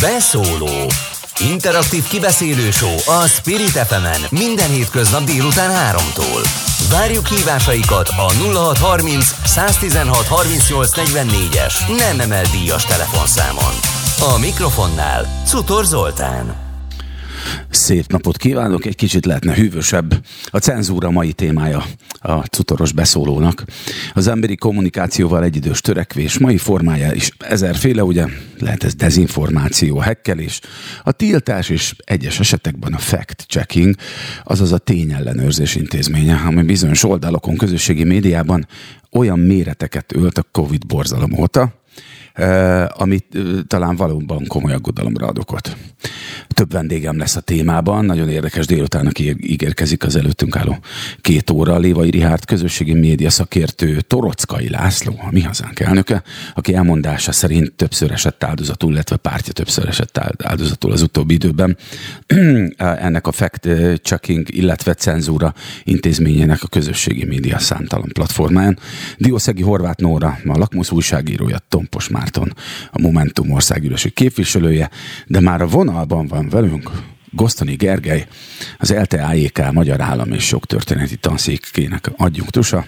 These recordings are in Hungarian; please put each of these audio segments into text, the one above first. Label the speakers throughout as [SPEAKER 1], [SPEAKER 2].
[SPEAKER 1] Beszóló Interaktív kibeszélő show a Spirit fm minden hétköznap délután 3-tól. Várjuk hívásaikat a 0630 116 38 44-es nem emel díjas telefonszámon. A mikrofonnál Cutor Zoltán.
[SPEAKER 2] Szép napot kívánok, egy kicsit lehetne hűvösebb. A cenzúra mai témája a cutoros beszólónak. Az emberi kommunikációval egyidős törekvés mai formája is ezerféle, ugye lehet ez dezinformáció, hekkelés, a tiltás és egyes esetekben a fact-checking, azaz a tényellenőrzés intézménye, ami bizonyos oldalokon, közösségi médiában olyan méreteket ölt a Covid borzalom óta, amit talán valóban komoly aggodalomra ad okot. Több vendégem lesz a témában, nagyon érdekes délután, ígérkezik az előttünk álló két óra. Lévai Rihárd közösségi média szakértő Torockai László, a mi hazánk elnöke, aki elmondása szerint többször esett áldozatul, illetve pártja többször esett áldozatul az utóbbi időben. Ennek a fact-checking, illetve cenzúra intézményének a közösségi média számtalan platformán. Diószegi Horváth Nóra, a Lakmusz újságírója, Tompos Márton, a Momentum országgyűlési képviselője, de már a vonalban van velünk Gosztoni Gergely, az LTAEK Magyar Állam és Jogtörténeti Tanszékének adjunktusa,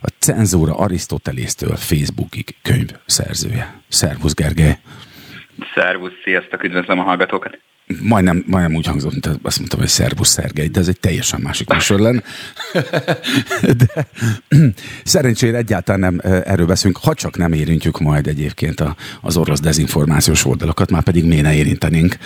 [SPEAKER 2] a cenzúra Arisztotelésztől Facebookig könyv szerzője. Szervusz Gergely!
[SPEAKER 3] Szervusz, sziasztok, üdvözlöm a hallgatókat!
[SPEAKER 2] Majdnem, majdnem úgy hangzott, mint azt mondtam, hogy Szervusz Szergej, de ez egy teljesen másik műsor lenne. de szerencsére egyáltalán nem erről beszélünk, ha csak nem érintjük majd egyébként az orosz dezinformációs oldalakat, már pedig miért ne érintenénk.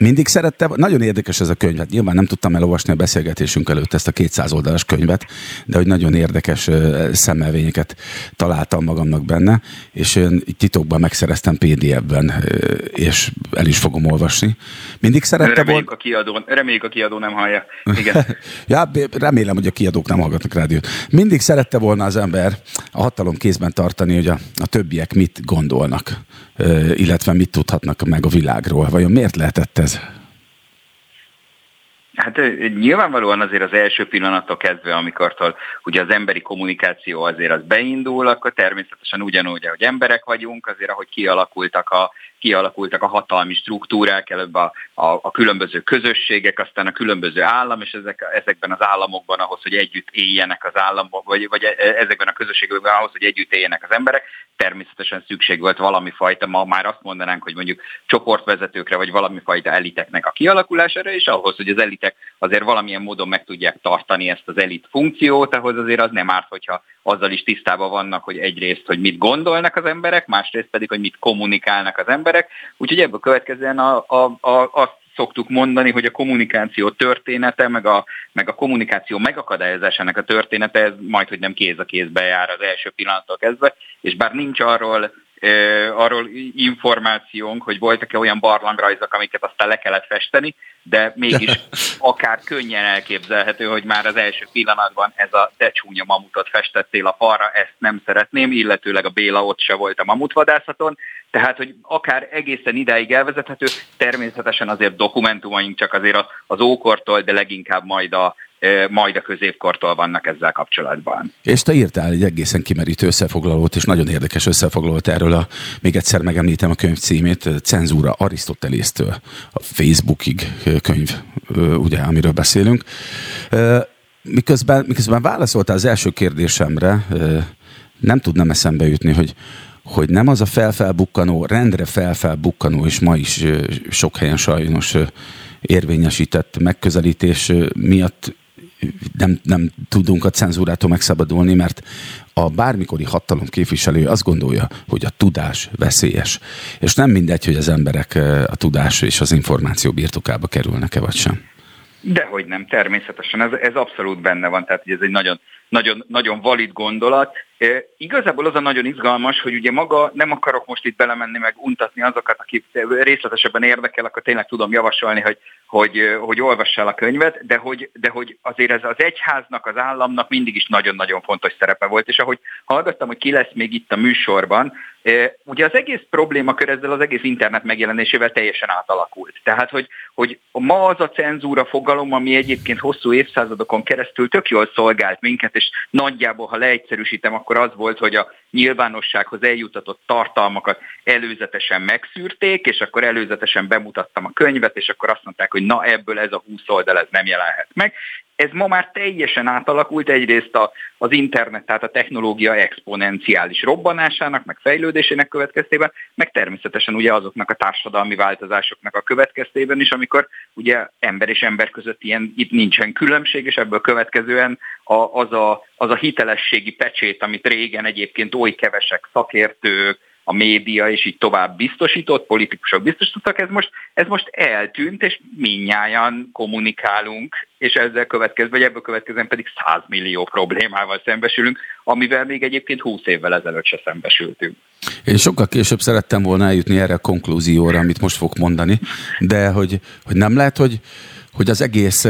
[SPEAKER 2] Mindig szerette, nagyon érdekes ez a könyv, hát nyilván nem tudtam elolvasni a beszélgetésünk előtt ezt a 200 oldalas könyvet, de hogy nagyon érdekes szemmelvényeket találtam magamnak benne, és én titokban megszereztem PDF-ben, és el is fogom olvasni. Mindig szerette
[SPEAKER 3] reméljük, a kiadó, reméljük a kiadó nem hallja. Igen.
[SPEAKER 2] ja, remélem, hogy a kiadók nem hallgatnak rádiót. Mindig szerette volna az ember a hatalom kézben tartani, hogy a, a többiek mit gondolnak, illetve mit tudhatnak meg a világról. Vajon miért lehetett ez?
[SPEAKER 3] Hát nyilvánvalóan azért az első pillanattól kezdve, amikor ugye az emberi kommunikáció azért az beindul, akkor természetesen ugyanúgy, ahogy emberek vagyunk, azért ahogy kialakultak a kialakultak a hatalmi struktúrák, előbb a, a, a különböző közösségek, aztán a különböző állam, és ezek, ezekben az államokban ahhoz, hogy együtt éljenek az államok, vagy, vagy e, ezekben a közösségekben ahhoz, hogy együtt éljenek az emberek, természetesen szükség volt valami fajta, ma már azt mondanánk, hogy mondjuk csoportvezetőkre, vagy valami fajta eliteknek a kialakulására, és ahhoz, hogy az elitek azért valamilyen módon meg tudják tartani ezt az elit funkciót, ahhoz azért az nem árt, hogyha azzal is tisztában vannak, hogy egyrészt, hogy mit gondolnak az emberek, másrészt pedig, hogy mit kommunikálnak az emberek. Úgyhogy ebből következően a, a, a, azt szoktuk mondani, hogy a kommunikáció története, meg a, meg a kommunikáció megakadályozásának a története, ez majd, hogy nem kéz a kézbe jár az első pillanattól kezdve, és bár nincs arról arról információnk, hogy voltak-e olyan barlangrajzok, amiket aztán le kellett festeni, de mégis akár könnyen elképzelhető, hogy már az első pillanatban ez a de csúnya mamutot festettél a falra, ezt nem szeretném, illetőleg a Béla ott se volt a mamutvadászaton, tehát, hogy akár egészen idáig elvezethető, természetesen azért dokumentumaink csak azért az ókortól, de leginkább majd a, majd a középkortól vannak ezzel kapcsolatban.
[SPEAKER 2] És te írtál egy egészen kimerítő összefoglalót, és nagyon érdekes összefoglalót erről a, még egyszer megemlítem a könyv címét, Cenzúra Arisztotelésztől, a Facebookig könyv, ugye, amiről beszélünk. Miközben, miközben válaszoltál az első kérdésemre, nem tudnám eszembe jutni, hogy hogy nem az a felfelbukkanó, rendre felfelbukkanó, és ma is sok helyen sajnos érvényesített megközelítés miatt nem, nem tudunk a cenzúrától megszabadulni, mert a bármikori hatalom képviselő azt gondolja, hogy a tudás veszélyes. És nem mindegy, hogy az emberek a tudás és az információ birtokába kerülnek-e vagy sem.
[SPEAKER 3] Dehogy nem, természetesen. Ez, ez abszolút benne van, tehát ez egy nagyon, nagyon, nagyon valid gondolat. E, igazából az a nagyon izgalmas, hogy ugye maga nem akarok most itt belemenni, meg untatni azokat, akik részletesebben érdekel, akkor tényleg tudom javasolni, hogy hogy, hogy olvassál a könyvet, de hogy, de hogy azért ez az egyháznak, az államnak mindig is nagyon-nagyon fontos szerepe volt, és ahogy hallgattam, hogy ki lesz még itt a műsorban, ugye az egész problémakör ezzel az egész internet megjelenésével teljesen átalakult. Tehát, hogy, hogy ma az a cenzúra fogalom, ami egyébként hosszú évszázadokon keresztül tök jól szolgált minket, és nagyjából, ha leegyszerűsítem, akkor az volt, hogy a nyilvánossághoz eljutatott tartalmakat előzetesen megszűrték, és akkor előzetesen bemutattam a könyvet, és akkor azt mondták, hogy na ebből ez a 20 oldal ez nem jelenhet meg. Ez ma már teljesen átalakult egyrészt a, az internet, tehát a technológia exponenciális robbanásának, meg fejlődésének következtében, meg természetesen ugye azoknak a társadalmi változásoknak a következtében is, amikor ugye ember és ember között ilyen, itt nincsen különbség, és ebből következően a, az, a, az a hitelességi pecsét, amit régen egyébként oly kevesek szakértők, a média és így tovább biztosított, politikusok biztosítottak, ez most, ez most eltűnt, és minnyáján kommunikálunk, és ezzel következve, vagy ebből következően pedig 100 millió problémával szembesülünk, amivel még egyébként 20 évvel ezelőtt se szembesültünk.
[SPEAKER 2] Én sokkal később szerettem volna eljutni erre a konklúzióra, amit most fog mondani, de hogy, hogy nem lehet, hogy, hogy az egész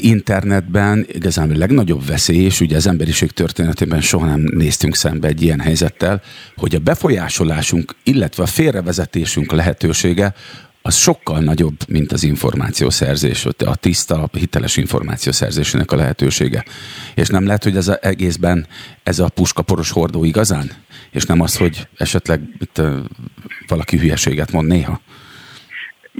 [SPEAKER 2] internetben igazán a legnagyobb veszély, és ugye az emberiség történetében soha nem néztünk szembe egy ilyen helyzettel, hogy a befolyásolásunk, illetve a félrevezetésünk lehetősége az sokkal nagyobb, mint az információszerzés, a tiszta, hiteles információszerzésének a lehetősége. És nem lehet, hogy ez az egészben ez a puskaporos hordó igazán? És nem az, hogy esetleg itt, valaki hülyeséget mond néha?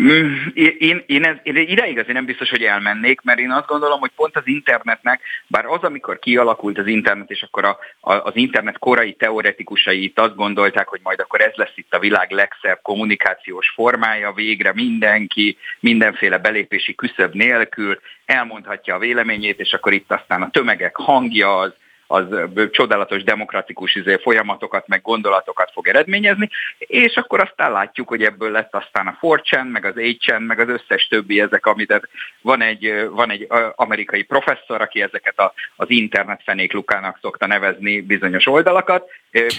[SPEAKER 3] Mm, én, én, ez, én ideig azért nem biztos, hogy elmennék, mert én azt gondolom, hogy pont az internetnek, bár az, amikor kialakult az internet, és akkor a, a, az internet korai teoretikusai itt azt gondolták, hogy majd akkor ez lesz itt a világ legszebb kommunikációs formája, végre mindenki, mindenféle belépési küszöb nélkül elmondhatja a véleményét, és akkor itt aztán a tömegek hangja az, az csodálatos demokratikus izé, folyamatokat, meg gondolatokat fog eredményezni, és akkor aztán látjuk, hogy ebből lett aztán a 4 meg az 8 meg az összes többi ezek, amit van egy, van egy amerikai professzor, aki ezeket a, az internet fenéklukának szokta nevezni bizonyos oldalakat,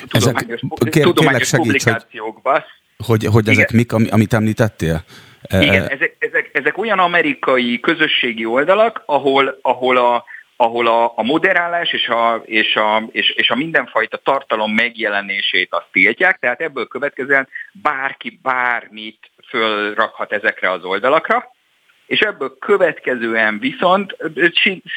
[SPEAKER 3] tudományos, ezek, kér, tudományos segíts, publikációkban.
[SPEAKER 2] Hogy, hogy ezek Igen. mik, amit említettél?
[SPEAKER 3] Igen, ezek, ezek, ezek olyan amerikai közösségi oldalak, ahol, ahol a, ahol a, a moderálás és a, és, a, és, és a mindenfajta tartalom megjelenését azt tiltják, tehát ebből következően bárki bármit fölrakhat ezekre az oldalakra, és ebből következően viszont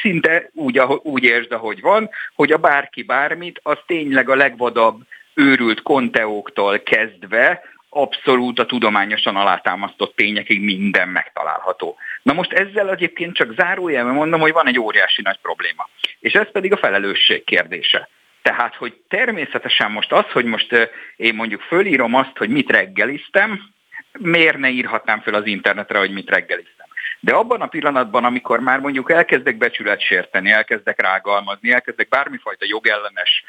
[SPEAKER 3] szinte úgy, úgy értsd, ahogy van, hogy a bárki bármit, az tényleg a legvadabb őrült konteóktól kezdve abszolút a tudományosan alátámasztott tényekig minden megtalálható. Na most ezzel egyébként csak zárójelben mondom, hogy van egy óriási nagy probléma. És ez pedig a felelősség kérdése. Tehát, hogy természetesen most az, hogy most én mondjuk fölírom azt, hogy mit reggeliztem, miért ne írhatnám föl az internetre, hogy mit reggeliztem. De abban a pillanatban, amikor már mondjuk elkezdek becsület sérteni, elkezdek rágalmazni, elkezdek bármifajta jogellenes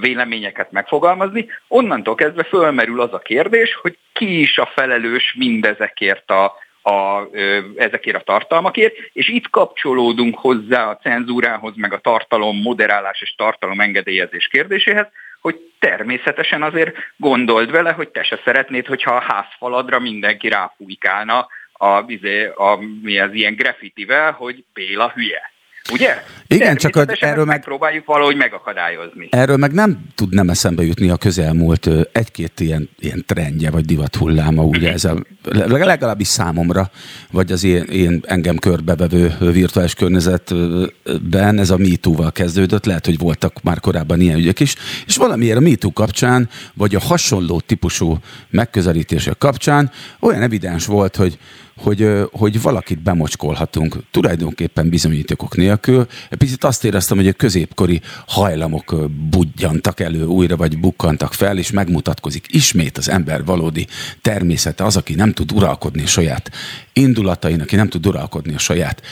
[SPEAKER 3] véleményeket megfogalmazni, onnantól kezdve fölmerül az a kérdés, hogy ki is a felelős mindezekért a, a, ezekért a tartalmakért, és itt kapcsolódunk hozzá a cenzúrához, meg a tartalom moderálás és tartalom engedélyezés kérdéséhez, hogy természetesen azért gondold vele, hogy te se szeretnéd, hogyha a házfaladra mindenki ráfújkálna a, izé, a, a, mi az ilyen graffitivel, hogy Béla hülye. Ugye?
[SPEAKER 2] Igen, csak hogy erről meg...
[SPEAKER 3] Próbáljuk valahogy megakadályozni.
[SPEAKER 2] Erről meg nem tud nem eszembe jutni a közelmúlt egy-két ilyen, ilyen trendje, vagy divathulláma, ugye ez a, legalábbis számomra, vagy az én, én engem körbevevő virtuális környezetben ez a MeToo-val kezdődött, lehet, hogy voltak már korábban ilyen ügyek is, és valamiért a MeToo kapcsán, vagy a hasonló típusú megközelítések kapcsán olyan evidens volt, hogy hogy, hogy valakit bemocskolhatunk, tulajdonképpen bizonyítékok nélkül. Picit azt éreztem, hogy a középkori hajlamok budjantak elő újra, vagy bukkantak fel, és megmutatkozik ismét az ember valódi természete, az, aki nem tud uralkodni a saját indulatain, aki nem tud uralkodni a saját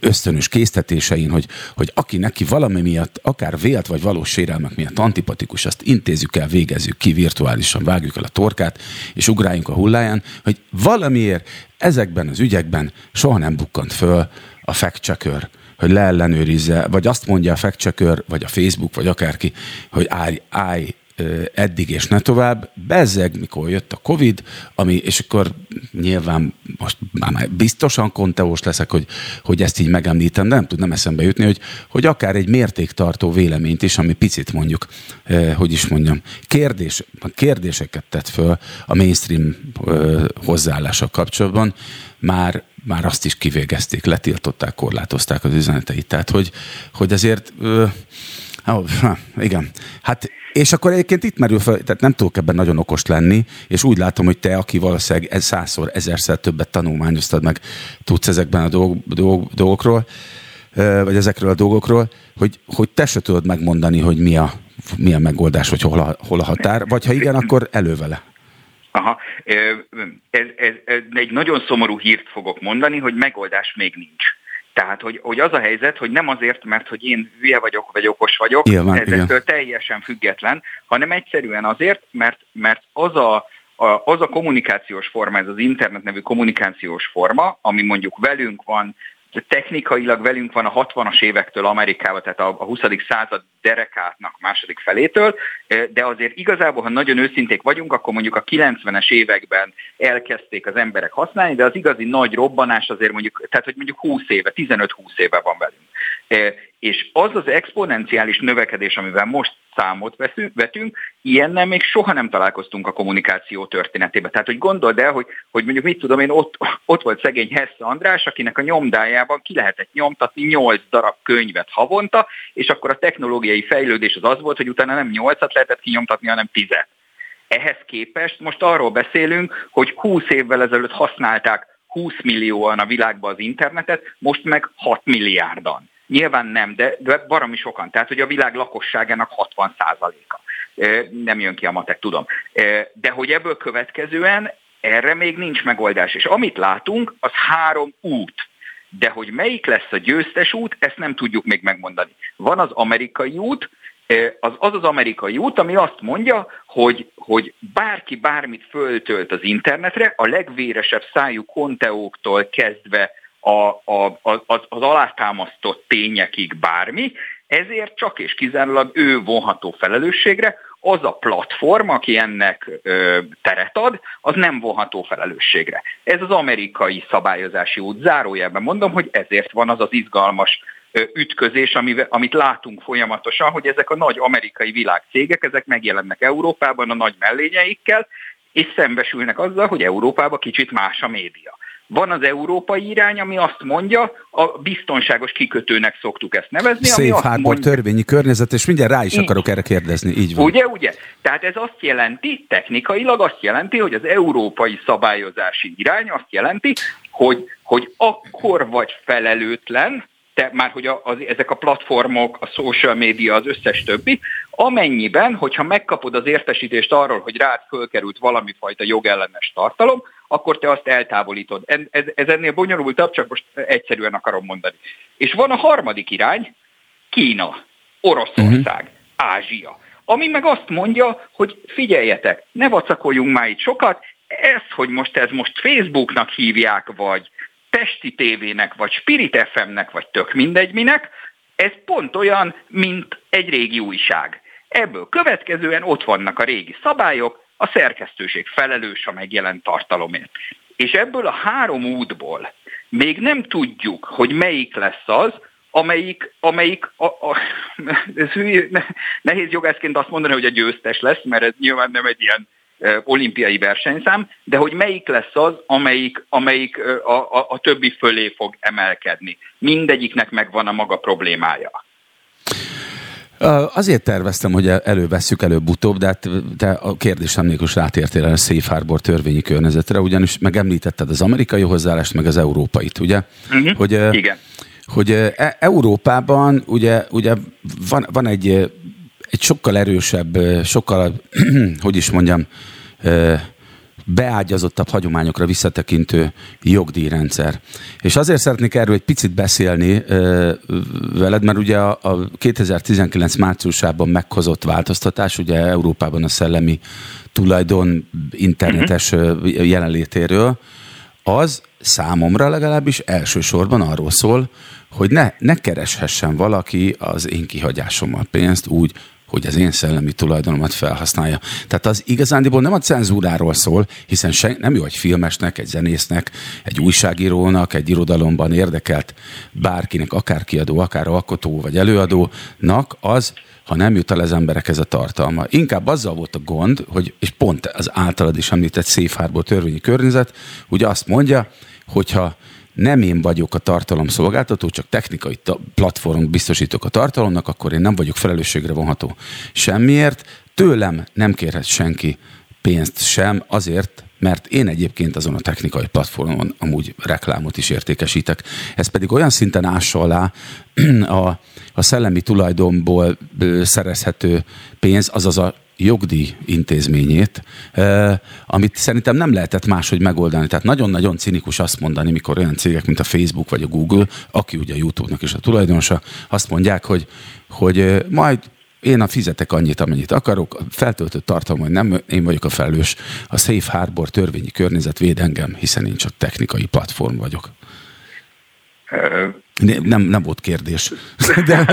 [SPEAKER 2] ösztönös késztetésein, hogy, hogy aki neki valami miatt, akár vélt vagy valós sérelmek miatt antipatikus, azt intézzük el, végezzük ki virtuálisan, vágjuk el a torkát, és ugráljunk a hulláján, hogy valamiért ezekben az ügyekben soha nem bukkant föl a fact hogy leellenőrizze, vagy azt mondja a fact vagy a Facebook, vagy akárki, hogy állj, állj eddig és ne tovább. Bezzeg, mikor jött a Covid, ami, és akkor nyilván most már, biztosan konteós leszek, hogy, hogy ezt így megemlítem, de nem tudnám eszembe jutni, hogy, hogy akár egy mértéktartó véleményt is, ami picit mondjuk, hogy is mondjam, kérdés, kérdéseket tett föl a mainstream eh, hozzáállása kapcsolatban, már, már azt is kivégezték, letiltották, korlátozták az üzeneteit. Tehát, hogy, hogy azért eh, Oh, igen. Hát, és akkor egyébként itt merül fel, tehát nem tudok ebben nagyon okos lenni, és úgy látom, hogy te, aki valószínűleg százszor, ezerszer többet tanulmányoztad meg, tudsz ezekben a dolg, dolg, dolgokról, vagy ezekről a dolgokról, hogy, hogy te se tudod megmondani, hogy mi a, mi a megoldás, vagy hol a, hol a határ, vagy ha igen, akkor elő vele.
[SPEAKER 3] Aha, ez, ez, ez egy nagyon szomorú hírt fogok mondani, hogy megoldás még nincs. Tehát, hogy, hogy az a helyzet, hogy nem azért, mert hogy én hülye vagyok, vagy okos vagyok, Nyilván, ezektől teljesen független, hanem egyszerűen azért, mert, mert az a, a, az a kommunikációs forma, ez az internet nevű kommunikációs forma, ami mondjuk velünk van, technikailag velünk van a 60-as évektől Amerikában, tehát a 20. század derekátnak második felétől, de azért igazából, ha nagyon őszinték vagyunk, akkor mondjuk a 90-es években elkezdték az emberek használni, de az igazi nagy robbanás azért mondjuk, tehát hogy mondjuk 20 éve, 15-20 éve van velünk. És az az exponenciális növekedés, amivel most számot veszünk, vetünk, ilyennel még soha nem találkoztunk a kommunikáció történetében. Tehát, hogy gondold el, hogy, hogy mondjuk mit tudom én, ott, ott volt szegény Hesse András, akinek a nyomdájában ki lehetett nyomtatni 8 darab könyvet havonta, és akkor a technológiai fejlődés az az volt, hogy utána nem 8-at lehetett kinyomtatni, hanem 10 Ehhez képest most arról beszélünk, hogy 20 évvel ezelőtt használták 20 millióan a világban az internetet, most meg 6 milliárdan. Nyilván nem, de, de baromi sokan. Tehát, hogy a világ lakosságának 60%-a. Nem jön ki a matek, tudom. De hogy ebből következően erre még nincs megoldás. És amit látunk, az három út. De hogy melyik lesz a győztes út, ezt nem tudjuk még megmondani. Van az amerikai út, az az, az amerikai út, ami azt mondja, hogy, hogy bárki bármit föltölt az internetre, a legvéresebb szájú konteóktól kezdve a, a, az, az alátámasztott tényekig bármi, ezért csak és kizárólag ő vonható felelősségre, az a platform, aki ennek ö, teret ad, az nem vonható felelősségre. Ez az amerikai szabályozási út. Zárójelben mondom, hogy ezért van az az izgalmas ö, ütközés, amivel, amit látunk folyamatosan, hogy ezek a nagy amerikai világcégek, ezek megjelennek Európában a nagy mellényeikkel, és szembesülnek azzal, hogy Európában kicsit más a média. Van az európai irány, ami azt mondja, a biztonságos kikötőnek szoktuk ezt nevezni.
[SPEAKER 2] Safe ami Harbor mondja, törvényi környezet, és mindjárt rá is így, akarok erre kérdezni. Így van.
[SPEAKER 3] Ugye, ugye? Tehát ez azt jelenti, technikailag azt jelenti, hogy az európai szabályozási irány azt jelenti, hogy, hogy akkor vagy felelőtlen, te, már hogy a, az, ezek a platformok, a social media, az összes többi, amennyiben, hogyha megkapod az értesítést arról, hogy rád fölkerült valami fajta jogellenes tartalom, akkor te azt eltávolítod. Ez, ez ennél bonyolultabb, csak most egyszerűen akarom mondani. És van a harmadik irány, Kína, Oroszország, uh-huh. Ázsia, ami meg azt mondja, hogy figyeljetek, ne vacakoljunk már itt sokat, ez, hogy most ez most Facebooknak hívják, vagy Pesti tévének, vagy Spirit FM-nek, vagy tök mindegy minek, ez pont olyan, mint egy régi újság. Ebből következően ott vannak a régi szabályok, a szerkesztőség felelős a megjelent tartalomért. És ebből a három útból még nem tudjuk, hogy melyik lesz az, amelyik, amelyik a, a, ez nehéz jogászként azt mondani, hogy a győztes lesz, mert ez nyilván nem egy ilyen olimpiai versenyszám, de hogy melyik lesz az, amelyik, amelyik a, a, a többi fölé fog emelkedni. Mindegyiknek megvan a maga problémája.
[SPEAKER 2] Azért terveztem, hogy elővesszük előbb-utóbb, de hát te a kérdésem nélkül rátértél a Safe Harbor törvényi környezetre, ugyanis megemlítetted az amerikai hozzáállást, meg az európait, ugye?
[SPEAKER 3] Uh-huh. Hogy, Igen.
[SPEAKER 2] Hogy e- Európában ugye, ugye van, van egy, egy sokkal erősebb, sokkal, hogy is mondjam, beágyazottabb hagyományokra visszatekintő jogdíjrendszer. És azért szeretnék erről egy picit beszélni ö, veled, mert ugye a, a 2019 márciusában meghozott változtatás, ugye Európában a szellemi tulajdon internetes uh-huh. jelenlétéről, az számomra legalábbis elsősorban arról szól, hogy ne, ne kereshessen valaki az én kihagyásommal pénzt úgy, hogy az én szellemi tulajdonomat felhasználja. Tehát az igazándiból nem a cenzúráról szól, hiszen se, nem jó egy filmesnek, egy zenésznek, egy újságírónak, egy irodalomban érdekelt bárkinek, akár kiadó, akár alkotó vagy előadónak az, ha nem jut el az emberekhez a tartalma. Inkább azzal volt a gond, hogy, és pont az általad is említett Safe Harbor törvényi környezet, ugye azt mondja, hogyha nem én vagyok a tartalomszolgáltató, csak technikai ta- platformot biztosítok a tartalomnak, akkor én nem vagyok felelősségre vonható semmiért. Tőlem nem kérhet senki pénzt sem azért, mert én egyébként azon a technikai platformon amúgy reklámot is értékesítek. Ez pedig olyan szinten ássa alá a, a szellemi tulajdonból szerezhető pénz, azaz a jogdíj intézményét, amit szerintem nem lehetett máshogy megoldani. Tehát nagyon-nagyon cinikus azt mondani, mikor olyan cégek, mint a Facebook vagy a Google, aki ugye a YouTube-nak is a tulajdonosa, azt mondják, hogy, hogy majd én a fizetek annyit, amennyit akarok, feltöltött tartalom, hogy nem én vagyok a felelős, a Safe Harbor törvényi környezet véd engem, hiszen én csak technikai platform vagyok. Nem, nem volt kérdés.
[SPEAKER 3] De,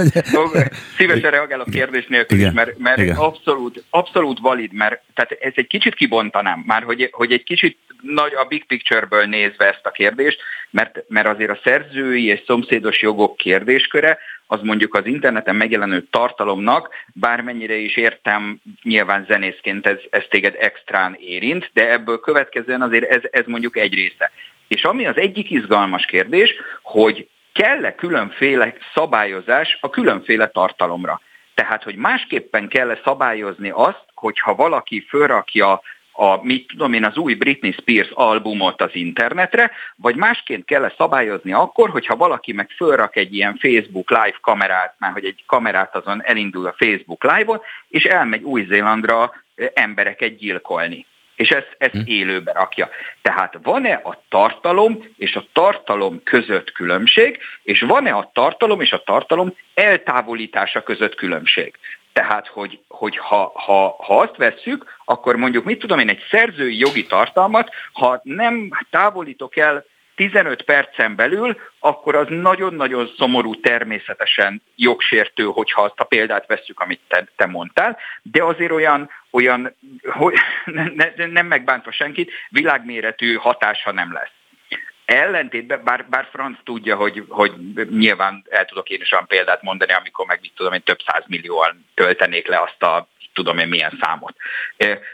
[SPEAKER 3] Szívesen reagál a kérdés nélkül igen, is, mert, mert igen. Abszolút, abszolút valid, mert tehát ez egy kicsit kibontanám, már hogy, hogy egy kicsit nagy a big picture-ből nézve ezt a kérdést, mert, mert azért a szerzői és szomszédos jogok kérdésköre az mondjuk az interneten megjelenő tartalomnak, bármennyire is értem, nyilván zenészként ez, ez téged extrán érint, de ebből következően azért ez, ez mondjuk egy része. És ami az egyik izgalmas kérdés, hogy kell-e különféle szabályozás a különféle tartalomra. Tehát, hogy másképpen kell-e szabályozni azt, hogyha valaki fölrakja a, mit tudom én, az új Britney Spears albumot az internetre, vagy másként kell szabályozni akkor, hogyha valaki meg fölrak egy ilyen Facebook live kamerát, már hogy egy kamerát azon elindul a Facebook live-on, és elmegy Új-Zélandra embereket gyilkolni és ezt, ezt hm. élőbe rakja. Tehát van-e a tartalom és a tartalom között különbség, és van-e a tartalom és a tartalom eltávolítása között különbség? Tehát, hogy, hogy ha, ha, ha azt vesszük, akkor mondjuk, mit tudom én, egy szerzői jogi tartalmat, ha nem távolítok el 15 percen belül, akkor az nagyon-nagyon szomorú természetesen jogsértő, hogyha azt a példát vesszük, amit te, te mondtál, de azért olyan, olyan hogy ne, ne, nem megbántva senkit, világméretű hatása nem lesz. Ellentétben, bár, bár Franz tudja, hogy, hogy nyilván el tudok én is olyan példát mondani, amikor meg mit tudom én több millióan töltenék le azt a tudom én milyen számot.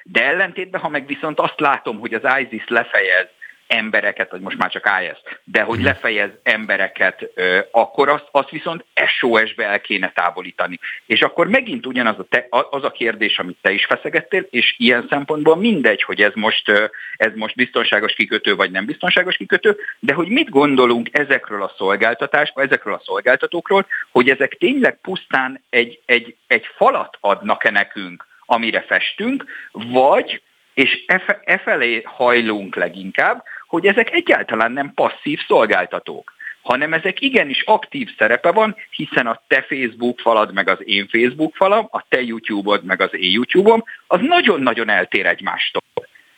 [SPEAKER 3] De ellentétben, ha meg viszont azt látom, hogy az ISIS lefejez embereket, vagy most már csak IS, de hogy lefejez embereket, akkor azt, azt viszont SOS-be el kéne távolítani. És akkor megint ugyanaz a te, az a kérdés, amit te is feszegettél, és ilyen szempontból mindegy, hogy ez most, ez most biztonságos kikötő, vagy nem biztonságos kikötő, de hogy mit gondolunk ezekről a szolgáltatásról, ezekről a szolgáltatókról, hogy ezek tényleg pusztán egy, egy, egy falat adnak-e nekünk, amire festünk, vagy és e, felé hajlunk leginkább, hogy ezek egyáltalán nem passzív szolgáltatók hanem ezek igenis aktív szerepe van, hiszen a te Facebook falad, meg az én Facebook falam, a te YouTube-od, meg az én YouTube-om, az nagyon-nagyon eltér egymástól.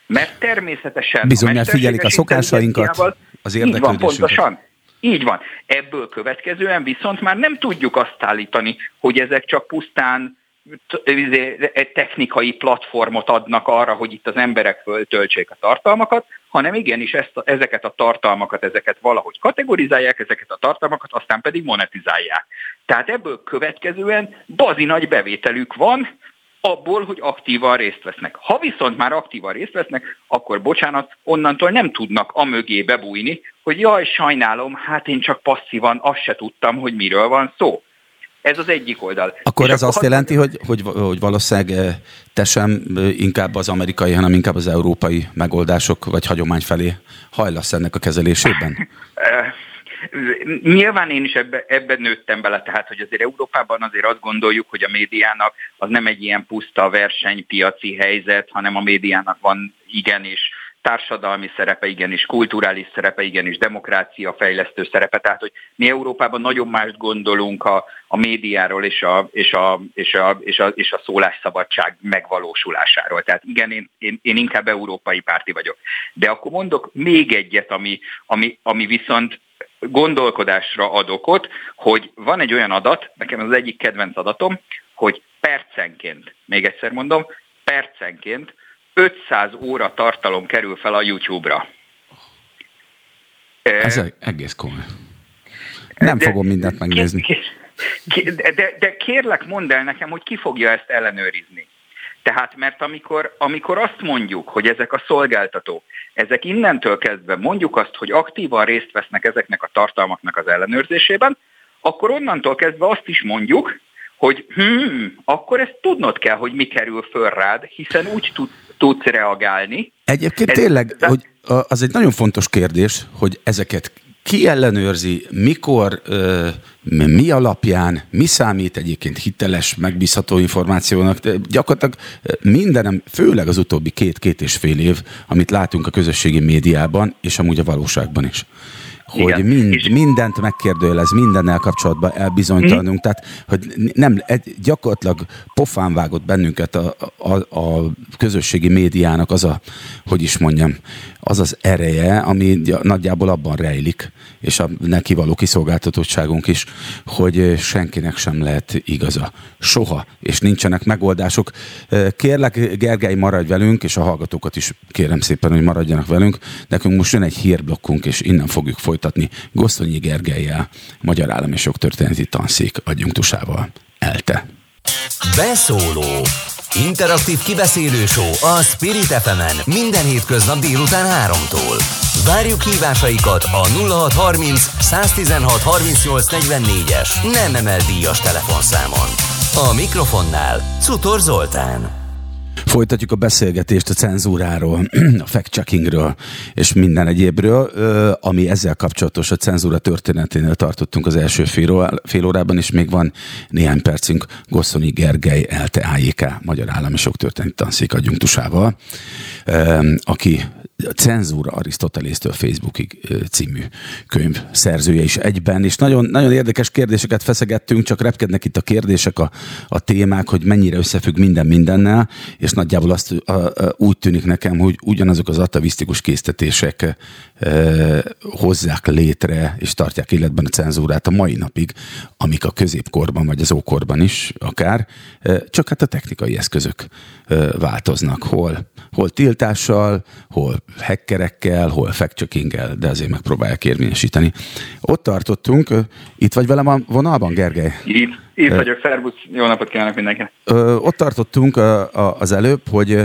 [SPEAKER 3] Mert természetesen...
[SPEAKER 2] Bizony, mert fizielik a szokásainkat, az érdeklődésünket. Így van,
[SPEAKER 3] pontosan. Így van. Ebből következően viszont már nem tudjuk azt állítani, hogy ezek csak pusztán Izé, technikai platformot adnak arra, hogy itt az emberek föltöltsék a tartalmakat, hanem igenis ezt ezeket a tartalmakat, ezeket valahogy kategorizálják, ezeket a tartalmakat, aztán pedig monetizálják. Tehát ebből következően bazi nagy bevételük van, abból, hogy aktívan részt vesznek. Ha viszont már aktívan részt vesznek, akkor bocsánat, onnantól nem tudnak a mögé bebújni, hogy jaj, sajnálom, hát én csak passzívan azt se tudtam, hogy miről van szó. Ez az egyik oldal.
[SPEAKER 2] Akkor ez azt jelenti, hogy, hogy, hogy valószínűleg eh, te sem eh, inkább az amerikai, hanem inkább az európai megoldások vagy hagyomány felé hajlasz ennek a kezelésében?
[SPEAKER 3] Eh, nyilván én is ebbe, ebben nőttem bele, tehát hogy azért Európában azért azt gondoljuk, hogy a médiának az nem egy ilyen puszta versenypiaci helyzet, hanem a médiának van igenis társadalmi szerepe, igenis kulturális szerepe, igenis demokrácia fejlesztő szerepe. Tehát, hogy mi Európában nagyon mást gondolunk a, a médiáról és a, és, a, és, a, és, a, és a szólásszabadság megvalósulásáról. Tehát igen, én, én, én inkább európai párti vagyok. De akkor mondok még egyet, ami, ami, ami viszont gondolkodásra ad okot, hogy van egy olyan adat, nekem az egyik kedvenc adatom, hogy percenként, még egyszer mondom, percenként 500 óra tartalom kerül fel a YouTube-ra.
[SPEAKER 2] Ez egész komoly. Nem de, fogom mindent megnézni.
[SPEAKER 3] De, de, de kérlek, mondd el nekem, hogy ki fogja ezt ellenőrizni. Tehát mert amikor, amikor azt mondjuk, hogy ezek a szolgáltatók, ezek innentől kezdve mondjuk azt, hogy aktívan részt vesznek ezeknek a tartalmaknak az ellenőrzésében, akkor onnantól kezdve azt is mondjuk, hogy hmm, akkor ezt tudnod kell, hogy mi kerül föl rád, hiszen úgy tud, tudsz reagálni.
[SPEAKER 2] Egyébként Ez, tényleg, de... hogy az egy nagyon fontos kérdés, hogy ezeket ki ellenőrzi, mikor, mi alapján, mi számít egyébként hiteles, megbízható információnak. Gyakorlatilag mindenem, főleg az utóbbi két-két és fél év, amit látunk a közösségi médiában, és amúgy a valóságban is hogy mind, és... mindent megkérdőjelez, mindennel kapcsolatban elbizonytalanunk, hmm. tehát hogy nem, egy, gyakorlatilag pofán vágott bennünket a, a, a közösségi médiának az a, hogy is mondjam, az az ereje, ami nagyjából abban rejlik, és a neki való kiszolgáltatottságunk is, hogy senkinek sem lehet igaza. Soha, és nincsenek megoldások. Kérlek, Gergely, maradj velünk, és a hallgatókat is kérem szépen, hogy maradjanak velünk. Nekünk most jön egy hírblokkunk, és innen fogjuk folytatni Gosztonyi Gergelyel, Magyar Állam és Jogtörténeti Tanszék adjunktusával. Elte.
[SPEAKER 1] Beszóló Interaktív kibeszélő show a Spirit fm minden hétköznap délután 3-tól. Várjuk hívásaikat a 0630 116 38 44-es nem emel díjas telefonszámon. A mikrofonnál Cutor Zoltán.
[SPEAKER 2] Folytatjuk a beszélgetést a cenzúráról, a fact-checkingről és minden egyébről, ami ezzel kapcsolatos a cenzúra történeténél tartottunk az első fél órában, és még van néhány percünk Gosszonyi Gergely LTAJK, Magyar Állami Sok Történeti Tanszék adjunktusával, aki Cenzúra Arisztotelésztől Facebookig című könyv szerzője is egyben, és nagyon, nagyon érdekes kérdéseket feszegettünk, csak repkednek itt a kérdések, a, a témák, hogy mennyire összefügg minden mindennel, és nagyjából azt a, a, úgy tűnik nekem, hogy ugyanazok az atavisztikus késztetések e, hozzák létre, és tartják életben a cenzúrát a mai napig, amik a középkorban, vagy az ókorban is akár, e, csak hát a technikai eszközök e, változnak, hol, hol tiltással, hol hackerekkel, hol fact de azért megpróbálják érvényesíteni. Ott tartottunk, itt vagy velem a vonalban, Gergely?
[SPEAKER 3] Itt, itt vagyok, szervusz, jó napot kívánok mindenkinek.
[SPEAKER 2] Ott tartottunk az előbb, hogy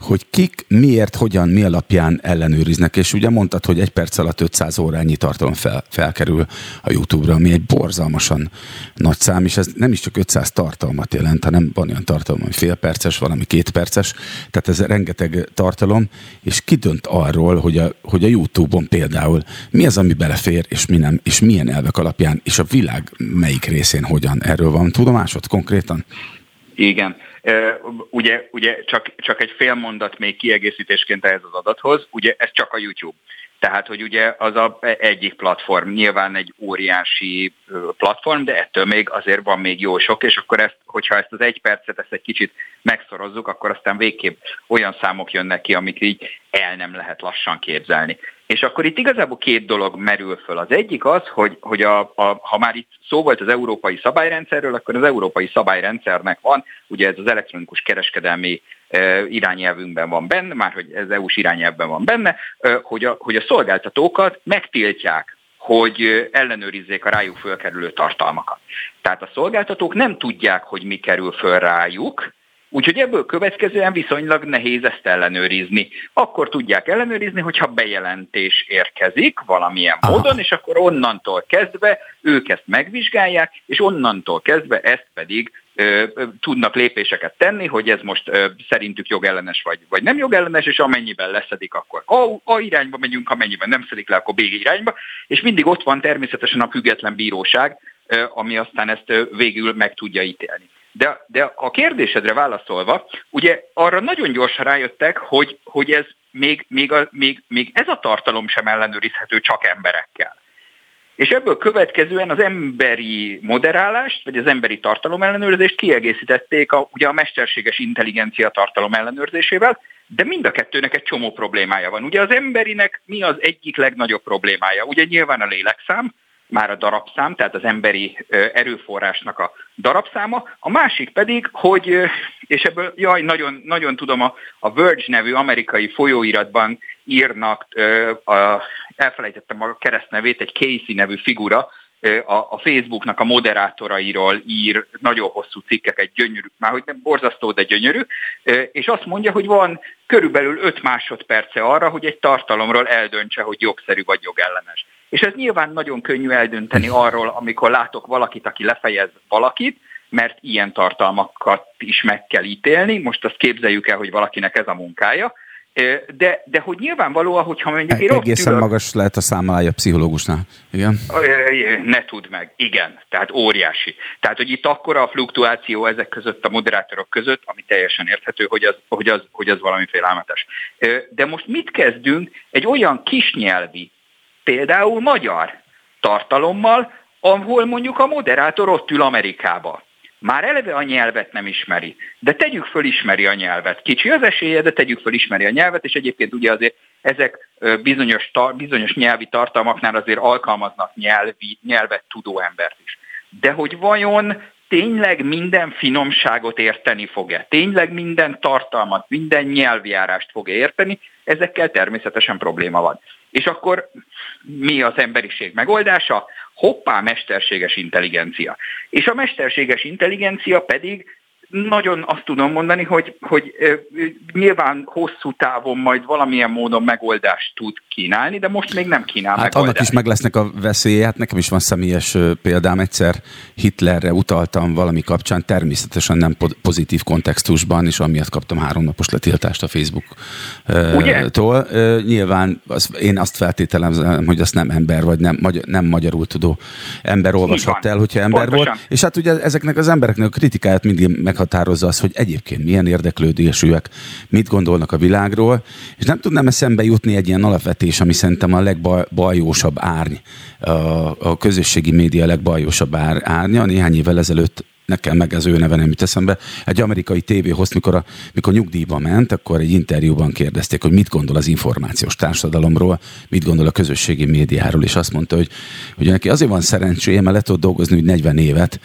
[SPEAKER 2] hogy kik miért, hogyan, mi alapján ellenőriznek, és ugye mondtad, hogy egy perc alatt 500 órányi tartalom fel, felkerül a YouTube-ra, ami egy borzalmasan nagy szám, és ez nem is csak 500 tartalmat jelent, hanem van olyan tartalom, ami fél perces, valami két perces, tehát ez rengeteg tartalom, és ki arról, hogy a, hogy a YouTube-on például mi az, ami belefér, és mi nem, és milyen elvek alapján, és a világ melyik részén hogyan. Erről van tudomásod konkrétan?
[SPEAKER 3] Igen. Ugye, ugye csak, csak egy fél mondat még kiegészítésként ehhez az adathoz, ugye ez csak a YouTube. Tehát, hogy ugye az a egyik platform, nyilván egy óriási platform, de ettől még azért van még jó sok, és akkor ezt, hogyha ezt az egy percet ezt egy kicsit megszorozzuk, akkor aztán végképp olyan számok jönnek ki, amik így el nem lehet lassan képzelni. És akkor itt igazából két dolog merül föl. Az egyik az, hogy, hogy a, a, ha már itt szó volt az európai szabályrendszerről, akkor az európai szabályrendszernek van, ugye ez az elektronikus kereskedelmi e, irányelvünkben van benne, már hogy ez EU-s irányelvben van benne, e, hogy, a, hogy a szolgáltatókat megtiltják hogy ellenőrizzék a rájuk fölkerülő tartalmakat. Tehát a szolgáltatók nem tudják, hogy mi kerül föl rájuk, Úgyhogy ebből következően viszonylag nehéz ezt ellenőrizni. Akkor tudják ellenőrizni, hogyha bejelentés érkezik valamilyen Aha. módon, és akkor onnantól kezdve ők ezt megvizsgálják, és onnantól kezdve ezt pedig ö, ö, tudnak lépéseket tenni, hogy ez most ö, szerintük jogellenes vagy, vagy nem jogellenes, és amennyiben leszedik, akkor A, A irányba megyünk, amennyiben nem szedik le, akkor B irányba, és mindig ott van természetesen a független bíróság, ö, ami aztán ezt ö, végül meg tudja ítélni. De, de a kérdésedre válaszolva, ugye arra nagyon gyorsan rájöttek, hogy, hogy ez még, még, a, még, még ez a tartalom sem ellenőrizhető csak emberekkel. És ebből következően az emberi moderálást, vagy az emberi tartalom ellenőrzést kiegészítették a, ugye a mesterséges intelligencia tartalom ellenőrzésével, de mind a kettőnek egy csomó problémája van. Ugye az emberinek mi az egyik legnagyobb problémája? Ugye nyilván a lélekszám, már a darabszám, tehát az emberi erőforrásnak a darabszáma, a másik pedig, hogy, és ebből, jaj, nagyon, nagyon tudom, a, a Verge nevű amerikai folyóiratban írnak, a, elfelejtettem a keresztnevét, egy Casey nevű figura, a, a Facebooknak a moderátorairól ír nagyon hosszú cikkeket, gyönyörű, már hogy nem borzasztó, de gyönyörű, és azt mondja, hogy van körülbelül 5 másodperce arra, hogy egy tartalomról eldöntse, hogy jogszerű vagy jogellenes. És ez nyilván nagyon könnyű eldönteni arról, amikor látok valakit, aki lefejez valakit, mert ilyen tartalmakat is meg kell ítélni. Most azt képzeljük el, hogy valakinek ez a munkája. De, de hogy nyilvánvalóan, hogyha mondjuk
[SPEAKER 2] én Egészen ülök, magas lehet a számalája a pszichológusnál. Igen.
[SPEAKER 3] Ne tudd meg. Igen. Tehát óriási. Tehát, hogy itt akkora a fluktuáció ezek között, a moderátorok között, ami teljesen érthető, hogy az, hogy az, hogy az valami félelmetes. De most mit kezdünk egy olyan kisnyelvi, például magyar tartalommal, ahol mondjuk a moderátor ott ül Amerikába már eleve a nyelvet nem ismeri, de tegyük föl ismeri a nyelvet. Kicsi az esélye, de tegyük föl ismeri a nyelvet, és egyébként ugye azért ezek bizonyos, bizonyos nyelvi tartalmaknál azért alkalmaznak nyelvi, nyelvet tudó embert is. De hogy vajon tényleg minden finomságot érteni fog-e? Tényleg minden tartalmat, minden nyelvjárást fog-e érteni? Ezekkel természetesen probléma van. És akkor mi az emberiség megoldása? hoppá, mesterséges intelligencia. És a mesterséges intelligencia pedig nagyon azt tudom mondani, hogy, hogy nyilván hosszú távon majd valamilyen módon megoldást tud kínálni, de most még nem kínál
[SPEAKER 2] Hát megoldást. annak is meg lesznek a veszélye, hát nekem is van személyes példám, egyszer Hitlerre utaltam valami kapcsán, természetesen nem pozitív kontextusban, és amiatt kaptam háromnapos letiltást a Facebook-tól. Nyilván az, én azt feltételezem, hogy azt nem ember, vagy nem, magy- nem magyarul tudó ember olvashatta el, hogyha ember Pontosan. volt. És hát ugye ezeknek az embereknek a kritikáját mindig meg meghatározza az, hogy egyébként milyen érdeklődésűek, mit gondolnak a világról, és nem tudnám eszembe jutni egy ilyen alapvetés, ami szerintem a legbajósabb árny, a, a közösségi média legbajósabb árnya. Néhány évvel ezelőtt nekem meg az ő neve nem jut eszembe. Egy amerikai tévéhoz, mikor, a, mikor nyugdíjba ment, akkor egy interjúban kérdezték, hogy mit gondol az információs társadalomról, mit gondol a közösségi médiáról, és azt mondta, hogy, hogy neki azért van szerencséje, mert le tud dolgozni úgy 40 évet,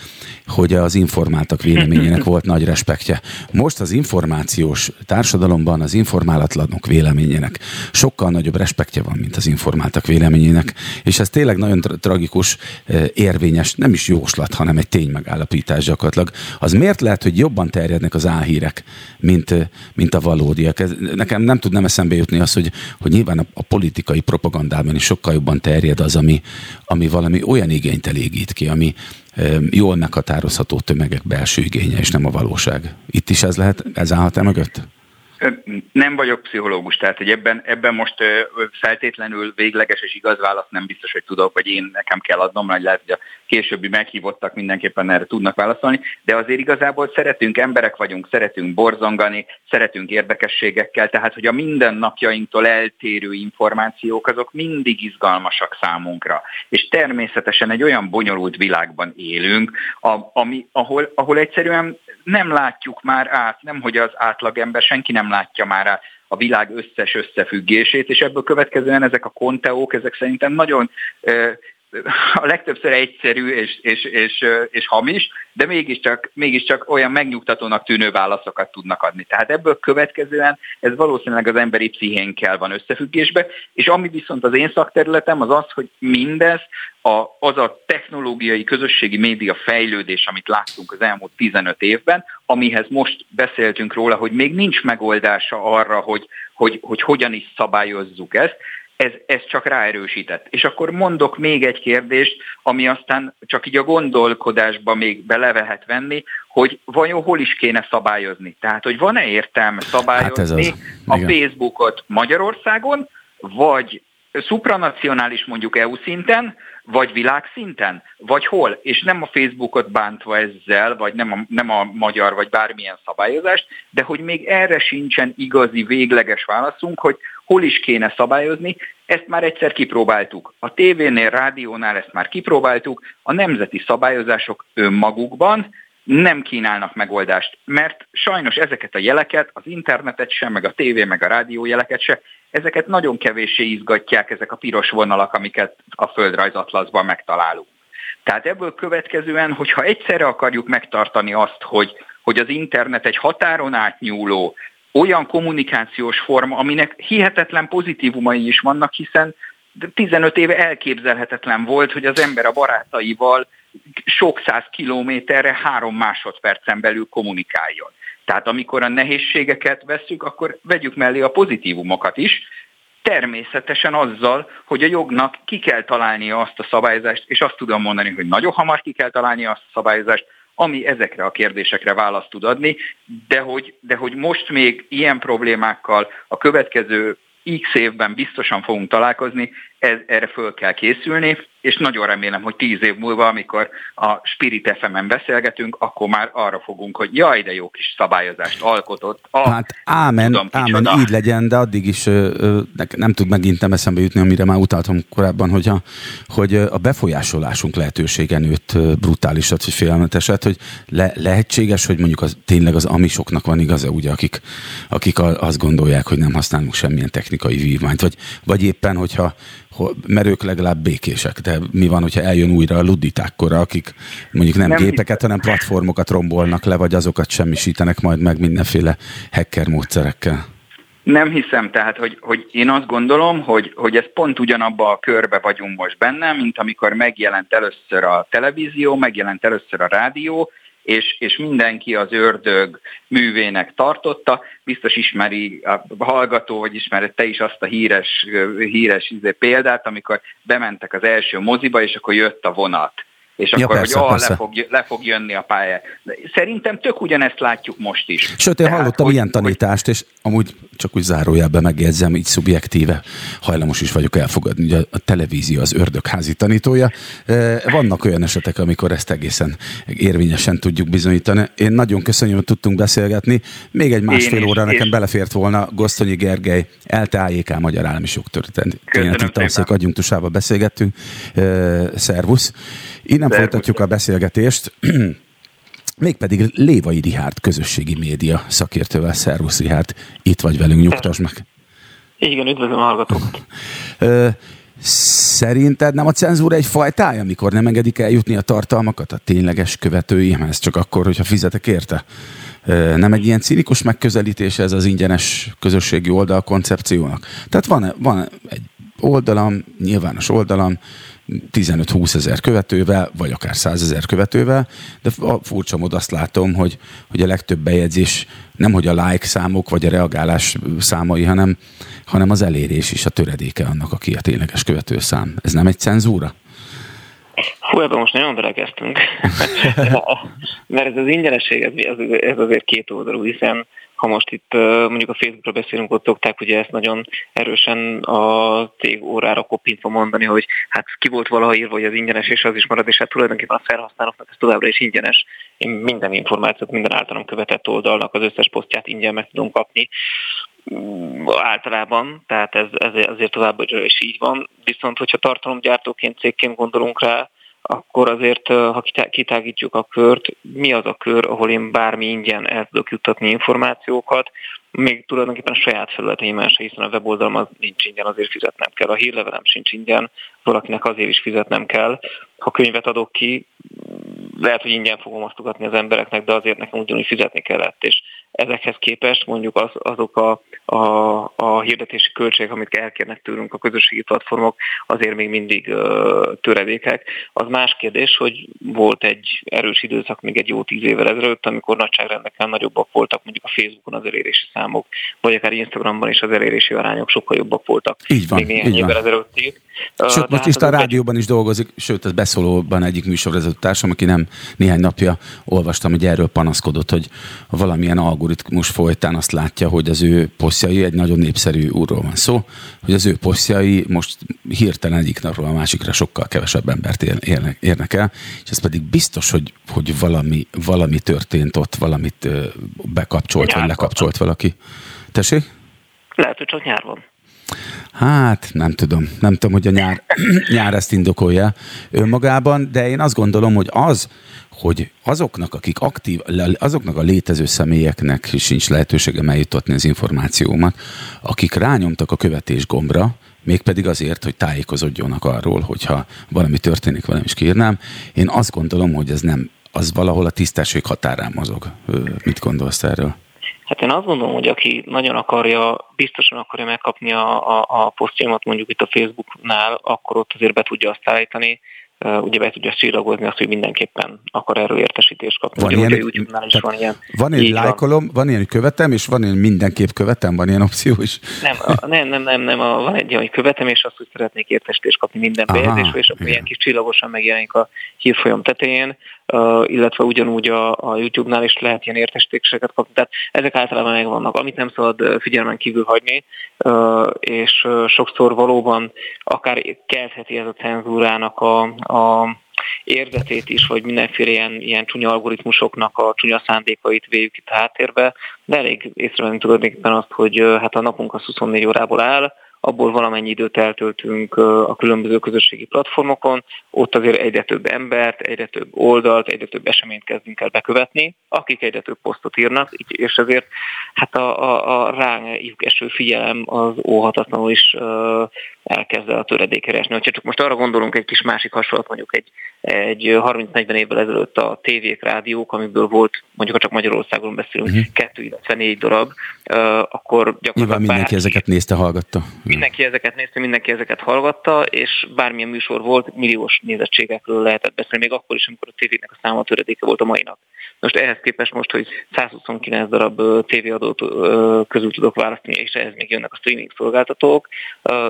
[SPEAKER 2] hogy az informáltak véleményének volt nagy respektje. Most az információs társadalomban az informálatlanok véleményének sokkal nagyobb respektje van, mint az informáltak véleményének, és ez tényleg nagyon tra- tragikus, eh, érvényes, nem is jóslat, hanem egy tény megállapítás gyakorlatilag. Az miért lehet, hogy jobban terjednek az álhírek, mint, mint a valódiak? Ez, nekem nem tudnám eszembe jutni az, hogy, hogy nyilván a, a politikai propagandában is sokkal jobban terjed az, ami, ami valami olyan igényt elégít ki, ami, jól meghatározható tömegek belső igénye, és nem a valóság. Itt is ez lehet, ez állhat-e mögött?
[SPEAKER 3] Nem vagyok pszichológus, tehát hogy ebben, ebben most feltétlenül végleges és igaz választ nem biztos, hogy tudok, vagy én nekem kell adnom, mert lehet, hogy a későbbi meghívottak mindenképpen erre tudnak válaszolni, de azért igazából szeretünk, emberek vagyunk, szeretünk borzongani, szeretünk érdekességekkel, tehát hogy a mindennapjainktól eltérő információk azok mindig izgalmasak számunkra. És természetesen egy olyan bonyolult világban élünk, ami, ahol, ahol egyszerűen nem látjuk már át, nem hogy az átlagember, senki nem látja már át a világ összes összefüggését, és ebből következően ezek a konteók, ezek szerintem nagyon a legtöbbször egyszerű és, és, és, és hamis, de mégiscsak, mégiscsak olyan megnyugtatónak tűnő válaszokat tudnak adni. Tehát ebből következően ez valószínűleg az emberi pszichénkkel van összefüggésbe, és ami viszont az én szakterületem az az, hogy mindez a, az a technológiai közösségi média fejlődés, amit láttunk az elmúlt 15 évben, amihez most beszéltünk róla, hogy még nincs megoldása arra, hogy, hogy, hogy hogyan is szabályozzuk ezt, ez, ez csak ráerősített. És akkor mondok még egy kérdést, ami aztán csak így a gondolkodásba még bele lehet venni, hogy vajon hol is kéne szabályozni. Tehát, hogy van-e értelme szabályozni hát a Facebookot Magyarországon, vagy supranacionális mondjuk EU szinten, vagy világszinten, vagy hol, és nem a Facebookot bántva ezzel, vagy nem a, nem a magyar, vagy bármilyen szabályozást, de hogy még erre sincsen igazi, végleges válaszunk, hogy hol is kéne szabályozni, ezt már egyszer kipróbáltuk. A tévénél, rádiónál ezt már kipróbáltuk, a nemzeti szabályozások önmagukban nem kínálnak megoldást, mert sajnos ezeket a jeleket, az internetet sem, meg a tévé, meg a rádió jeleket se, ezeket nagyon kevéssé izgatják ezek a piros vonalak, amiket a földrajzatlaszban megtalálunk. Tehát ebből következően, hogyha egyszerre akarjuk megtartani azt, hogy, hogy az internet egy határon átnyúló, olyan kommunikációs forma, aminek hihetetlen pozitívumai is vannak, hiszen 15 éve elképzelhetetlen volt, hogy az ember a barátaival sok száz kilométerre három másodpercen belül kommunikáljon. Tehát amikor a nehézségeket veszük, akkor vegyük mellé a pozitívumokat is, természetesen azzal, hogy a jognak ki kell találnia azt a szabályozást, és azt tudom mondani, hogy nagyon hamar ki kell találnia azt a szabályozást, ami ezekre a kérdésekre választ tud adni, de hogy, de hogy most még ilyen problémákkal a következő X évben biztosan fogunk találkozni, ez, erre föl kell készülni, és nagyon remélem, hogy tíz év múlva, amikor a Spirit FM-en beszélgetünk, akkor már arra fogunk, hogy jaj, de jó kis szabályozást alkotott. A,
[SPEAKER 2] hát ámen, tudom, ámen, így legyen, de addig is ö, ö, nem tud megint nem eszembe jutni, amire már utaltam korábban, hogy a, hogy a befolyásolásunk lehetősége nőtt brutálisat, vagy félelmeteset, hogy le, lehetséges, hogy mondjuk az, tényleg az amisoknak van igaza, ugye, akik, akik azt gondolják, hogy nem használunk semmilyen technikai vívmányt, vagy, vagy éppen, hogyha mert ők legalább békések. De mi van, hogyha eljön újra a luditákkora, akik mondjuk nem, nem gépeket, hanem platformokat rombolnak le, vagy azokat semmisítenek majd meg mindenféle hacker módszerekkel?
[SPEAKER 3] Nem hiszem, tehát, hogy, hogy én azt gondolom, hogy, hogy ez pont ugyanabba a körbe vagyunk most benne, mint amikor megjelent először a televízió, megjelent először a rádió, és, és mindenki az ördög művének tartotta. Biztos ismeri a hallgató, vagy ismered te is azt a híres, híres izé példát, amikor bementek az első moziba, és akkor jött a vonat és akkor, ja, persze, hogy ah, Le, fog, le fog jönni a pálya. Szerintem tök ugyanezt látjuk most is.
[SPEAKER 2] Sőt, én Tehát, hallottam hogy, ilyen tanítást, hogy... és amúgy csak úgy zárójelben megjegyzem, így szubjektíve hajlamos is vagyok elfogadni, hogy a televízió az ördögházi tanítója. Vannak olyan esetek, amikor ezt egészen érvényesen tudjuk bizonyítani. Én nagyon köszönöm, hogy tudtunk beszélgetni. Még egy másfél óra nekem belefért volna Gosztonyi Gergely, ELTE AJK Magyar Állami Jogtörténeti Tanszék adjunktusába beszélgettünk. Szervusz! Innen Szervusz. folytatjuk a beszélgetést. Mégpedig Lévai Rihárd közösségi média szakértővel. Szervusz Rihárd, itt vagy velünk, nyugtasd meg.
[SPEAKER 4] Igen, üdvözlöm a hallgatókat.
[SPEAKER 2] Szerinted nem a cenzúra egy fajtája, amikor nem engedik eljutni a tartalmakat a tényleges követőimhez, csak akkor, hogyha fizetek érte? Nem egy ilyen cinikus megközelítés ez az ingyenes közösségi oldal koncepciónak? Tehát van, van egy oldalam, nyilvános oldalam, 15-20 ezer követővel, vagy akár 100 ezer követővel, de a furcsa mód azt látom, hogy, hogy a legtöbb bejegyzés nem hogy a like számok, vagy a reagálás számai, hanem, hanem az elérés is a töredéke annak, aki a tényleges követőszám. Ez nem egy cenzúra?
[SPEAKER 4] Hú, ebben most nagyon belekezdtünk. Mert ez az ingyenesség, ez, ez azért két oldalú, hiszen ha most itt mondjuk a Facebookra beszélünk, ott szokták ugye ezt nagyon erősen a cég órára kopintva mondani, hogy hát ki volt valaha írva, hogy az ingyenes, és az is marad, és hát tulajdonképpen a felhasználóknak ez továbbra is ingyenes. Én minden információt, minden általam követett oldalnak az összes posztját ingyen meg tudom kapni mm, általában, tehát ez, ez azért továbbra is így van. Viszont, hogyha tartalomgyártóként, cégként gondolunk rá, akkor azért, ha kitágítjuk a kört, mi az a kör, ahol én bármi ingyen el tudok juttatni információkat, még tulajdonképpen a saját felületeimen se, hiszen a weboldalam az nincs ingyen, azért fizetnem kell. A hírlevelem sincs ingyen, valakinek azért is fizetnem kell. Ha könyvet adok ki, lehet, hogy ingyen fogom osztogatni az embereknek, de azért nekem ugyanúgy fizetni kellett, és ezekhez képest mondjuk az, azok a, a, a hirdetési költségek, amit elkérnek tőlünk a közösségi platformok, azért még mindig uh, töredékek. Az más kérdés, hogy volt egy erős időszak még egy jó tíz évvel ezelőtt, amikor nagyságrendekkel nagyobbak voltak mondjuk a Facebookon az elérési számok, vagy akár Instagramban is az elérési arányok sokkal jobbak voltak.
[SPEAKER 2] Így van,
[SPEAKER 4] még néhány évvel ezelőtt.
[SPEAKER 2] Sőt, most is a rádióban is dolgozik, sőt, ez beszólóban egyik műsorvezető társam, aki nem néhány napja olvastam, hogy erről panaszkodott, hogy valamilyen algoritmus folytán azt látja, hogy az ő posztjai, egy nagyon népszerű úrról van szó, hogy az ő posztjai most hirtelen egyik napról a másikra sokkal kevesebb embert érnek, érnek el, és ez pedig biztos, hogy, hogy valami, valami történt ott, valamit bekapcsolt, vagy lekapcsolt valaki. Tessék?
[SPEAKER 4] Lehet, hogy csak nyár van.
[SPEAKER 2] Hát, nem tudom. Nem tudom, hogy a nyár, nyár ezt indokolja önmagában, de én azt gondolom, hogy az, hogy azoknak, akik aktív, azoknak a létező személyeknek sincs lehetősége eljutatni az információmat, akik rányomtak a követés gombra, mégpedig azért, hogy tájékozódjonak arról, hogyha valami történik velem is kiírnám. Én azt gondolom, hogy ez nem, az valahol a tisztesség határán mozog. Mit gondolsz erről?
[SPEAKER 4] Hát én azt gondolom, hogy aki nagyon akarja, biztosan akarja megkapni a, a, a posztjaimat mondjuk itt a Facebooknál, akkor ott azért be tudja azt állítani, ugye be tudja csillagozni azt, hogy mindenképpen akar erről értesítést kapni.
[SPEAKER 2] Van
[SPEAKER 4] ugye,
[SPEAKER 2] ilyen,
[SPEAKER 4] YouTube-nál is van ilyen.
[SPEAKER 2] Van ilyen lájkolom, van. van ilyen, hogy követem, és van ilyen, mindenképp követem, van ilyen opció is.
[SPEAKER 4] Nem, a, nem, nem, nem, nem a, van egy olyan, hogy követem, és azt, hogy szeretnék értesítést kapni minden bejegyzésről, és akkor igen. ilyen kis csillagosan megjelenik a hírfolyam tetején, illetve ugyanúgy a, a YouTube-nál is lehet ilyen értesítéseket kapni. Tehát ezek általában megvannak, amit nem szabad figyelmen kívül hagyni, és sokszor valóban akár keltheti ez a cenzúrának a, a érzetét is, hogy mindenféle ilyen, ilyen csúnya algoritmusoknak a csúnya szándékait véljük itt a háttérbe, de elég észrevenni tudod azt, hogy hát a napunk az 24 órából áll, abból valamennyi időt eltöltünk a különböző közösségi platformokon, ott azért egyre több embert, egyre több oldalt, egyre több eseményt kezdünk el bekövetni, akik egyre több posztot írnak, és ezért hát a, a, a ránk eső figyelem az óhatatlanul is elkezd el a töredékeresni. Ha csak most arra gondolunk egy kis másik hasonlat, mondjuk egy, egy 30-40 évvel ezelőtt a tévék, rádiók, amiből volt, mondjuk csak Magyarországon beszélünk, uh-huh. kettő, illetve négy darab, akkor gyakorlatilag...
[SPEAKER 2] Nyilván mindenki bár... ezeket nézte, hallgatta.
[SPEAKER 4] Mindenki ezeket nézte, mindenki ezeket hallgatta, és bármilyen műsor volt, milliós nézettségekről lehetett beszélni, még akkor is, amikor a tévének a száma töredéke volt a mai nap. Most ehhez képest most, hogy 129 darab tévéadót közül tudok választani, és ehhez még jönnek a streaming szolgáltatók,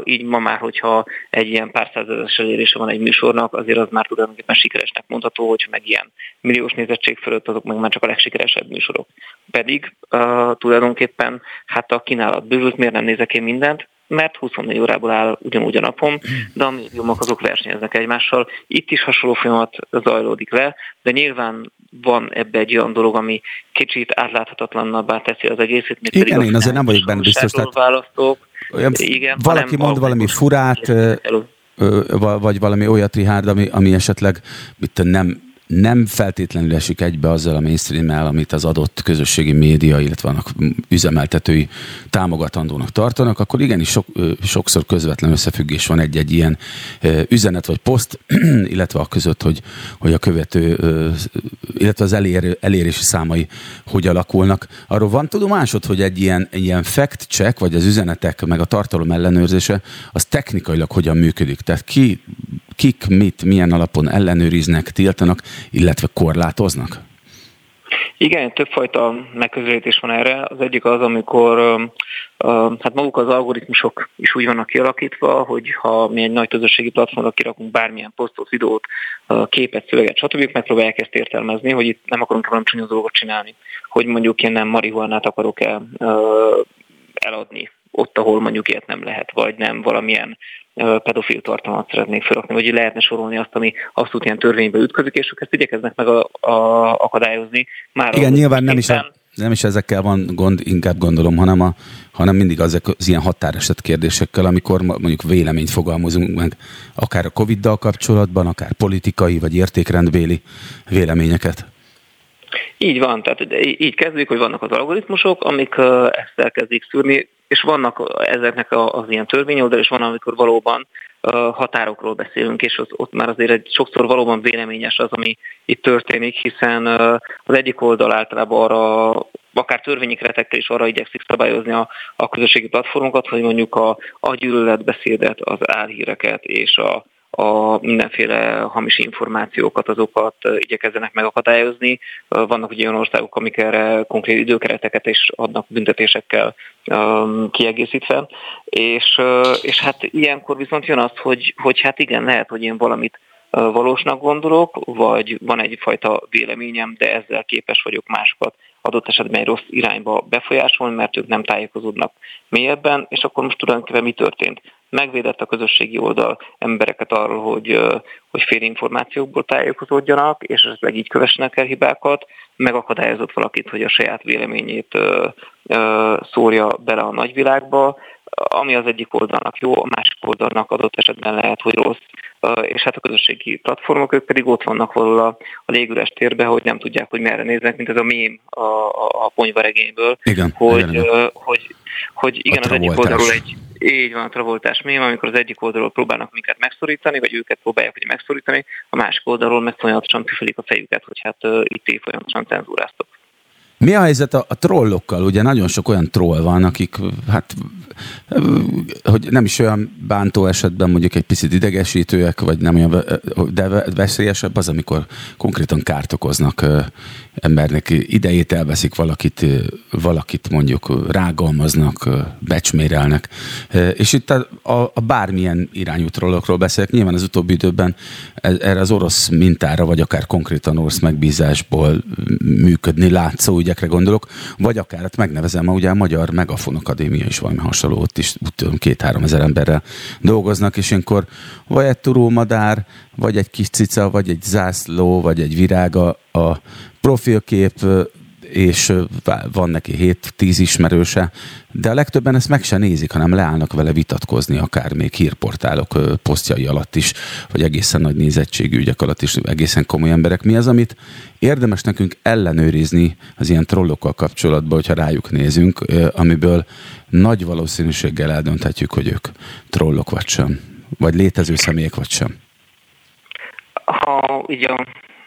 [SPEAKER 4] így ma már, hogyha egy ilyen pár százezeres elérése van egy műsornak, azért az már tulajdonképpen sikeresnek mondható, hogy meg ilyen milliós nézettség fölött, azok meg már csak a legsikeresebb műsorok. Pedig tulajdonképpen hát a kínálat bővült, miért nem nézek én mindent, mert 24 órából áll ugyanúgy a napom, de a médiumok azok versenyeznek egymással. Itt is hasonló folyamat zajlódik le, de nyilván van ebbe egy olyan dolog, ami kicsit átláthatatlannabbá teszi az egészet.
[SPEAKER 2] Igen, én azért nem vagyok benne biztos.
[SPEAKER 4] Tehát választók.
[SPEAKER 2] Olyan, Igen, valaki mond valami furát, vagy valami olyat, Rihárd, ami, ami esetleg mit nem nem feltétlenül esik egybe azzal a mainstream amit az adott közösségi média, illetve annak üzemeltetői támogatandónak tartanak, akkor igenis sok, sokszor közvetlen összefüggés van egy-egy ilyen üzenet vagy poszt, illetve a között, hogy, hogy a követő, illetve az elér, elérési számai hogy alakulnak. Arról van tudomásod, hogy egy ilyen, ilyen fact check, vagy az üzenetek, meg a tartalom ellenőrzése, az technikailag hogyan működik? Tehát ki kik mit, milyen alapon ellenőriznek, tiltanak, illetve korlátoznak?
[SPEAKER 4] Igen, többfajta megközelítés van erre. Az egyik az, amikor hát maguk az algoritmusok is úgy vannak kialakítva, hogy ha mi egy nagy közösségi platformra kirakunk bármilyen posztot, videót, képet, szöveget, stb. megpróbálják ezt értelmezni, hogy itt nem akarunk valami csúnya dolgot csinálni. Hogy mondjuk én nem marihuanát akarok-e uh, eladni ott, ahol mondjuk ilyet nem lehet, vagy nem valamilyen pedofil tartalmat szeretnék felrakni, vagy lehetne sorolni azt, ami abszolút ilyen törvénybe ütközik, és ők ezt igyekeznek meg a, a, akadályozni.
[SPEAKER 2] Már Igen, nyilván nem is, a, nem is ezekkel van gond, inkább gondolom, hanem, a, hanem mindig az, az ilyen határeset kérdésekkel, amikor mondjuk véleményt fogalmazunk meg, akár a Covid-dal kapcsolatban, akár politikai vagy értékrendbéli véleményeket.
[SPEAKER 4] Így van, tehát így kezdjük, hogy vannak az algoritmusok, amik ezt elkezdik szűrni, és vannak ezeknek az ilyen törvényoldal, és van, amikor valóban határokról beszélünk, és ott, már azért egy sokszor valóban véleményes az, ami itt történik, hiszen az egyik oldal általában arra akár törvényi keretekkel is arra igyekszik szabályozni a, a közösségi platformokat, hogy mondjuk a, a gyűlöletbeszédet, az álhíreket és a, a mindenféle hamis információkat, azokat igyekezzenek megakadályozni. Vannak ugye olyan országok, amik erre konkrét időkereteket is adnak büntetésekkel kiegészítve, és, és hát ilyenkor viszont jön az, hogy, hogy hát igen, lehet, hogy én valamit valósnak gondolok, vagy van egyfajta véleményem, de ezzel képes vagyok másokat adott esetben egy rossz irányba befolyásolni, mert ők nem tájékozódnak mélyebben, és akkor most tulajdonképpen mi történt? Megvédett a közösségi oldal embereket arról, hogy, hogy félinformációkból tájékozódjanak, és esetleg így kövessenek el hibákat, megakadályozott valakit, hogy a saját véleményét szórja bele a nagyvilágba, ami az egyik oldalnak jó, a másik oldalnak adott esetben lehet, hogy rossz, és hát a közösségi platformok, ők pedig ott vannak valahol a, a légüres térbe, hogy nem tudják, hogy merre néznek, mint ez a mém a, a, a ponyvaregényből,
[SPEAKER 2] igen,
[SPEAKER 4] hogy,
[SPEAKER 2] igen, igen.
[SPEAKER 4] hogy, hogy igen, az egyik oldalról egy így van a travoltás mém, amikor az egyik oldalról próbálnak minket megszorítani, vagy őket próbálják hogy megszorítani, a másik oldalról meg folyamatosan püfölik a fejüket, hogy hát uh, itt folyamatosan cenzúráztok.
[SPEAKER 2] Mi a helyzet a, a trollokkal? Ugye nagyon sok olyan troll van, akik hát hogy nem is olyan bántó esetben mondjuk egy picit idegesítőek, vagy nem olyan, de veszélyesebb az, amikor konkrétan kárt okoznak embernek, idejét elveszik valakit, valakit mondjuk rágalmaznak, becsmérelnek. És itt a, a, a bármilyen irányú trollokról beszélek, nyilván az utóbbi időben e, erre az orosz mintára, vagy akár konkrétan orosz megbízásból működni látszó ügyekre gondolok, vagy akár hát megnevezem, ma ugye a Magyar Megafon Akadémia is valami hasonló, ott is úgy tudom, két-három ezer emberrel dolgoznak, és ilyenkor vagy egy turómadár, vagy egy kis cica, vagy egy zászló, vagy egy virága a profilkép, és van neki 7-10 ismerőse, de a legtöbben ezt meg se nézik, hanem leállnak vele vitatkozni, akár még hírportálok posztjai alatt is, vagy egészen nagy nézettségű ügyek alatt is, egészen komoly emberek. Mi az, amit érdemes nekünk ellenőrizni az ilyen trollokkal kapcsolatban, hogyha rájuk nézünk, amiből nagy valószínűséggel eldönthetjük, hogy ők trollok vagy sem, vagy létező személyek vagy sem.
[SPEAKER 4] Ha ugye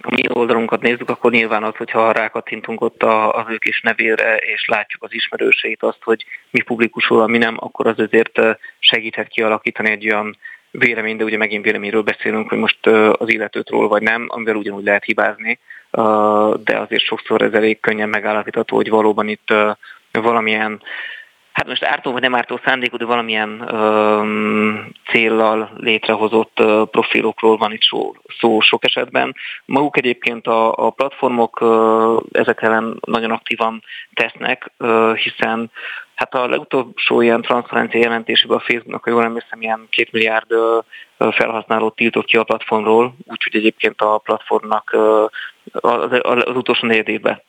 [SPEAKER 4] a mi oldalunkat nézzük, akkor nyilván az, hogyha rákattintunk ott az ők is nevére, és látjuk az ismerőseit, azt, hogy mi publikusul, mi nem, akkor az azért segíthet kialakítani egy olyan vélemény, de ugye megint véleményről beszélünk, hogy most az illetőtről vagy nem, amivel ugyanúgy lehet hibázni, de azért sokszor ez elég könnyen megállapítható, hogy valóban itt valamilyen hát most ártó vagy nem ártó szándékú, de valamilyen öm, céllal létrehozott ö, profilokról van itt szó, szó sok esetben. Maguk egyébként a, a platformok ö, ezek ellen nagyon aktívan tesznek, ö, hiszen Hát a legutolsó ilyen transzparencia jelentésében a Facebooknak, ha jól emlékszem, ilyen két milliárd felhasználót tiltott ki a platformról, úgyhogy egyébként a platformnak az, az utolsó negyedében,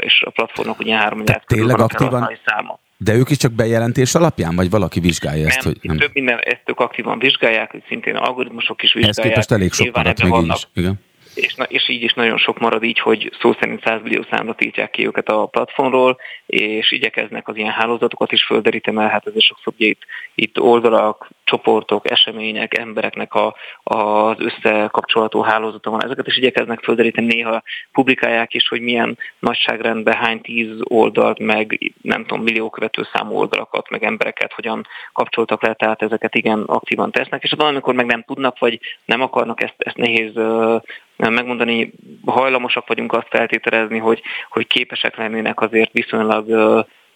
[SPEAKER 4] és a platformnak ugye három milliárd
[SPEAKER 2] tényleg aktívan, száma. De ők is csak bejelentés alapján, vagy valaki vizsgálja ezt?
[SPEAKER 4] Nem, hogy nem. több minden, ezt ők aktívan vizsgálják, szintén algoritmusok is vizsgálják. Ez
[SPEAKER 2] képest elég sok maradt vannak, is. Igen
[SPEAKER 4] és, és így is nagyon sok marad így, hogy szó szerint 100 millió számra tiltják ki őket a platformról, és igyekeznek az ilyen hálózatokat is földeríteni, mert hát ezért sokszor itt, itt oldalak, csoportok, események, embereknek a, az összekapcsolató hálózata van. Ezeket is igyekeznek földeríteni, néha publikálják is, hogy milyen nagyságrendben hány tíz oldalt, meg nem tudom, millió követő számú oldalakat, meg embereket hogyan kapcsoltak le, tehát ezeket igen aktívan tesznek, és amikor meg nem tudnak, vagy nem akarnak, ezt, ezt nehéz megmondani, hajlamosak vagyunk azt feltételezni, hogy, hogy képesek lennének azért viszonylag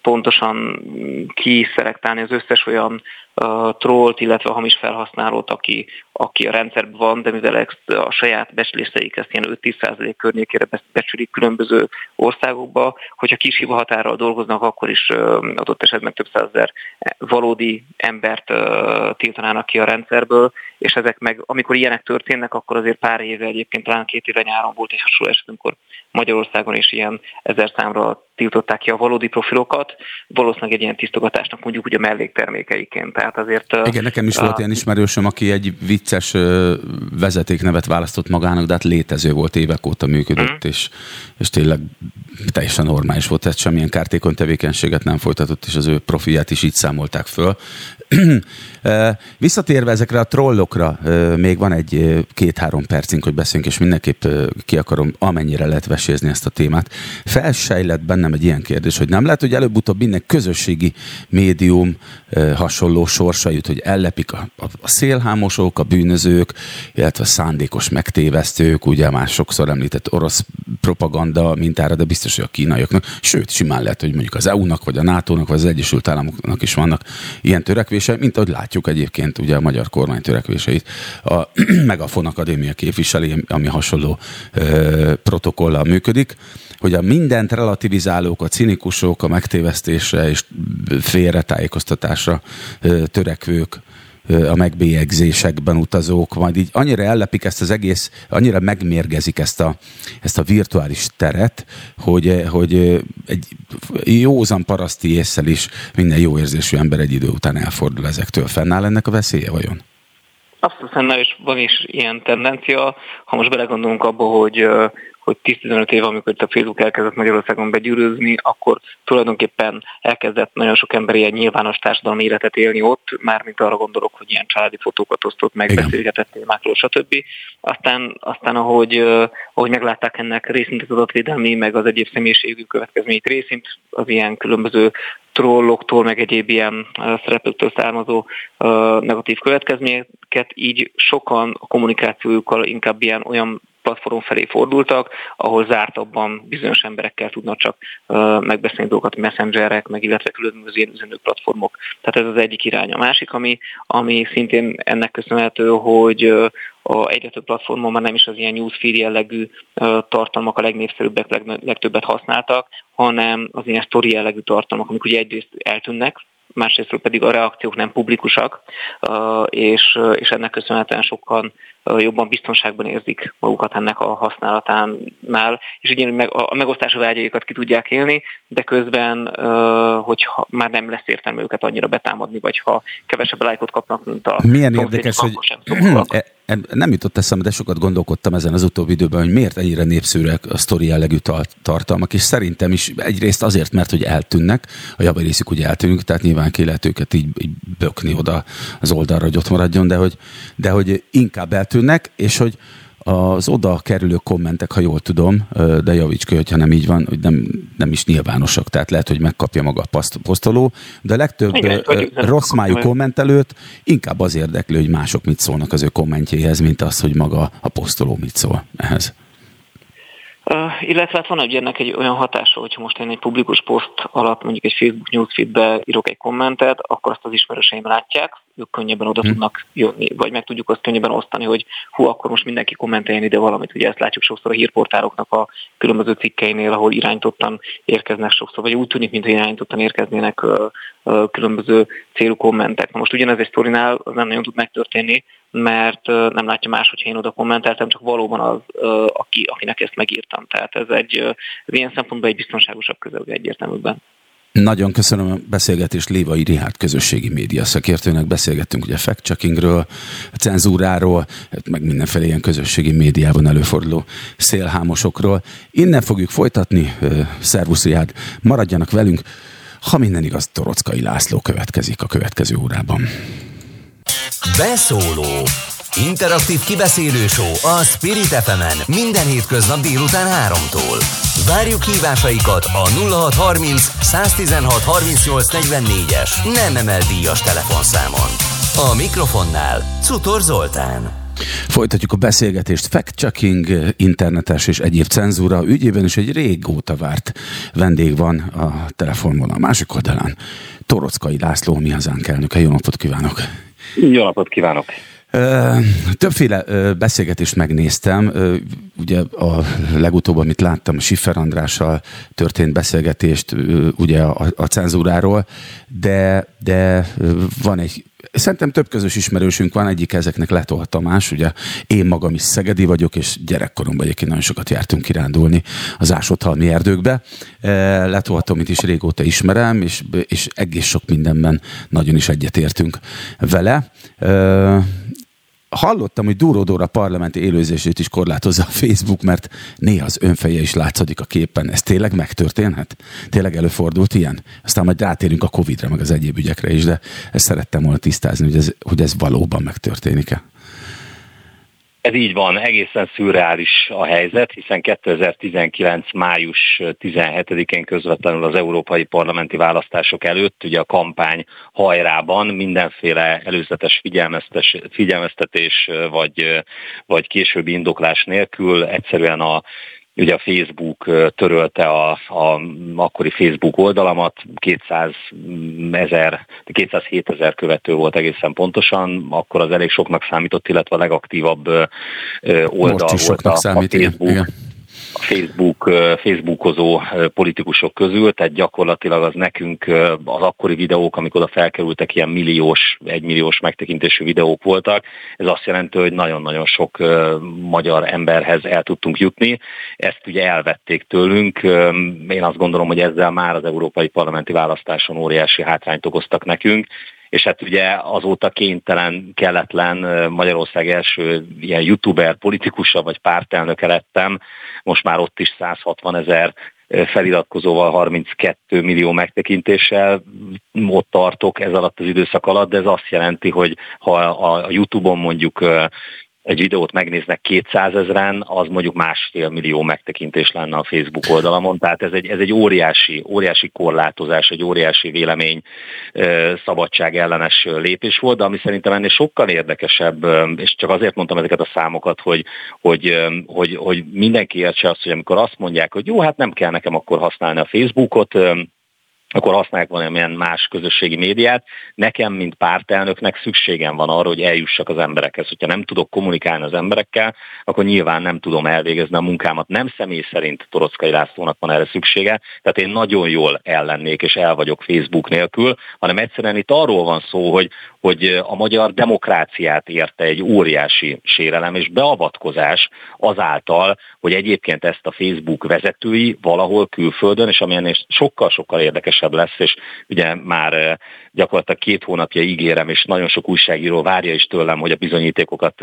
[SPEAKER 4] pontosan kiszelektálni az összes olyan trollt, illetve hamis felhasználót, aki, aki a rendszerben van, de mivel ezt a saját becsléseik ezt ilyen 5-10% környékére becsülik különböző országokba, hogyha kis hiba határral dolgoznak, akkor is adott esetben több százezer valódi embert tiltanának ki a rendszerből, és ezek meg, amikor ilyenek történnek, akkor azért pár éve egyébként talán két éve nyáron volt egy hasonló eset, amikor Magyarországon is ilyen ezer számra tiltották ki a valódi profilokat, valószínűleg egy ilyen tisztogatásnak mondjuk ugye melléktermékeiként. Tehát azért,
[SPEAKER 2] Igen, nekem is a... volt ilyen ismerősöm, aki egy vicces vezetéknevet választott magának, de hát létező volt, évek óta működött, mm. és, és tényleg teljesen normális volt, tehát semmilyen kártékony tevékenységet nem folytatott, és az ő profilját is így számolták föl. Visszatérve ezekre a trollokra, még van egy két-három percünk, hogy beszéljünk, és mindenképp ki akarom amennyire lehet vesézni ezt a témát. Felsejlett bennem egy ilyen kérdés, hogy nem lehet, hogy előbb-utóbb minden közösségi médium hasonló sorsa jut, hogy ellepik a, a, a szélhámosok, a bűnözők, illetve a szándékos megtévesztők, ugye már sokszor említett orosz propaganda mintára, de biztos, hogy a kínaiaknak, sőt, simán lehet, hogy mondjuk az EU-nak, vagy a NATO-nak, vagy az Egyesült Államoknak is vannak ilyen törekvése, mint ahogy látjuk egyébként ugye a magyar kormány törekvéseit. A Megafon Akadémia képviseli, ami hasonló ö, protokollal működik, hogy a mindent relativizálók, a cinikusok, a megtévesztésre és félretájékoztatásra ö, törekvők a megbélyegzésekben utazók, majd így annyira ellepik ezt az egész, annyira megmérgezik ezt a, ezt a virtuális teret, hogy, hogy egy józan paraszti észsel is minden jó érzésű ember egy idő után elfordul ezektől. Fennáll ennek a veszélye vajon?
[SPEAKER 4] Abszolút fennáll, és van is ilyen tendencia. Ha most belegondolunk abba, hogy hogy 10-15 év, amikor itt a Facebook elkezdett Magyarországon begyűrűzni, akkor tulajdonképpen elkezdett nagyon sok ember ilyen nyilvános társadalmi életet élni ott, mármint arra gondolok, hogy ilyen családi fotókat osztott meg, beszélgetett témákról, stb. Aztán, aztán ahogy, ahogy meglátták ennek részint az adatvédelmi, meg az egyéb személyiségű következményét részint, az ilyen különböző trolloktól, meg egyéb ilyen szereplőktől származó negatív következményeket, így sokan a kommunikációjukkal inkább ilyen olyan platform felé fordultak, ahol zártabban bizonyos emberekkel tudnak csak megbeszélni dolgokat, messengerek, meg illetve különböző üzenő platformok. Tehát ez az egyik irány. A másik, ami, ami szintén ennek köszönhető, hogy a egyre több platformon már nem is az ilyen newsfeed jellegű tartalmak a legnépszerűbbek, legtöbbet használtak, hanem az ilyen story jellegű tartalmak, amik ugye egyrészt eltűnnek, másrészt pedig a reakciók nem publikusak, és, és ennek köszönhetően sokan jobban biztonságban érzik magukat ennek a használatánál, és ugyanúgy a megosztási vágyaikat ki tudják élni, de közben, hogyha már nem lesz értelme őket annyira betámadni, vagy ha kevesebb lájkot kapnak, mint a
[SPEAKER 2] Milyen érdekes, hogy nem jutott eszembe, de sokat gondolkodtam ezen az utóbbi időben, hogy miért ennyire népszerűek a sztori jellegű tartalmak, és szerintem is egyrészt azért, mert hogy eltűnnek, a javarészük ugye eltűnünk, tehát nyilván ki lehet őket így, így bökni oda az oldalra, hogy ott maradjon, de hogy, de hogy inkább eltűnnek, és hogy az oda kerülő kommentek, ha jól tudom, de javíts ki, hogyha nem így van, hogy nem, nem is nyilvánosak, tehát lehet, hogy megkapja maga a posztoló, de a legtöbb Igen, rossz májú kommentelőt inkább az érdekli, hogy mások mit szólnak az ő kommentjéhez, mint az, hogy maga a posztoló mit szól ehhez.
[SPEAKER 4] Uh, illetve hát van egy ennek egy olyan hatása, hogyha most én egy publikus poszt alatt mondjuk egy Facebook newsfeedbe írok egy kommentet, akkor azt az ismerőseim látják, ők könnyebben oda hmm. tudnak jönni, vagy meg tudjuk azt könnyebben osztani, hogy hú, akkor most mindenki kommenteljen ide valamit. Ugye ezt látjuk sokszor a hírportáloknak a különböző cikkeinél, ahol irányítottan érkeznek sokszor, vagy úgy tűnik, mintha irányítottan érkeznének uh, uh, különböző célú kommentek. Na most ugyanez egy sztorinál nem nagyon tud megtörténni, mert nem látja más, hogyha én oda kommenteltem, csak valóban az, aki, akinek ezt megírtam. Tehát ez egy ez ilyen szempontból egy biztonságosabb közel egyértelműben.
[SPEAKER 2] Nagyon köszönöm a beszélgetést Lévai Rihárd közösségi média szakértőnek. Beszélgettünk ugye fact-checkingről, cenzúráról, hát meg mindenféle ilyen közösségi médiában előforduló szélhámosokról. Innen fogjuk folytatni. Szervusz Rihárd, maradjanak velünk. Ha minden igaz, Torockai László következik a következő órában.
[SPEAKER 1] Beszóló Interaktív kibeszélő show a Spirit fm minden hétköznap délután 3-tól. Várjuk hívásaikat a 0630 116 38 es nem emel díjas telefonszámon. A mikrofonnál Cutor Zoltán.
[SPEAKER 2] Folytatjuk a beszélgetést. Fact-checking, internetes és egyéb cenzúra ügyében is egy régóta várt vendég van a telefonvonal másik oldalán. Torockai László, mi hazánk elnöke. Jó napot kívánok!
[SPEAKER 5] Jó napot kívánok!
[SPEAKER 2] Többféle beszélgetést megnéztem. Ugye a legutóbb, amit láttam, Siffer Andrással történt beszélgetést ugye a, a cenzúráról, de, de van egy Szerintem több közös ismerősünk van, egyik ezeknek Letol Tamás, ugye én magam is szegedi vagyok, és gyerekkoromban egyébként nagyon sokat jártunk kirándulni az ásóthalmi erdőkbe. Letol Tomit is régóta ismerem, és, és egész sok mindenben nagyon is egyetértünk vele hallottam, hogy Dóra parlamenti élőzését is korlátozza a Facebook, mert néha az önfeje is látszik a képen. Ez tényleg megtörténhet? Tényleg előfordult ilyen? Aztán majd rátérünk a Covid-ra, meg az egyéb ügyekre is, de ezt szerettem volna tisztázni, hogy ez, hogy ez valóban megtörténik-e.
[SPEAKER 5] Ez így van, egészen szürreális a helyzet, hiszen 2019. május 17-én közvetlenül az európai parlamenti választások előtt, ugye a kampány hajrában mindenféle előzetes figyelmeztetés vagy, vagy későbbi indoklás nélkül egyszerűen a Ugye a Facebook törölte a, a akkori Facebook oldalamat, 200 ezer, 207 ezer követő volt egészen pontosan, akkor az elég soknak számított, illetve a legaktívabb oldal volt a, a Facebook. Igen Facebook, Facebookozó politikusok közül, tehát gyakorlatilag az nekünk az akkori videók, amikor oda felkerültek, ilyen milliós, egymilliós megtekintésű videók voltak. Ez azt jelenti, hogy nagyon-nagyon sok magyar emberhez el tudtunk jutni. Ezt ugye elvették tőlünk. Én azt gondolom, hogy ezzel már az európai parlamenti választáson óriási hátrányt okoztak nekünk, és hát ugye azóta kénytelen, kelletlen Magyarország első ilyen youtuber, politikusa vagy pártelnöke lettem, most már ott is 160 ezer feliratkozóval 32 millió megtekintéssel ott tartok ez alatt az időszak alatt, de ez azt jelenti, hogy ha a YouTube-on mondjuk egy videót megnéznek 200 ezeren, az mondjuk másfél millió megtekintés lenne a Facebook oldalamon, tehát ez egy, ez egy óriási, óriási korlátozás, egy óriási vélemény szabadság ellenes lépés volt, de ami szerintem ennél sokkal érdekesebb, és csak azért mondtam ezeket a számokat, hogy, hogy, hogy, hogy mindenki értse azt, hogy amikor azt mondják, hogy jó, hát nem kell nekem akkor használni a Facebookot, akkor használják valamilyen más közösségi médiát. Nekem, mint pártelnöknek szükségem van arra, hogy eljussak az emberekhez. Hogyha nem tudok kommunikálni az emberekkel, akkor nyilván nem tudom elvégezni a munkámat. Nem személy szerint Torockai Lászlónak van erre szüksége, tehát én nagyon jól ellennék és el vagyok Facebook nélkül, hanem egyszerűen itt arról van szó, hogy, hogy a magyar demokráciát érte egy óriási sérelem és beavatkozás azáltal, hogy egyébként ezt a Facebook vezetői valahol külföldön, és amilyen sokkal-sokkal érdekesebb lesz, és ugye már gyakorlatilag két hónapja ígérem, és nagyon sok újságíró várja is tőlem, hogy a bizonyítékokat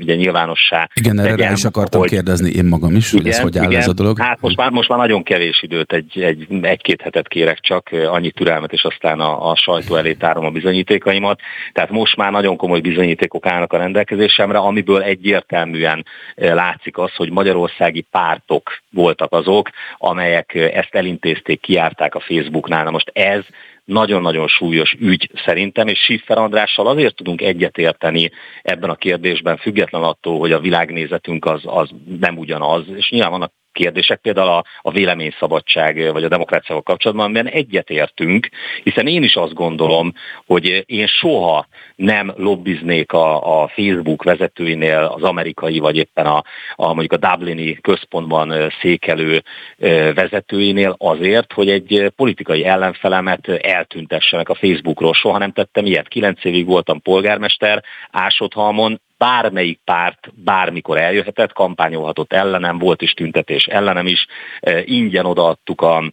[SPEAKER 5] ugye nyilvánossá
[SPEAKER 2] Igen, erre rá is akartam hogy... kérdezni én magam is, igen, hogy ez hogy áll igen, ez a dolog.
[SPEAKER 5] Hát most már, most már nagyon kevés időt, egy, egy, egy-két hetet kérek csak, annyi türelmet, és aztán a, a sajtó elé tárom a bizonyítékaimat. Tehát most már nagyon komoly bizonyítékok állnak a rendelkezésemre, amiből egyértelműen látszik az, hogy magyarországi pártok voltak azok, amelyek ezt elintézték, kiárták a Facebooknál. Na most ez nagyon-nagyon súlyos ügy szerintem, és Siffer Andrással azért tudunk egyetérteni ebben a kérdésben, független attól, hogy a világnézetünk az, az nem ugyanaz, és nyilván vannak kérdések, például a, a véleményszabadság vagy a demokráciával kapcsolatban, amiben egyetértünk, hiszen én is azt gondolom, hogy én soha nem lobbiznék a, a Facebook vezetőinél, az amerikai vagy éppen a, a mondjuk a Dublini központban székelő vezetőinél azért, hogy egy politikai ellenfelemet eltüntessenek a Facebookról. Soha nem tettem ilyet. Kilenc évig voltam polgármester, Ásodhalmon, bármelyik párt bármikor eljöhetett, kampányolhatott ellenem, volt is tüntetés ellenem is, e, ingyen odaadtuk a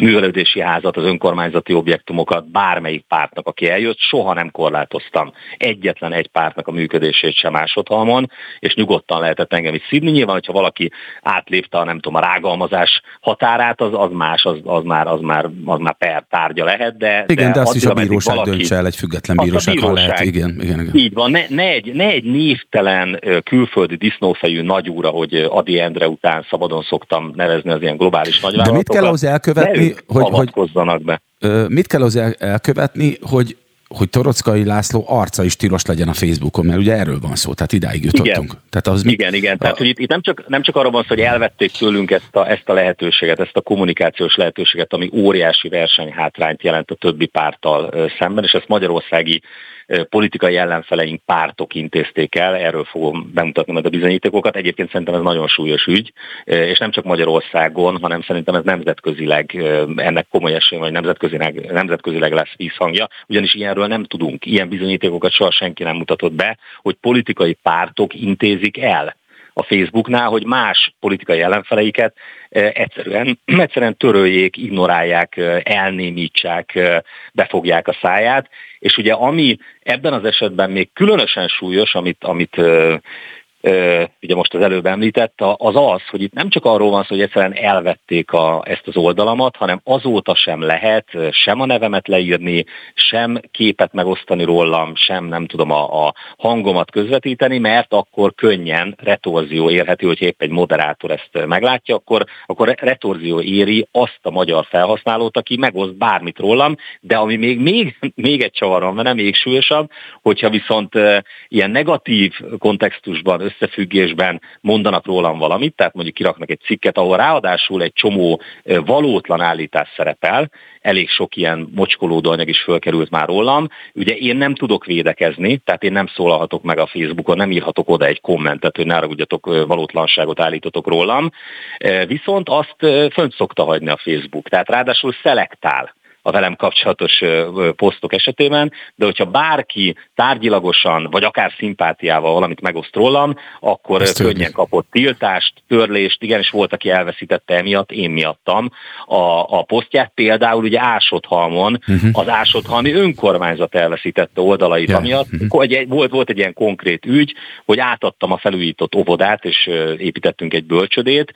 [SPEAKER 5] művelődési házat, az önkormányzati objektumokat bármelyik pártnak, aki eljött, soha nem korlátoztam egyetlen egy pártnak a működését sem másodhalmon, és nyugodtan lehetett engem is szívni. Nyilván, hogyha valaki átlépte a nem tudom, a rágalmazás határát, az, az más, az, az, már, az, már, az már per tárgya lehet, de...
[SPEAKER 2] Igen,
[SPEAKER 5] de,
[SPEAKER 2] de azt is a bíróság valaki, döntse el, egy független bíróság, bíróság ha lehet. Igen, igen, igen.
[SPEAKER 5] Így van, ne, ne, egy, ne egy névtelen külföldi disznófejű nagyúra, hogy Adi Endre után szabadon szoktam nevezni az ilyen globális nagyvállalatokat.
[SPEAKER 2] De mit kell ahhoz elkövetni,
[SPEAKER 5] hogy, avatkozzanak be.
[SPEAKER 2] Mit kell az elkövetni, hogy hogy Torockai László arca is tilos legyen a Facebookon, mert ugye erről van szó, tehát idáig jutottunk.
[SPEAKER 5] Igen, tehát az igen, mi... igen. Tehát hogy itt, itt nem, csak, nem csak arról van szó, hogy elvették tőlünk ezt a, ezt a lehetőséget, ezt a kommunikációs lehetőséget, ami óriási versenyhátrányt jelent a többi párttal szemben, és ezt magyarországi politikai ellenfeleink pártok intézték el, erről fogom bemutatni majd a bizonyítékokat. Egyébként szerintem ez nagyon súlyos ügy, és nem csak Magyarországon, hanem szerintem ez nemzetközileg ennek komoly esély, vagy nemzetközileg, nemzetközileg lesz vízhangja, ugyanis ilyenről nem tudunk, ilyen bizonyítékokat soha senki nem mutatott be, hogy politikai pártok intézik el a Facebooknál, hogy más politikai ellenfeleiket egyszerűen, egyszerűen töröljék, ignorálják, elnémítsák, befogják a száját. És ugye ami ebben az esetben még különösen súlyos, amit, amit ugye most az előbb említett, az az, hogy itt nem csak arról van szó, hogy egyszerűen elvették a, ezt az oldalamat, hanem azóta sem lehet sem a nevemet leírni, sem képet megosztani rólam, sem nem tudom a, a hangomat közvetíteni, mert akkor könnyen retorzió érhető, hogy épp egy moderátor ezt meglátja, akkor, akkor retorzió éri azt a magyar felhasználót, aki megoszt bármit rólam, de ami még, még, még egy csavarom, nem még súlyosabb, hogyha viszont ilyen negatív kontextusban összefüggésben mondanak rólam valamit, tehát mondjuk kiraknak egy cikket, ahol ráadásul egy csomó valótlan állítás szerepel, elég sok ilyen mocskolódó anyag is fölkerült már rólam. Ugye én nem tudok védekezni, tehát én nem szólalhatok meg a Facebookon, nem írhatok oda egy kommentet, hogy ne ragudjatok valótlanságot állítotok rólam. Viszont azt fönt szokta hagyni a Facebook, tehát ráadásul szelektál a velem kapcsolatos posztok esetében, de hogyha bárki tárgyilagosan, vagy akár szimpátiával valamit megoszt rólam, akkor Ezt könnyen törni. kapott tiltást, törlést, igen, és volt, aki elveszítette emiatt, én miattam a, a posztját. Például ugye Ásodhalmon uh-huh. az Ásodhalmi önkormányzat elveszítette oldalait, yeah. amiatt uh-huh. volt, volt egy ilyen konkrét ügy, hogy átadtam a felújított óvodát, és építettünk egy bölcsödét,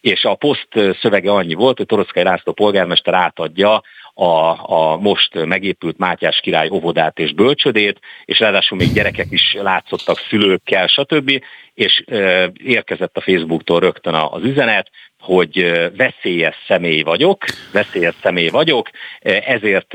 [SPEAKER 5] és a poszt szövege annyi volt, hogy Toroszkai László polgármester átadja a, a most megépült Mátyás király óvodát és bölcsödét, és ráadásul még gyerekek is látszottak szülőkkel, stb. És e, érkezett a Facebooktól rögtön az üzenet, hogy veszélyes személy vagyok, veszélyes személy vagyok, ezért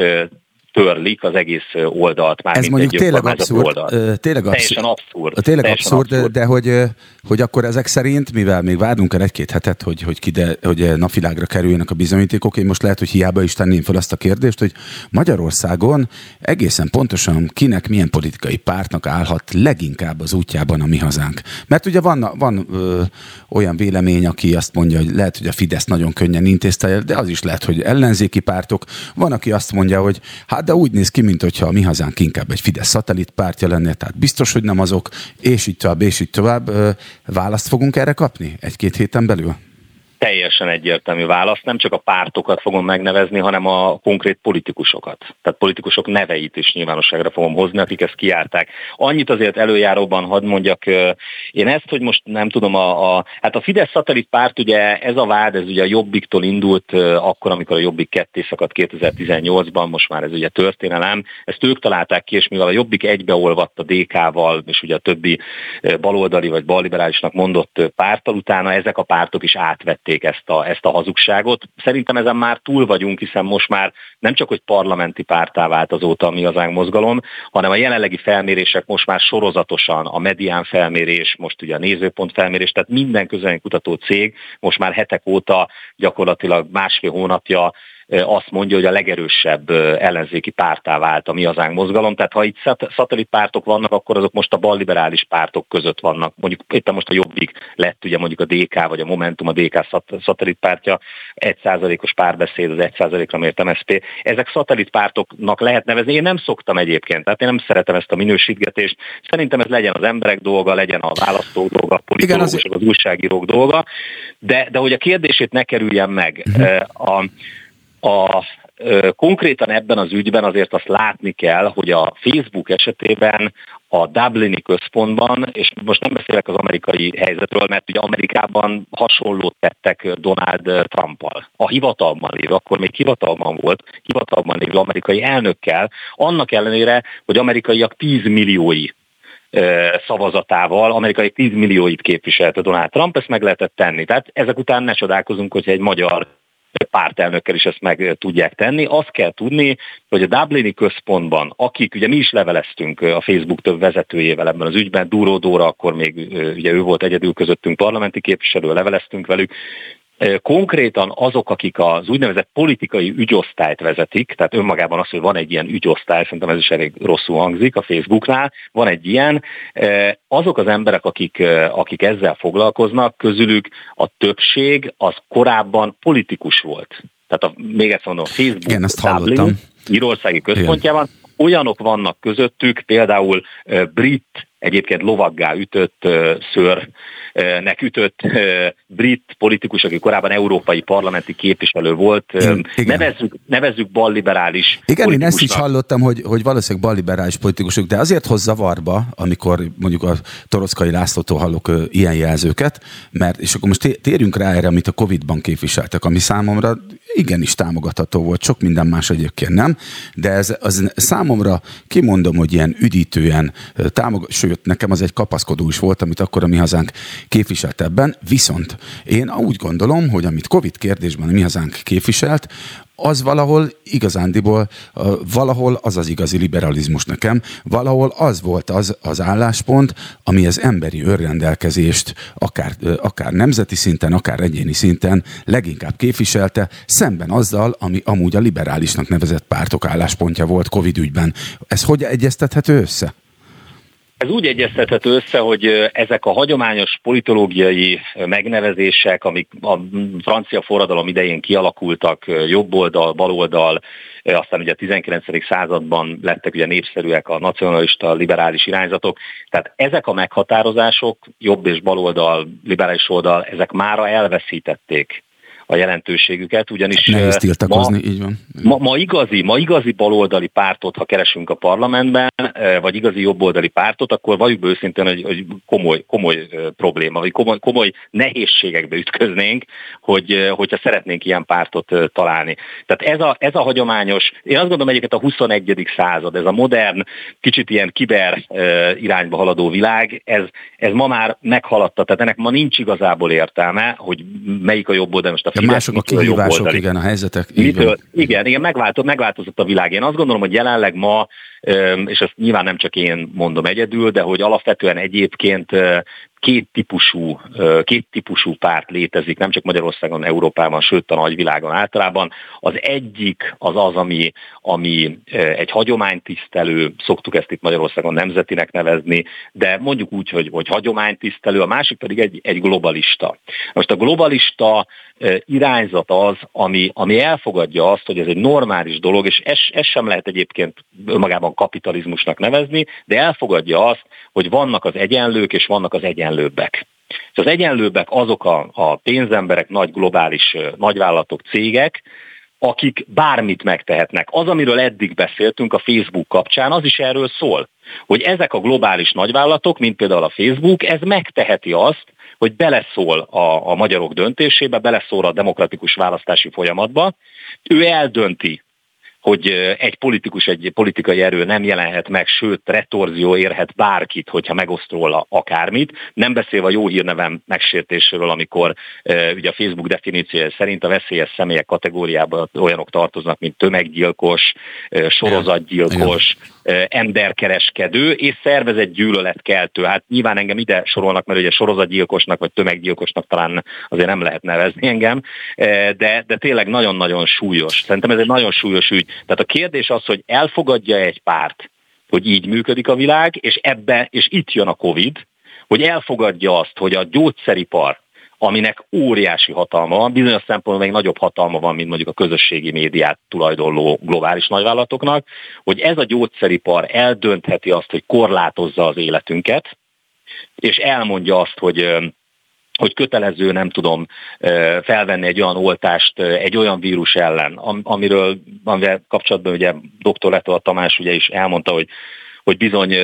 [SPEAKER 5] törlik az egész oldalt.
[SPEAKER 2] Már Ez mondjuk tényleg abszurd, oldalt. tényleg abszurd. abszurd. Tényleg abszurd, abszurd, de hogy, hogy akkor ezek szerint, mivel még várunk el egy-két hetet, hogy, hogy, kide, hogy napvilágra kerüljenek a bizonyítékok, én most lehet, hogy hiába is tenném fel azt a kérdést, hogy Magyarországon egészen pontosan kinek milyen politikai pártnak állhat leginkább az útjában a mi hazánk. Mert ugye van, van ö, olyan vélemény, aki azt mondja, hogy lehet, hogy a Fidesz nagyon könnyen intézte, de az is lehet, hogy ellenzéki pártok. Van, aki azt mondja, hogy hát de úgy néz ki, mintha a mi hazánk inkább egy Fidesz szatellit pártja lenne, tehát biztos, hogy nem azok, és így tovább, és így tovább. Választ fogunk erre kapni egy-két héten belül?
[SPEAKER 5] Teljesen egyértelmű válasz. Nem csak a pártokat fogom megnevezni, hanem a konkrét politikusokat. Tehát politikusok neveit is nyilvánosságra fogom hozni, akik ezt kiárták. Annyit azért előjáróban hadd mondjak, én ezt, hogy most nem tudom, a, a, hát a Fidesz szatellit párt, ugye ez a vád, ez ugye a Jobbiktól indult akkor, amikor a Jobbik ketté szakadt 2018-ban, most már ez ugye történelem, ezt ők találták ki, és mivel a Jobbik egybeolvadt a DK-val, és ugye a többi baloldali vagy balliberálisnak mondott pártal, utána ezek a pártok is átvették elkövették ezt a, ezt a hazugságot. Szerintem ezen már túl vagyunk, hiszen most már nem csak, hogy parlamenti pártá vált azóta a mi hazánk mozgalom, hanem a jelenlegi felmérések most már sorozatosan, a medián felmérés, most ugye a nézőpont felmérés, tehát minden kutató cég most már hetek óta gyakorlatilag másfél hónapja azt mondja, hogy a legerősebb ellenzéki pártá vált a mi hazánk mozgalom. Tehát ha itt szatellitpártok vannak, akkor azok most a balliberális pártok között vannak. Mondjuk éppen most a Jobbik lett ugye mondjuk a DK vagy a Momentum, a DK szatellitpártja, egy százalékos párbeszéd, az egy százalékra mért MSZP. Ezek szatellitpártoknak lehet nevezni. Én nem szoktam egyébként, tehát én nem szeretem ezt a minősítgetést. Szerintem ez legyen az emberek dolga, legyen a választók dolga, a politikusok, az... az újságírók dolga. De, de hogy a kérdését ne kerüljen meg, uh-huh. a, a Konkrétan ebben az ügyben azért azt látni kell, hogy a Facebook esetében a Dublini központban, és most nem beszélek az amerikai helyzetről, mert ugye Amerikában hasonlót tettek Donald Trumpal. A hivatalban lévő, akkor még hivatalban volt, hivatalban lévő amerikai elnökkel, annak ellenére, hogy amerikaiak 10 milliói szavazatával, amerikai 10 millióit képviselte Donald Trump, ezt meg lehetett tenni. Tehát ezek után ne csodálkozunk, hogyha egy magyar pártelnökkel is ezt meg tudják tenni. Azt kell tudni, hogy a Dublini központban, akik ugye mi is leveleztünk a Facebook több vezetőjével ebben az ügyben, Dúró Dóra, akkor még ugye ő volt egyedül közöttünk parlamenti képviselő, leveleztünk velük, Konkrétan azok, akik az úgynevezett politikai ügyosztályt vezetik, tehát önmagában az, hogy van egy ilyen ügyosztály, szerintem ez is elég rosszul hangzik a Facebooknál, van egy ilyen, azok az emberek, akik, akik ezzel foglalkoznak, közülük a többség az korábban politikus volt. Tehát a, még egyszer mondom, Facebook
[SPEAKER 2] Igen, ezt Dublin,
[SPEAKER 5] Írországi központjában, Igen. olyanok vannak közöttük, például brit, egyébként lovaggá ütött ször nek ütött brit politikus, aki korábban európai parlamenti képviselő volt. Igen. Nevezzük, nevezzük balliberális
[SPEAKER 2] Igen, én ezt is hallottam, hogy, hogy valószínűleg balliberális politikusok, de azért hoz zavarba, amikor mondjuk a Toroszkai Lászlótól hallok ilyen jelzőket, mert, és akkor most térjünk rá erre, amit a Covid-ban képviseltek, ami számomra igenis támogatható volt, sok minden más egyébként nem, de ez az számomra kimondom, hogy ilyen üdítően támogat, sőt, nekem az egy kapaszkodó is volt, amit akkor a mi hazánk képviselt ebben, viszont én úgy gondolom, hogy amit Covid kérdésben a mi hazánk képviselt, az valahol igazándiból, valahol az az igazi liberalizmus nekem, valahol az volt az az álláspont, ami az emberi önrendelkezést akár, akár nemzeti szinten, akár egyéni szinten leginkább képviselte, szemben azzal, ami amúgy a liberálisnak nevezett pártok álláspontja volt Covid ügyben. Ez hogy egyeztethető össze?
[SPEAKER 5] Ez úgy egyeztethető össze, hogy ezek a hagyományos politológiai megnevezések, amik a francia forradalom idején kialakultak, jobb oldal, bal oldal, aztán ugye a 19. században lettek ugye népszerűek a nacionalista, liberális irányzatok. Tehát ezek a meghatározások, jobb és bal oldal, liberális oldal, ezek mára elveszítették a jelentőségüket, ugyanis
[SPEAKER 2] Nehéz tiltakozni, ma, így van.
[SPEAKER 5] Ma, ma, igazi, ma igazi baloldali pártot, ha keresünk a parlamentben, vagy igazi jobboldali pártot, akkor valljuk be őszintén, hogy, hogy komoly, komoly probléma, vagy komoly, komoly nehézségekbe ütköznénk, hogy, hogyha szeretnénk ilyen pártot találni. Tehát ez a, ez a hagyományos, én azt gondolom egyébként a 21. század, ez a modern, kicsit ilyen kiber irányba haladó világ, ez, ez ma már meghaladta, tehát ennek ma nincs igazából értelme, hogy melyik a jobb oldal, most a
[SPEAKER 2] Fidesz, mások a kihívások, igen, a helyzetek.
[SPEAKER 5] Mitől, igen, igen megváltozott, megváltozott a világ. Én azt gondolom, hogy jelenleg ma, és ezt nyilván nem csak én mondom egyedül, de hogy alapvetően egyébként két típusú, két típusú párt létezik, nem csak Magyarországon, Európában, sőt a nagyvilágon általában. Az egyik az az, ami, ami egy hagyománytisztelő, szoktuk ezt itt Magyarországon nemzetinek nevezni, de mondjuk úgy, hogy, hogy hagyománytisztelő, a másik pedig egy, egy globalista. Most a globalista irányzat az, ami, ami elfogadja azt, hogy ez egy normális dolog, és ez, ez sem lehet egyébként magában kapitalizmusnak nevezni, de elfogadja azt, hogy vannak az egyenlők és vannak az egyenlőbbek. Az egyenlőbbek azok a, a pénzemberek, nagy globális nagyvállalatok, cégek, akik bármit megtehetnek. Az, amiről eddig beszéltünk a Facebook kapcsán, az is erről szól, hogy ezek a globális nagyvállalatok, mint például a Facebook, ez megteheti azt, hogy beleszól a, a magyarok döntésébe, beleszól a demokratikus választási folyamatba. Ő eldönti, hogy egy politikus, egy politikai erő nem jelenhet meg, sőt, retorzió érhet bárkit, hogyha megoszt róla akármit. Nem beszélve a jó hírnevem megsértéséről, amikor ugye a Facebook definíciója szerint a veszélyes személyek kategóriába olyanok tartoznak, mint tömeggyilkos, sorozatgyilkos, emberkereskedő és szervezett gyűlöletkeltő. Hát nyilván engem ide sorolnak, mert ugye sorozatgyilkosnak vagy tömeggyilkosnak talán azért nem lehet nevezni engem, de, de tényleg nagyon-nagyon súlyos. Szerintem ez egy nagyon súlyos ügy. Tehát a kérdés az, hogy elfogadja egy párt, hogy így működik a világ, és ebbe, és itt jön a Covid, hogy elfogadja azt, hogy a gyógyszeripar aminek óriási hatalma van, bizonyos szempontból még nagyobb hatalma van, mint mondjuk a közösségi médiát tulajdonló globális nagyvállalatoknak, hogy ez a gyógyszeripar eldöntheti azt, hogy korlátozza az életünket, és elmondja azt, hogy hogy kötelező, nem tudom, felvenni egy olyan oltást egy olyan vírus ellen, amiről amivel kapcsolatban ugye dr. Leto Tamás ugye is elmondta, hogy hogy bizony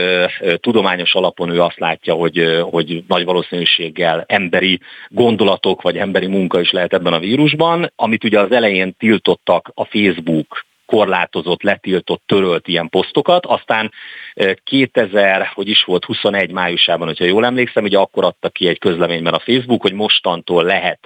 [SPEAKER 5] tudományos alapon ő azt látja, hogy, hogy nagy valószínűséggel emberi gondolatok vagy emberi munka is lehet ebben a vírusban, amit ugye az elején tiltottak a Facebook korlátozott, letiltott, törölt ilyen posztokat, aztán 2000, hogy is volt, 21 májusában, hogyha jól emlékszem, ugye akkor adta ki egy közleményben a Facebook, hogy mostantól lehet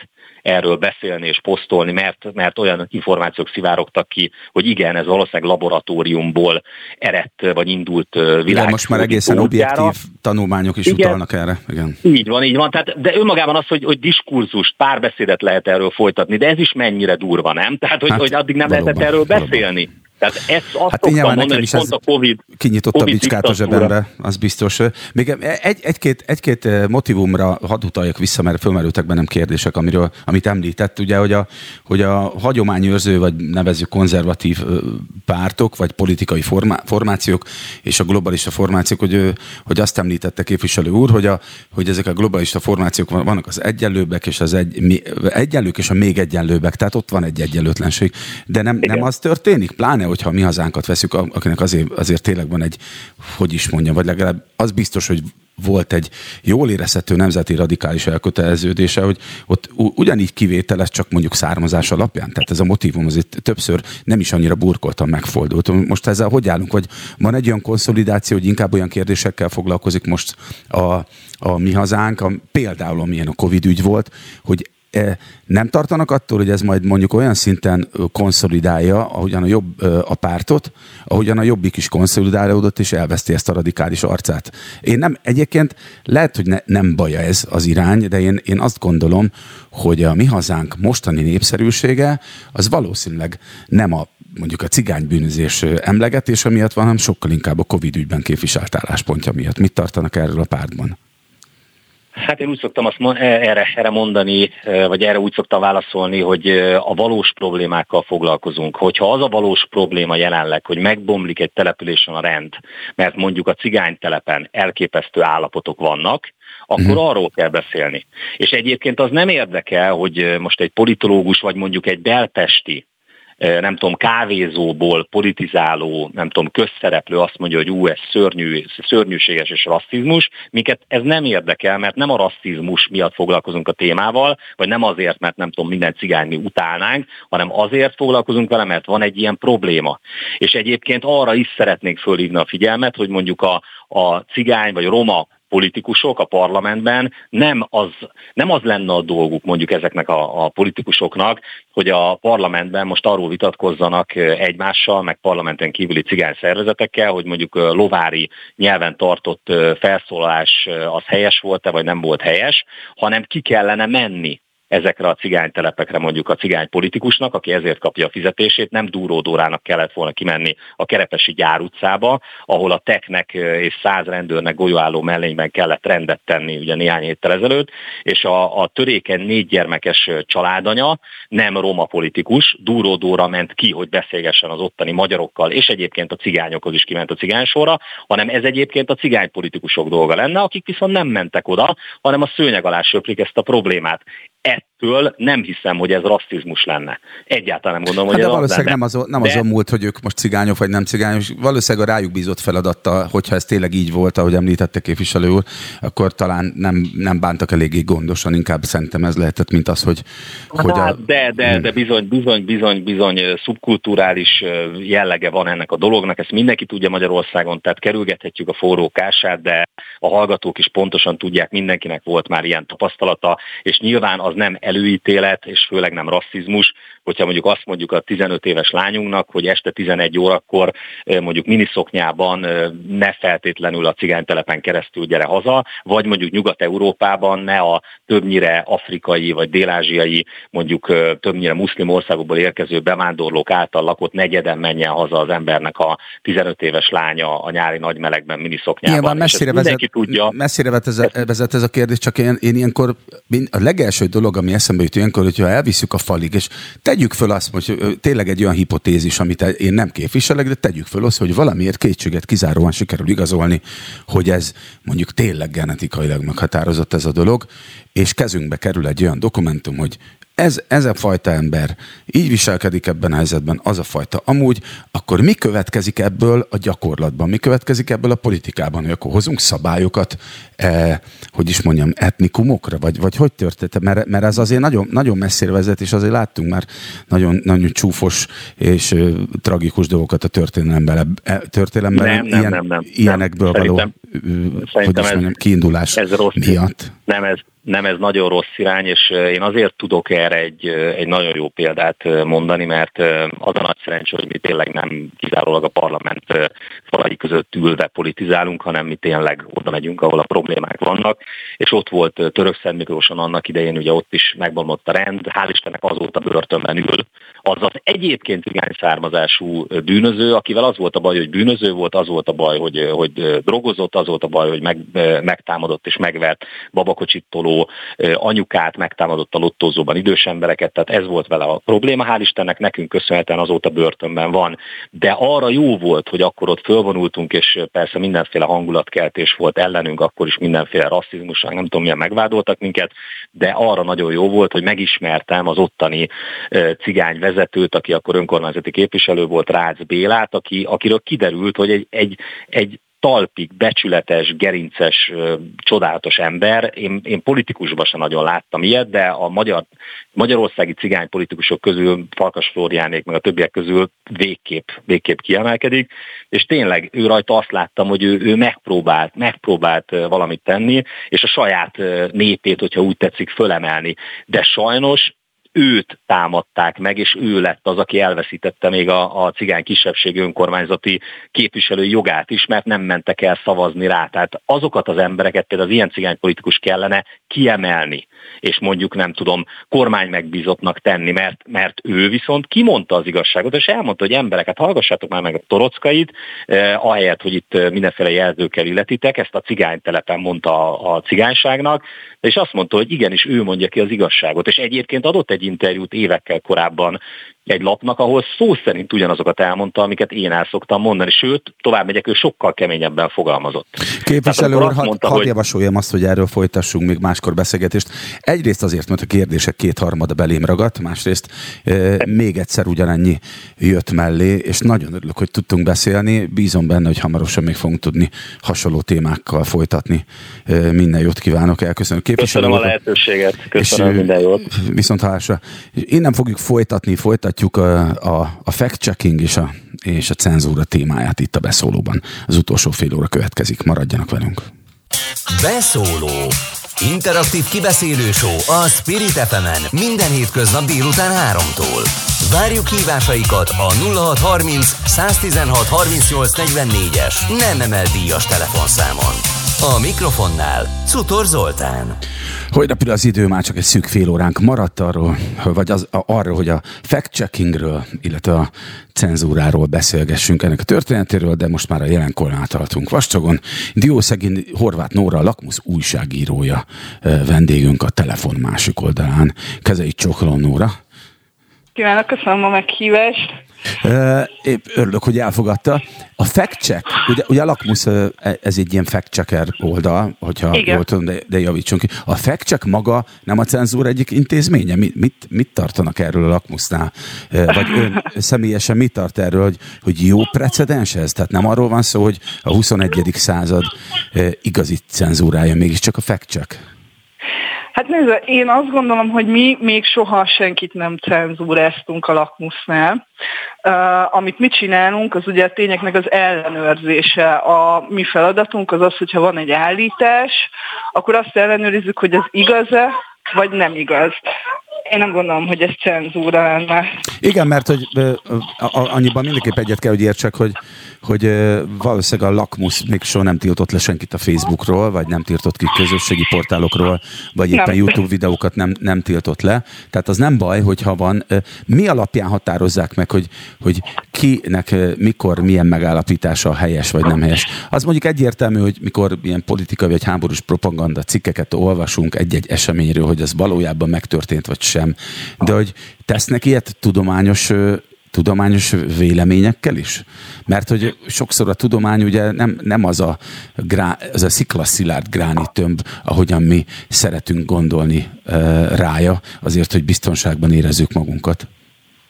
[SPEAKER 5] erről beszélni és posztolni, mert, mert olyan információk szivárogtak ki, hogy igen, ez valószínűleg laboratóriumból eredt vagy indult világ. Igen,
[SPEAKER 2] most már egészen objektív tanulmányok is igen, utalnak erre. Igen.
[SPEAKER 5] Így van, így van. Tehát, de önmagában az, hogy, hogy diskurzust, párbeszédet lehet erről folytatni, de ez is mennyire durva, nem? Tehát, hogy, hát, hogy addig nem valóban, lehetett erről valóban. beszélni. Tehát ezt azt hát nyilván nekem is ez a COVID,
[SPEAKER 2] kinyitott COVID a bicskát a zsebembe, az biztos. Még egy, egy-két, egy-két motivumra hadd utaljak vissza, mert fölmerültek bennem kérdések, amiről, amit említett, ugye, hogy a, hogy a hagyományőrző, vagy nevezzük konzervatív pártok, vagy politikai formá, formációk, és a globalista formációk, hogy, hogy azt említette képviselő úr, hogy, a, hogy ezek a globalista formációk vannak az egyenlőbbek, és az egy, egyenlők, és a még egyenlőbbek, tehát ott van egy egyenlőtlenség. De nem, nem az történik, pláne hogyha mi hazánkat veszük, akinek azért, azért tényleg van egy, hogy is mondjam, vagy legalább az biztos, hogy volt egy jól érezhető nemzeti radikális elköteleződése, hogy ott ugyanígy kivételes, csak mondjuk származás alapján. Tehát ez a motivum azért többször nem is annyira burkoltan megfordult. Most ezzel hogy állunk? Vagy van egy olyan konszolidáció, hogy inkább olyan kérdésekkel foglalkozik most a, a mi hazánk, a, például amilyen a Covid ügy volt, hogy nem tartanak attól, hogy ez majd mondjuk olyan szinten konszolidálja, ahogyan a jobb a pártot, ahogyan a jobbik is konszolidálódott, és elveszti ezt a radikális arcát. Én nem, egyébként lehet, hogy ne, nem baja ez az irány, de én, én azt gondolom, hogy a mi hazánk mostani népszerűsége az valószínűleg nem a mondjuk a cigánybűnözés emlegetése miatt van, hanem sokkal inkább a Covid ügyben képviselt álláspontja miatt. Mit tartanak erről a pártban?
[SPEAKER 5] Hát én úgy szoktam azt e, erre, erre mondani, e, vagy erre úgy szoktam válaszolni, hogy e, a valós problémákkal foglalkozunk. Hogyha az a valós probléma jelenleg, hogy megbomlik egy településen a rend, mert mondjuk a cigánytelepen elképesztő állapotok vannak, akkor uh-huh. arról kell beszélni. És egyébként az nem érdekel, hogy most egy politológus, vagy mondjuk egy belpesti nem tudom, kávézóból politizáló, nem tudom, közszereplő azt mondja, hogy ú, ez szörnyű, szörnyűséges és rasszizmus, minket ez nem érdekel, mert nem a rasszizmus miatt foglalkozunk a témával, vagy nem azért, mert nem tudom, minden cigány mi utálnánk, hanem azért foglalkozunk vele, mert van egy ilyen probléma. És egyébként arra is szeretnénk fölhívni a figyelmet, hogy mondjuk a, a cigány vagy roma politikusok a parlamentben, nem az, nem az lenne a dolguk mondjuk ezeknek a, a politikusoknak, hogy a parlamentben most arról vitatkozzanak egymással, meg parlamenten kívüli cigány szervezetekkel, hogy mondjuk lovári nyelven tartott felszólalás az helyes volt-e, vagy nem volt helyes, hanem ki kellene menni ezekre a cigánytelepekre mondjuk a cigány politikusnak, aki ezért kapja a fizetését, nem Dúródórának kellett volna kimenni a Kerepesi gyár utcába, ahol a teknek és száz rendőrnek golyóálló mellényben kellett rendet tenni ugye néhány héttel ezelőtt, és a, a töréken négy gyermekes családanya nem roma politikus, Dúródóra ment ki, hogy beszélgessen az ottani magyarokkal, és egyébként a cigányokhoz is kiment a cigánysorra, hanem ez egyébként a cigánypolitikusok dolga lenne, akik viszont nem mentek oda, hanem a szőnyeg alá söprik ezt a problémát ettől nem hiszem, hogy ez rasszizmus lenne. Egyáltalán nem gondolom,
[SPEAKER 2] hát
[SPEAKER 5] hogy
[SPEAKER 2] de
[SPEAKER 5] ez
[SPEAKER 2] valószínűleg az nem, az, nem de... azon múlt, hogy ők most cigányok vagy nem cigányok. Valószínűleg a rájuk bízott feladatta, hogyha ez tényleg így volt, ahogy említette képviselő úr, akkor talán nem, nem bántak eléggé gondosan, inkább szerintem ez lehetett, mint az, hogy... hogy
[SPEAKER 5] a... Hát, de, de, hmm. de bizony, bizony, bizony, bizony szubkulturális jellege van ennek a dolognak, ezt mindenki tudja Magyarországon, tehát kerülgethetjük a forró kását, de a hallgatók is pontosan tudják, mindenkinek volt már ilyen tapasztalata, és nyilván az nem előítélet, és főleg nem rasszizmus, hogyha mondjuk azt mondjuk a 15 éves lányunknak, hogy este 11 órakor mondjuk miniszoknyában ne feltétlenül a cigánytelepen keresztül gyere haza, vagy mondjuk Nyugat-Európában ne a többnyire afrikai vagy délázsiai, mondjuk többnyire muszlim országokból érkező bevándorlók által lakott negyeden menjen haza az embernek a 15 éves lánya a nyári nagymelegben miniszoknyában.
[SPEAKER 2] Nyilván messzire vezet, tudja. Messzire vezet ez, vezet ez a kérdés, csak én, én ilyenkor a legelső dolog, ami eszembe jut ilyenkor, hogyha elviszük a falig, és tegyük föl azt, hogy tényleg egy olyan hipotézis, amit én nem képviselek, de tegyük föl azt, hogy valamiért kétséget kizáróan sikerül igazolni, hogy ez mondjuk tényleg genetikailag meghatározott ez a dolog, és kezünkbe kerül egy olyan dokumentum, hogy ez, ez a fajta ember így viselkedik ebben a helyzetben, az a fajta amúgy, akkor mi következik ebből a gyakorlatban, mi következik ebből a politikában, hogy akkor hozunk szabályokat, eh, hogy is mondjam, etnikumokra, vagy, vagy hogy történt? Mert, mert ez azért nagyon, nagyon messzire vezet, és azért láttunk már nagyon, nagyon csúfos és uh, tragikus dolgokat a történelemben, e, történelemben
[SPEAKER 5] nem, nem, ilyen, nem, nem,
[SPEAKER 2] ilyenekből
[SPEAKER 5] nem.
[SPEAKER 2] való, uh, hogy is mondjam, kiindulás
[SPEAKER 5] ez rossz,
[SPEAKER 2] miatt.
[SPEAKER 5] Nem, ez, nem ez nagyon rossz irány, és én azért tudok erre egy, egy nagyon jó példát mondani, mert az a nagy szerencsé, hogy mi tényleg nem kizárólag a parlament falai között ülve politizálunk, hanem mi tényleg oda megyünk, ahol a problémák vannak, és ott volt Török Miklóson annak idején, ugye ott is megbomlott a rend, hál' Istennek azóta börtönben ül. Az az egyébként cigány származású bűnöző, akivel az volt a baj, hogy bűnöző volt, az volt a baj, hogy, hogy drogozott, az volt a baj, hogy meg, megtámadott és megvert babakocsitoló anyukát, megtámadott a lottózóban idős embereket, tehát ez volt vele a probléma. Hál' Istennek nekünk köszönhetően azóta börtönben van. De arra jó volt, hogy akkor ott fölvonultunk, és persze mindenféle hangulatkeltés volt ellenünk, akkor is mindenféle rasszizmus, nem tudom milyen megvádoltak minket, de arra nagyon jó volt, hogy megismertem az ottani cigány vezetőt, aki akkor önkormányzati képviselő volt, Rácz Bélát, aki, akiről kiderült, hogy egy, egy, egy talpig, becsületes, gerinces, csodálatos ember. Én, én politikusban sem nagyon láttam ilyet, de a magyar, magyarországi cigány politikusok közül Farkas Flóriánék, meg a többiek közül végképp, végképp kiemelkedik, és tényleg ő rajta azt láttam, hogy ő, ő megpróbált, megpróbált valamit tenni, és a saját népét, hogyha úgy tetszik, fölemelni. De sajnos őt támadták meg, és ő lett az, aki elveszítette még a, a cigány kisebbség önkormányzati képviselő jogát is, mert nem mentek el szavazni rá. Tehát azokat az embereket például az ilyen cigány politikus kellene kiemelni, és mondjuk nem tudom, kormány megbízottnak tenni, mert, mert ő viszont kimondta az igazságot, és elmondta, hogy embereket hallgassátok már meg a torockait, eh, ahelyett, hogy itt mindenféle jelzőkkel illetitek, ezt a cigánytelepen mondta a, a cigányságnak, és azt mondta, hogy igenis ő mondja ki az igazságot. És egyébként adott egy interjút évekkel korábban egy lapnak, ahol szó szerint ugyanazokat elmondta, amiket én el szoktam mondani, sőt, tovább megyek, ő sokkal keményebben fogalmazott.
[SPEAKER 2] Képviselő úr, hadd had hogy... javasoljam azt, hogy erről folytassunk még máskor beszélgetést. Egyrészt azért, mert a kérdések kétharmada belém ragadt, másrészt e, még egyszer ugyanennyi jött mellé, és nagyon örülök, hogy tudtunk beszélni. Bízom benne, hogy hamarosan még fogunk tudni hasonló témákkal folytatni. E, minden jót kívánok, elköszönöm.
[SPEAKER 5] Képviselő Köszönöm a lehetőséget, köszönöm és, minden jót.
[SPEAKER 2] Viszont hálásra. Innen fogjuk folytatni, folytatni folytatjuk a, a, a fact-checking és a, és a cenzúra témáját itt a beszólóban. Az utolsó fél óra következik, maradjanak velünk.
[SPEAKER 1] Beszóló Interaktív kibeszélő show a Spirit fm minden hétköznap délután 3-tól. Várjuk hívásaikat a 0630 116 38 44-es nem emel díjas telefonszámon. A mikrofonnál Cutor Zoltán.
[SPEAKER 2] Hogy repül az idő, már csak egy szűk fél óránk maradt arról, vagy az, arról, hogy a fact-checkingről, illetve a cenzúráról beszélgessünk ennek a történetéről, de most már a jelenkornál tartunk vastagon. Diószegén Horváth Nóra, a Lakmusz újságírója vendégünk a telefon másik oldalán. Kezeit csokolom, Nóra.
[SPEAKER 6] Kívánok, köszönöm a meghívást.
[SPEAKER 2] Épp örülök, hogy elfogadta. A fact check, ugye, ugye a Lakmusz, e, ez egy ilyen fact checker oldal, hogyha Igen. jól tudom, de, de javítsunk ki. A fact check maga nem a cenzúra egyik intézménye? Mit, mit, mit tartanak erről a Lakmusznál? Vagy ön személyesen mit tart erről, hogy, hogy jó precedens ez? Tehát nem arról van szó, hogy a 21. század igazi cenzúrája mégiscsak a fact check?
[SPEAKER 6] Hát nézd, én azt gondolom, hogy mi még soha senkit nem cenzúráztunk a lakmusznál. Uh, amit mi csinálunk, az ugye a tényeknek az ellenőrzése. A mi feladatunk az az, hogyha van egy állítás, akkor azt ellenőrizzük, hogy ez igaz-e, vagy nem igaz. Én nem gondolom, hogy ez cenzúra lenne.
[SPEAKER 2] Igen, mert hogy annyiban mindenképp egyet kell, hogy értsek, hogy, hogy valószínűleg a lakmusz még soha nem tiltott le senkit a Facebookról, vagy nem tiltott ki közösségi portálokról, vagy éppen nem. YouTube videókat nem, nem tiltott le. Tehát az nem baj, hogyha van. Mi alapján határozzák meg, hogy, hogy kinek mikor milyen megállapítása helyes, vagy nem helyes? Az mondjuk egyértelmű, hogy mikor ilyen politikai vagy háborús propaganda cikkeket olvasunk egy-egy eseményről, hogy ez valójában megtörtént, vagy sem. De hogy tesznek ilyet tudományos tudományos véleményekkel is? Mert hogy sokszor a tudomány ugye nem, nem az a, grá, az a sziklaszilárd tömb, ahogyan mi szeretünk gondolni uh, rája, azért, hogy biztonságban érezzük magunkat.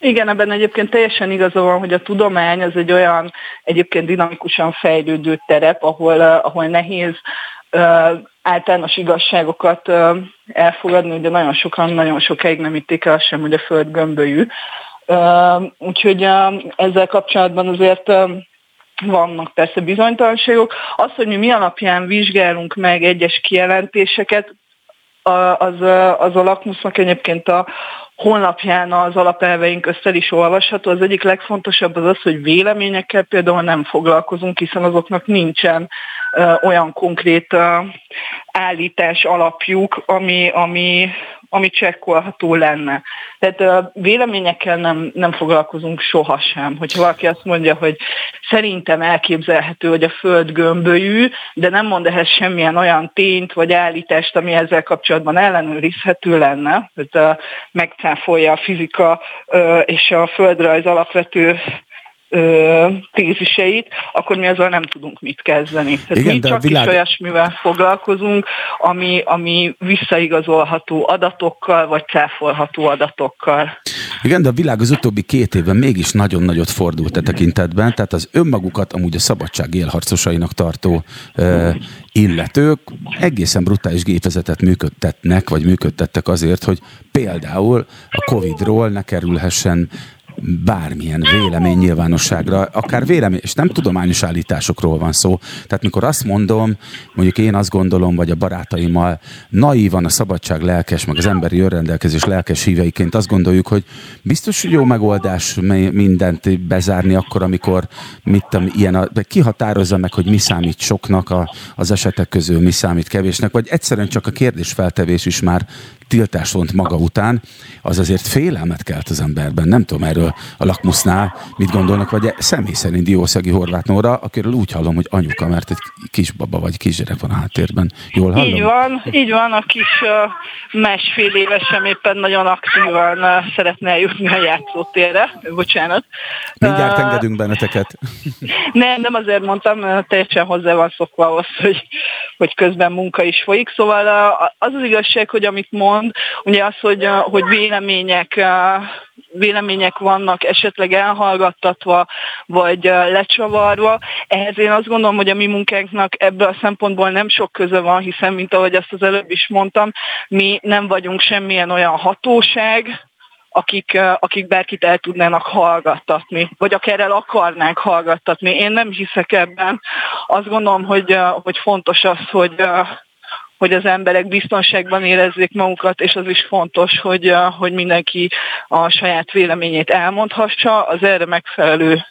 [SPEAKER 6] Igen, ebben egyébként teljesen igaza van, hogy a tudomány az egy olyan egyébként dinamikusan fejlődő terep, ahol, ahol nehéz általános igazságokat elfogadni, ugye nagyon sokan nagyon sokáig nem itték el sem, hogy a föld gömbölyű, Úgyhogy ezzel kapcsolatban azért vannak persze bizonytalanságok. Az, hogy mi mi alapján vizsgálunk meg egyes kijelentéseket, az, az a lakmusznak egyébként a honlapján az alapelveink köztel is olvasható. Az egyik legfontosabb az az, hogy véleményekkel például nem foglalkozunk, hiszen azoknak nincsen olyan konkrét állítás alapjuk, ami, ami, ami csekkolható lenne. Tehát véleményekkel nem, nem foglalkozunk sohasem. Hogyha valaki azt mondja, hogy szerintem elképzelhető, hogy a Föld gömbölyű, de nem mond ehhez semmilyen olyan tényt vagy állítást, ami ezzel kapcsolatban ellenőrizhető lenne, tehát megcáfolja a fizika és a földrajz alapvető ö, téziseit, akkor mi azzal nem tudunk mit kezdeni. Tehát Igen, mi csak világ... is olyasmivel foglalkozunk, ami, ami visszaigazolható adatokkal, vagy cáfolható adatokkal.
[SPEAKER 2] Igen, de a világ az utóbbi két évben mégis nagyon nagyot fordult e tekintetben, tehát az önmagukat amúgy a szabadság élharcosainak tartó ö, illetők egészen brutális gépezetet működtetnek, vagy működtettek azért, hogy például a Covid-ról ne kerülhessen bármilyen vélemény nyilvánosságra, akár vélemény, és nem tudományos állításokról van szó. Tehát mikor azt mondom, mondjuk én azt gondolom, vagy a barátaimmal naívan a szabadság lelkes, meg az emberi önrendelkezés lelkes híveiként azt gondoljuk, hogy biztos, hogy jó megoldás mindent bezárni akkor, amikor mit tudom, ilyen a, ki határozza meg, hogy mi számít soknak a, az esetek közül, mi számít kevésnek, vagy egyszerűen csak a kérdésfeltevés is már tiltás vont maga után, az azért félelmet kelt az emberben. Nem tudom erről a lakmusznál mit gondolnak, vagy személy szerint Diószegi Horváth Nóra, akiről úgy hallom, hogy anyuka, mert egy kisbaba vagy kisgyerek van a háttérben. Jól hallom?
[SPEAKER 6] Így van, így van, a kis uh, másfél évesem éppen nagyon aktívan uh, szeretne eljutni a játszótérre. Bocsánat.
[SPEAKER 2] Mindjárt uh, engedünk benneteket.
[SPEAKER 6] Nem, nem azért mondtam, teljesen hozzá van szokva ahhoz, hogy, hogy közben munka is folyik. Szóval az az igazság, hogy amit mond, mond, ugye az, hogy, hogy vélemények vélemények vannak esetleg elhallgattatva, vagy lecsavarva. Ehhez én azt gondolom, hogy a mi munkánknak ebből a szempontból nem sok köze van, hiszen, mint ahogy azt az előbb is mondtam, mi nem vagyunk semmilyen olyan hatóság, akik, akik bárkit el tudnának hallgattatni, vagy akár el akarnánk hallgattatni. Én nem hiszek ebben. Azt gondolom, hogy, hogy fontos az, hogy hogy az emberek biztonságban érezzék magukat, és az is fontos, hogy, hogy mindenki a saját véleményét elmondhassa, az erre megfelelő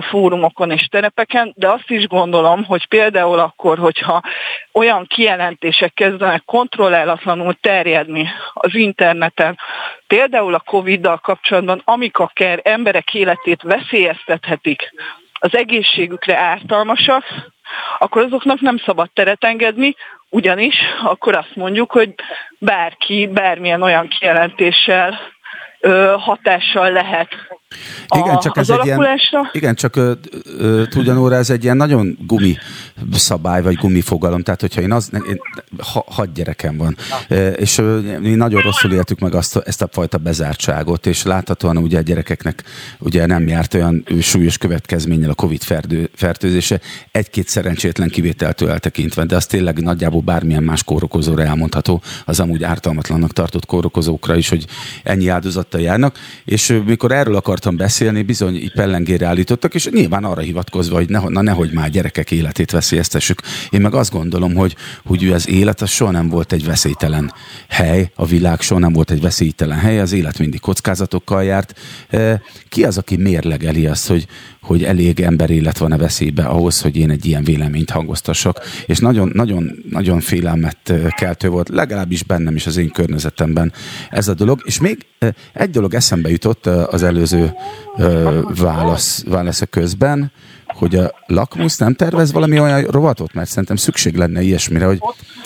[SPEAKER 6] fórumokon és terepeken, de azt is gondolom, hogy például akkor, hogyha olyan kijelentések kezdenek kontrollálatlanul terjedni az interneten, például a Covid-dal kapcsolatban, amik akár emberek életét veszélyeztethetik, az egészségükre ártalmasak, akkor azoknak nem szabad teret engedni, ugyanis akkor azt mondjuk, hogy bárki bármilyen olyan kijelentéssel hatással lehet
[SPEAKER 2] igen, csak ez egy ilyen, igen, csak ö, ö, tudjanóra ez egy ilyen nagyon gumi szabály, vagy gumi fogalom, tehát hogyha én az, én, ha, hat gyerekem van, e, és ö, mi nagyon rosszul éltük meg azt, ezt a fajta bezártságot, és láthatóan ugye a gyerekeknek ugye nem járt olyan súlyos következménnyel a Covid ferdő, fertőzése, egy-két szerencsétlen kivételtől eltekintve, de az tényleg nagyjából bármilyen más kórokozóra elmondható, az amúgy ártalmatlannak tartott kórokozókra is, hogy ennyi áldozattal járnak, és mikor erről akar akartam beszélni, bizony így pellengére állítottak, és nyilván arra hivatkozva, hogy ne, na nehogy már gyerekek életét veszélyeztessük. Én meg azt gondolom, hogy, hogy az élet az soha nem volt egy veszélytelen hely, a világ soha nem volt egy veszélytelen hely, az élet mindig kockázatokkal járt. E, ki az, aki mérlegeli azt, hogy, hogy elég emberélet van a veszélybe ahhoz, hogy én egy ilyen véleményt hangoztassak. És nagyon, nagyon, nagyon félelmet keltő volt, legalábbis bennem is az én környezetemben ez a dolog. És még egy dolog eszembe jutott az előző válasz, válasz közben, hogy a lakmusz nem tervez valami olyan rovatot, mert szerintem szükség lenne ilyesmire, hogy,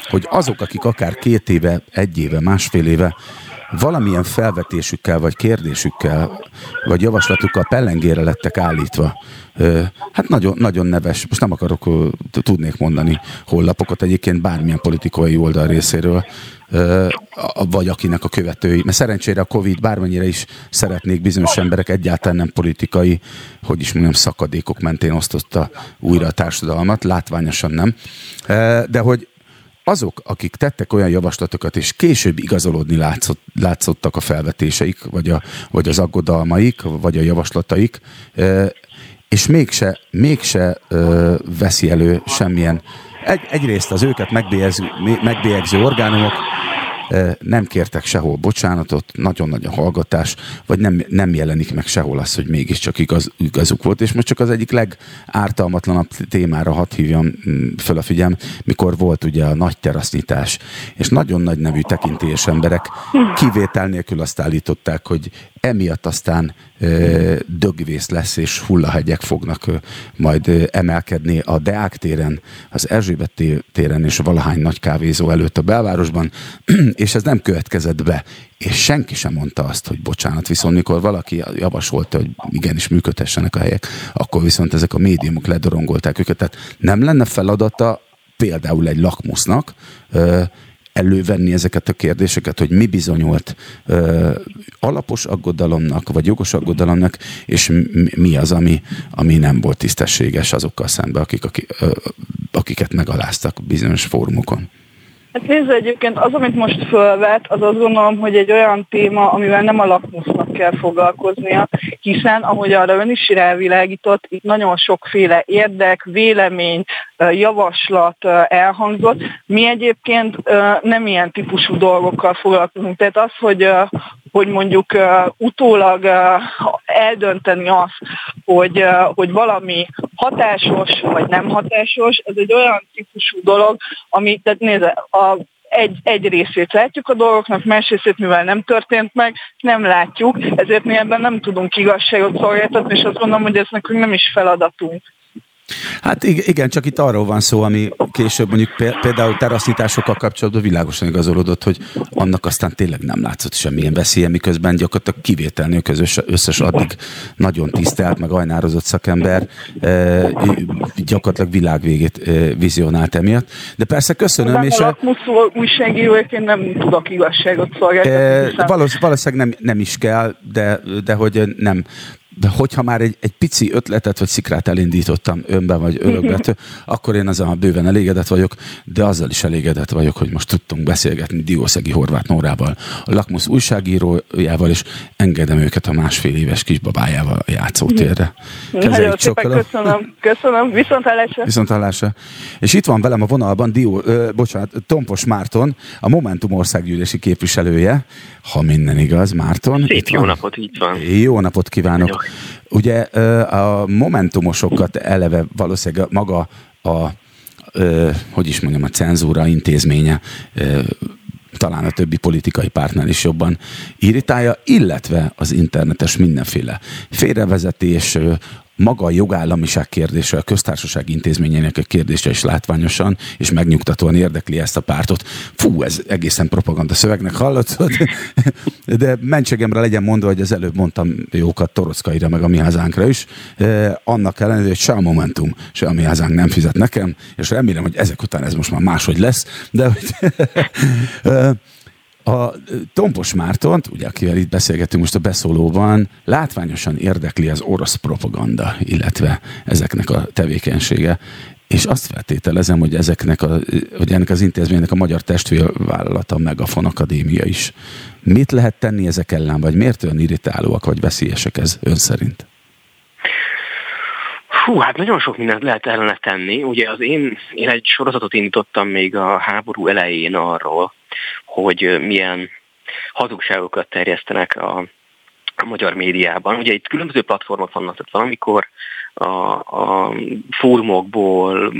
[SPEAKER 2] hogy azok, akik akár két éve, egy éve, másfél éve valamilyen felvetésükkel, vagy kérdésükkel, vagy javaslatukkal pellengére lettek állítva. Hát nagyon, nagyon neves, most nem akarok, tudnék mondani hollapokat egyébként bármilyen politikai oldal részéről, vagy akinek a követői. Mert szerencsére a Covid bármennyire is szeretnék bizonyos emberek egyáltalán nem politikai, hogy is mondjam, szakadékok mentén osztotta újra a társadalmat, látványosan nem. De hogy azok, akik tettek olyan javaslatokat, és később igazolódni látszott, látszottak a felvetéseik, vagy, a, vagy az aggodalmaik, vagy a javaslataik, és mégse, mégse veszi elő semmilyen. Egy, egyrészt az őket megbélyegző, megbélyegző orgánumok nem kértek sehol bocsánatot, nagyon-nagy a hallgatás, vagy nem, nem jelenik meg sehol az, hogy mégiscsak igaz, igazuk volt, és most csak az egyik legártalmatlanabb témára hadd hívjam mm, föl a figyelm, mikor volt ugye a nagy terasznyitás, és nagyon nagy nevű tekintélyes emberek kivétel nélkül azt állították, hogy emiatt aztán dögvész lesz, és hullahegyek fognak majd emelkedni a Deák téren, az Erzsébet téren és valahány nagy kávézó előtt a belvárosban, és ez nem következett be. És senki sem mondta azt, hogy bocsánat, viszont mikor valaki javasolta, hogy igenis működhessenek a helyek, akkor viszont ezek a médiumok ledorongolták őket. Tehát nem lenne feladata például egy lakmusznak, elővenni ezeket a kérdéseket, hogy mi bizonyult ö, alapos aggodalomnak, vagy jogos aggodalomnak, és mi az, ami, ami nem volt tisztességes azokkal szemben, akik, akik, ö, akiket megaláztak bizonyos fórumokon.
[SPEAKER 6] Hát nézd, egyébként az, amit most fölvet, az azt gondolom, hogy egy olyan téma, amivel nem a lakmusznak kell foglalkoznia, hiszen, ahogy arra ön is rávilágított, itt nagyon sokféle érdek, vélemény, javaslat elhangzott. Mi egyébként nem ilyen típusú dolgokkal foglalkozunk. Tehát az, hogy, hogy mondjuk utólag eldönteni azt, hogy, hogy valami hatásos vagy nem hatásos, ez egy olyan típusú dolog, ami, tehát nézze, a egy, egy részét látjuk a dolgoknak, más részét, mivel nem történt meg, nem látjuk, ezért mi ebben nem tudunk igazságot szolgáltatni, és azt gondolom, hogy ez nekünk nem is feladatunk.
[SPEAKER 2] Hát igen, csak itt arról van szó, ami később mondjuk például teraszításokkal kapcsolatban világosan igazolódott, hogy annak aztán tényleg nem látszott semmilyen veszélye, miközben gyakorlatilag kivétel nélkül összes addig nagyon tisztelt, meg ajnározott szakember e, gyakorlatilag világvégét e, vizionált emiatt. De persze köszönöm.
[SPEAKER 6] De és a újságíróként nem tudok igazságot szolgáltatni.
[SPEAKER 2] E, valószínűleg nem, nem is kell, de, de hogy nem de hogyha már egy, egy pici ötletet vagy szikrát elindítottam önben vagy önökbe, akkor én azon bőven elégedett vagyok, de azzal is elégedett vagyok, hogy most tudtunk beszélgetni Diószegi Horváth Nórával, a Lakmus újságírójával, és engedem őket a másfél éves kisbabájával a játszótérre.
[SPEAKER 6] Nagyon szépen köszönöm, köszönöm, viszontlátásra.
[SPEAKER 2] Viszontlátásra. És itt van velem a vonalban Dió, ö, bocsánat, Tompos Márton, a Momentum országgyűlési képviselője, ha minden igaz, Márton.
[SPEAKER 7] Szép jó van? napot, így van.
[SPEAKER 2] Jó napot kívánok. Jó. Ugye a momentumosokat eleve valószínűleg maga a, hogy is mondjam, a cenzúra intézménye talán a többi politikai pártnál is jobban irritálja, illetve az internetes mindenféle félrevezetés, maga a jogállamiság kérdése, a köztársaság intézményének a kérdése is látványosan és megnyugtatóan érdekli ezt a pártot. Fú, ez egészen propaganda szövegnek hallatszott, de mentségemre legyen mondva, hogy az előbb mondtam jókat Torockaira, meg a mi hazánkra is, annak ellenére, hogy se a Momentum, se a mi hazánk nem fizet nekem, és remélem, hogy ezek után ez most már máshogy lesz, de hogy A Tompos Mártont, ugye, akivel itt beszélgetünk most a beszólóban, látványosan érdekli az orosz propaganda, illetve ezeknek a tevékenysége. És azt feltételezem, hogy, ezeknek a, hogy ennek az intézménynek a magyar testvérvállalata, a Megafon Akadémia is. Mit lehet tenni ezek ellen, vagy miért olyan irritálóak, vagy veszélyesek ez ön szerint?
[SPEAKER 7] Hú, hát nagyon sok mindent lehet ellene tenni. Ugye az én, én egy sorozatot indítottam még a háború elején arról, hogy milyen hazugságokat terjesztenek a, a magyar médiában. Ugye itt különböző platformok vannak, tehát valamikor a, a fórumokból,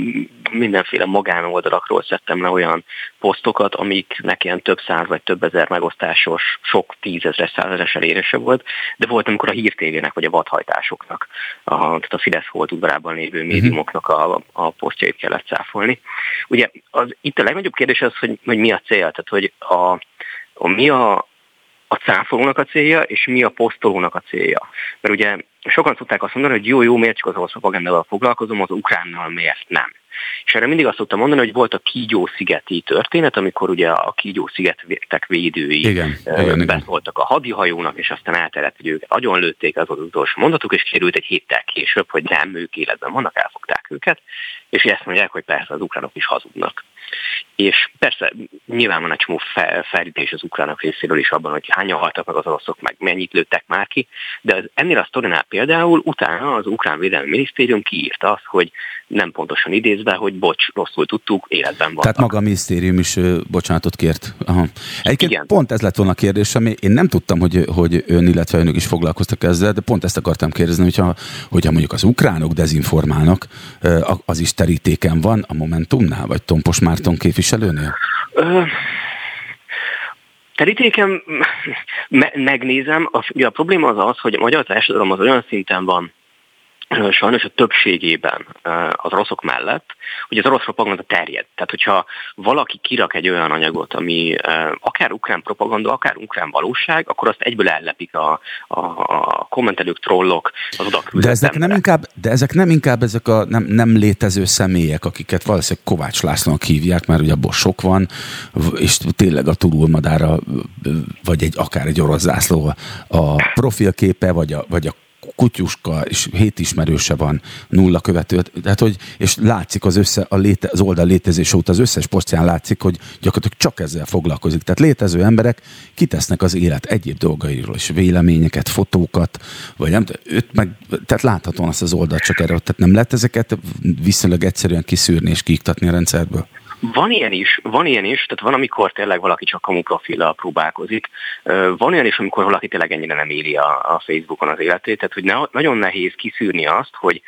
[SPEAKER 7] mindenféle magánoldalakról szedtem le olyan posztokat, amiknek ilyen több száz vagy több ezer megosztásos, sok tízezres, százeres elérése volt, de volt, amikor a hírtévének vagy a vadhajtásoknak, a, tehát a Fidesz volt udvarában lévő mhm. médiumoknak a, a posztjait kellett cáfolni. Ugye az, itt a legnagyobb kérdés az, hogy, hogy mi a cél, tehát hogy a, a mi a, a cáfolónak a célja, és mi a posztolónak a célja. Mert ugye sokan tudták azt mondani, hogy jó, jó, miért csak az orosz propagandával foglalkozom, az ukránnal miért nem. És erre mindig azt szoktam mondani, hogy volt a Kígyó-szigeti történet, amikor ugye a Kígyó-szigetek védői igen, igen, beszóltak a hadihajónak, és aztán elterett, hogy őket agyon lőtték, az az utolsó mondatuk, és került egy héttel később, hogy nem, ők életben vannak, elfogták őket, és ezt mondják, hogy persze az ukránok is hazudnak. És persze nyilván van egy csomó felítés az ukránok részéről is abban, hogy hányan haltak meg az oroszok, meg mennyit lőttek már ki, de az, ennél a sztorinál például utána az ukrán védelmi minisztérium kiírta azt, hogy nem pontosan idézve, hogy bocs, rosszul tudtuk, életben van.
[SPEAKER 2] Tehát maga a minisztérium is ö, bocsánatot kért. Aha. Egyébként Igen. pont ez lett volna a kérdésem, én nem tudtam, hogy, hogy ön, illetve önök is foglalkoztak ezzel, de pont ezt akartam kérdezni, hogyha, hogyha mondjuk az ukránok dezinformálnak, az is terítéken van a Momentumnál, vagy Tompos Márton képviselőnél? Ö,
[SPEAKER 7] terítéken me- megnézem, a, a probléma az az, hogy a magyar társadalom az olyan szinten van sajnos a többségében az oroszok mellett, hogy az orosz propaganda terjed. Tehát, hogyha valaki kirak egy olyan anyagot, ami akár ukrán propaganda, akár ukrán valóság, akkor azt egyből ellepik a, a, a kommentelők, trollok, az oda
[SPEAKER 2] de ezek, nem inkább, de ezek nem inkább ezek a nem, nem létező személyek, akiket valószínűleg Kovács Lászlónak hívják, mert ugye abból sok van, és tényleg a turulmadára, vagy egy akár egy orosz zászló a profilképe, vagy a, vagy a kutyuska, és hét ismerőse van, nulla követő, tehát hogy, és látszik az, össze, a léte, az oldal létezése óta az összes posztján látszik, hogy gyakorlatilag csak ezzel foglalkozik. Tehát létező emberek kitesznek az élet egyéb dolgairól és véleményeket, fotókat, vagy nem, őt meg, tehát láthatóan azt az oldalt csak erre, tehát nem lehet ezeket viszonylag egyszerűen kiszűrni és kiiktatni a rendszerből?
[SPEAKER 7] Van ilyen is, van ilyen is, tehát van, amikor tényleg valaki csak kamu profillal próbálkozik. Van olyan is, amikor valaki tényleg ennyire nem éli a, a Facebookon az életét, tehát hogy ne, nagyon nehéz kiszűrni azt, hogy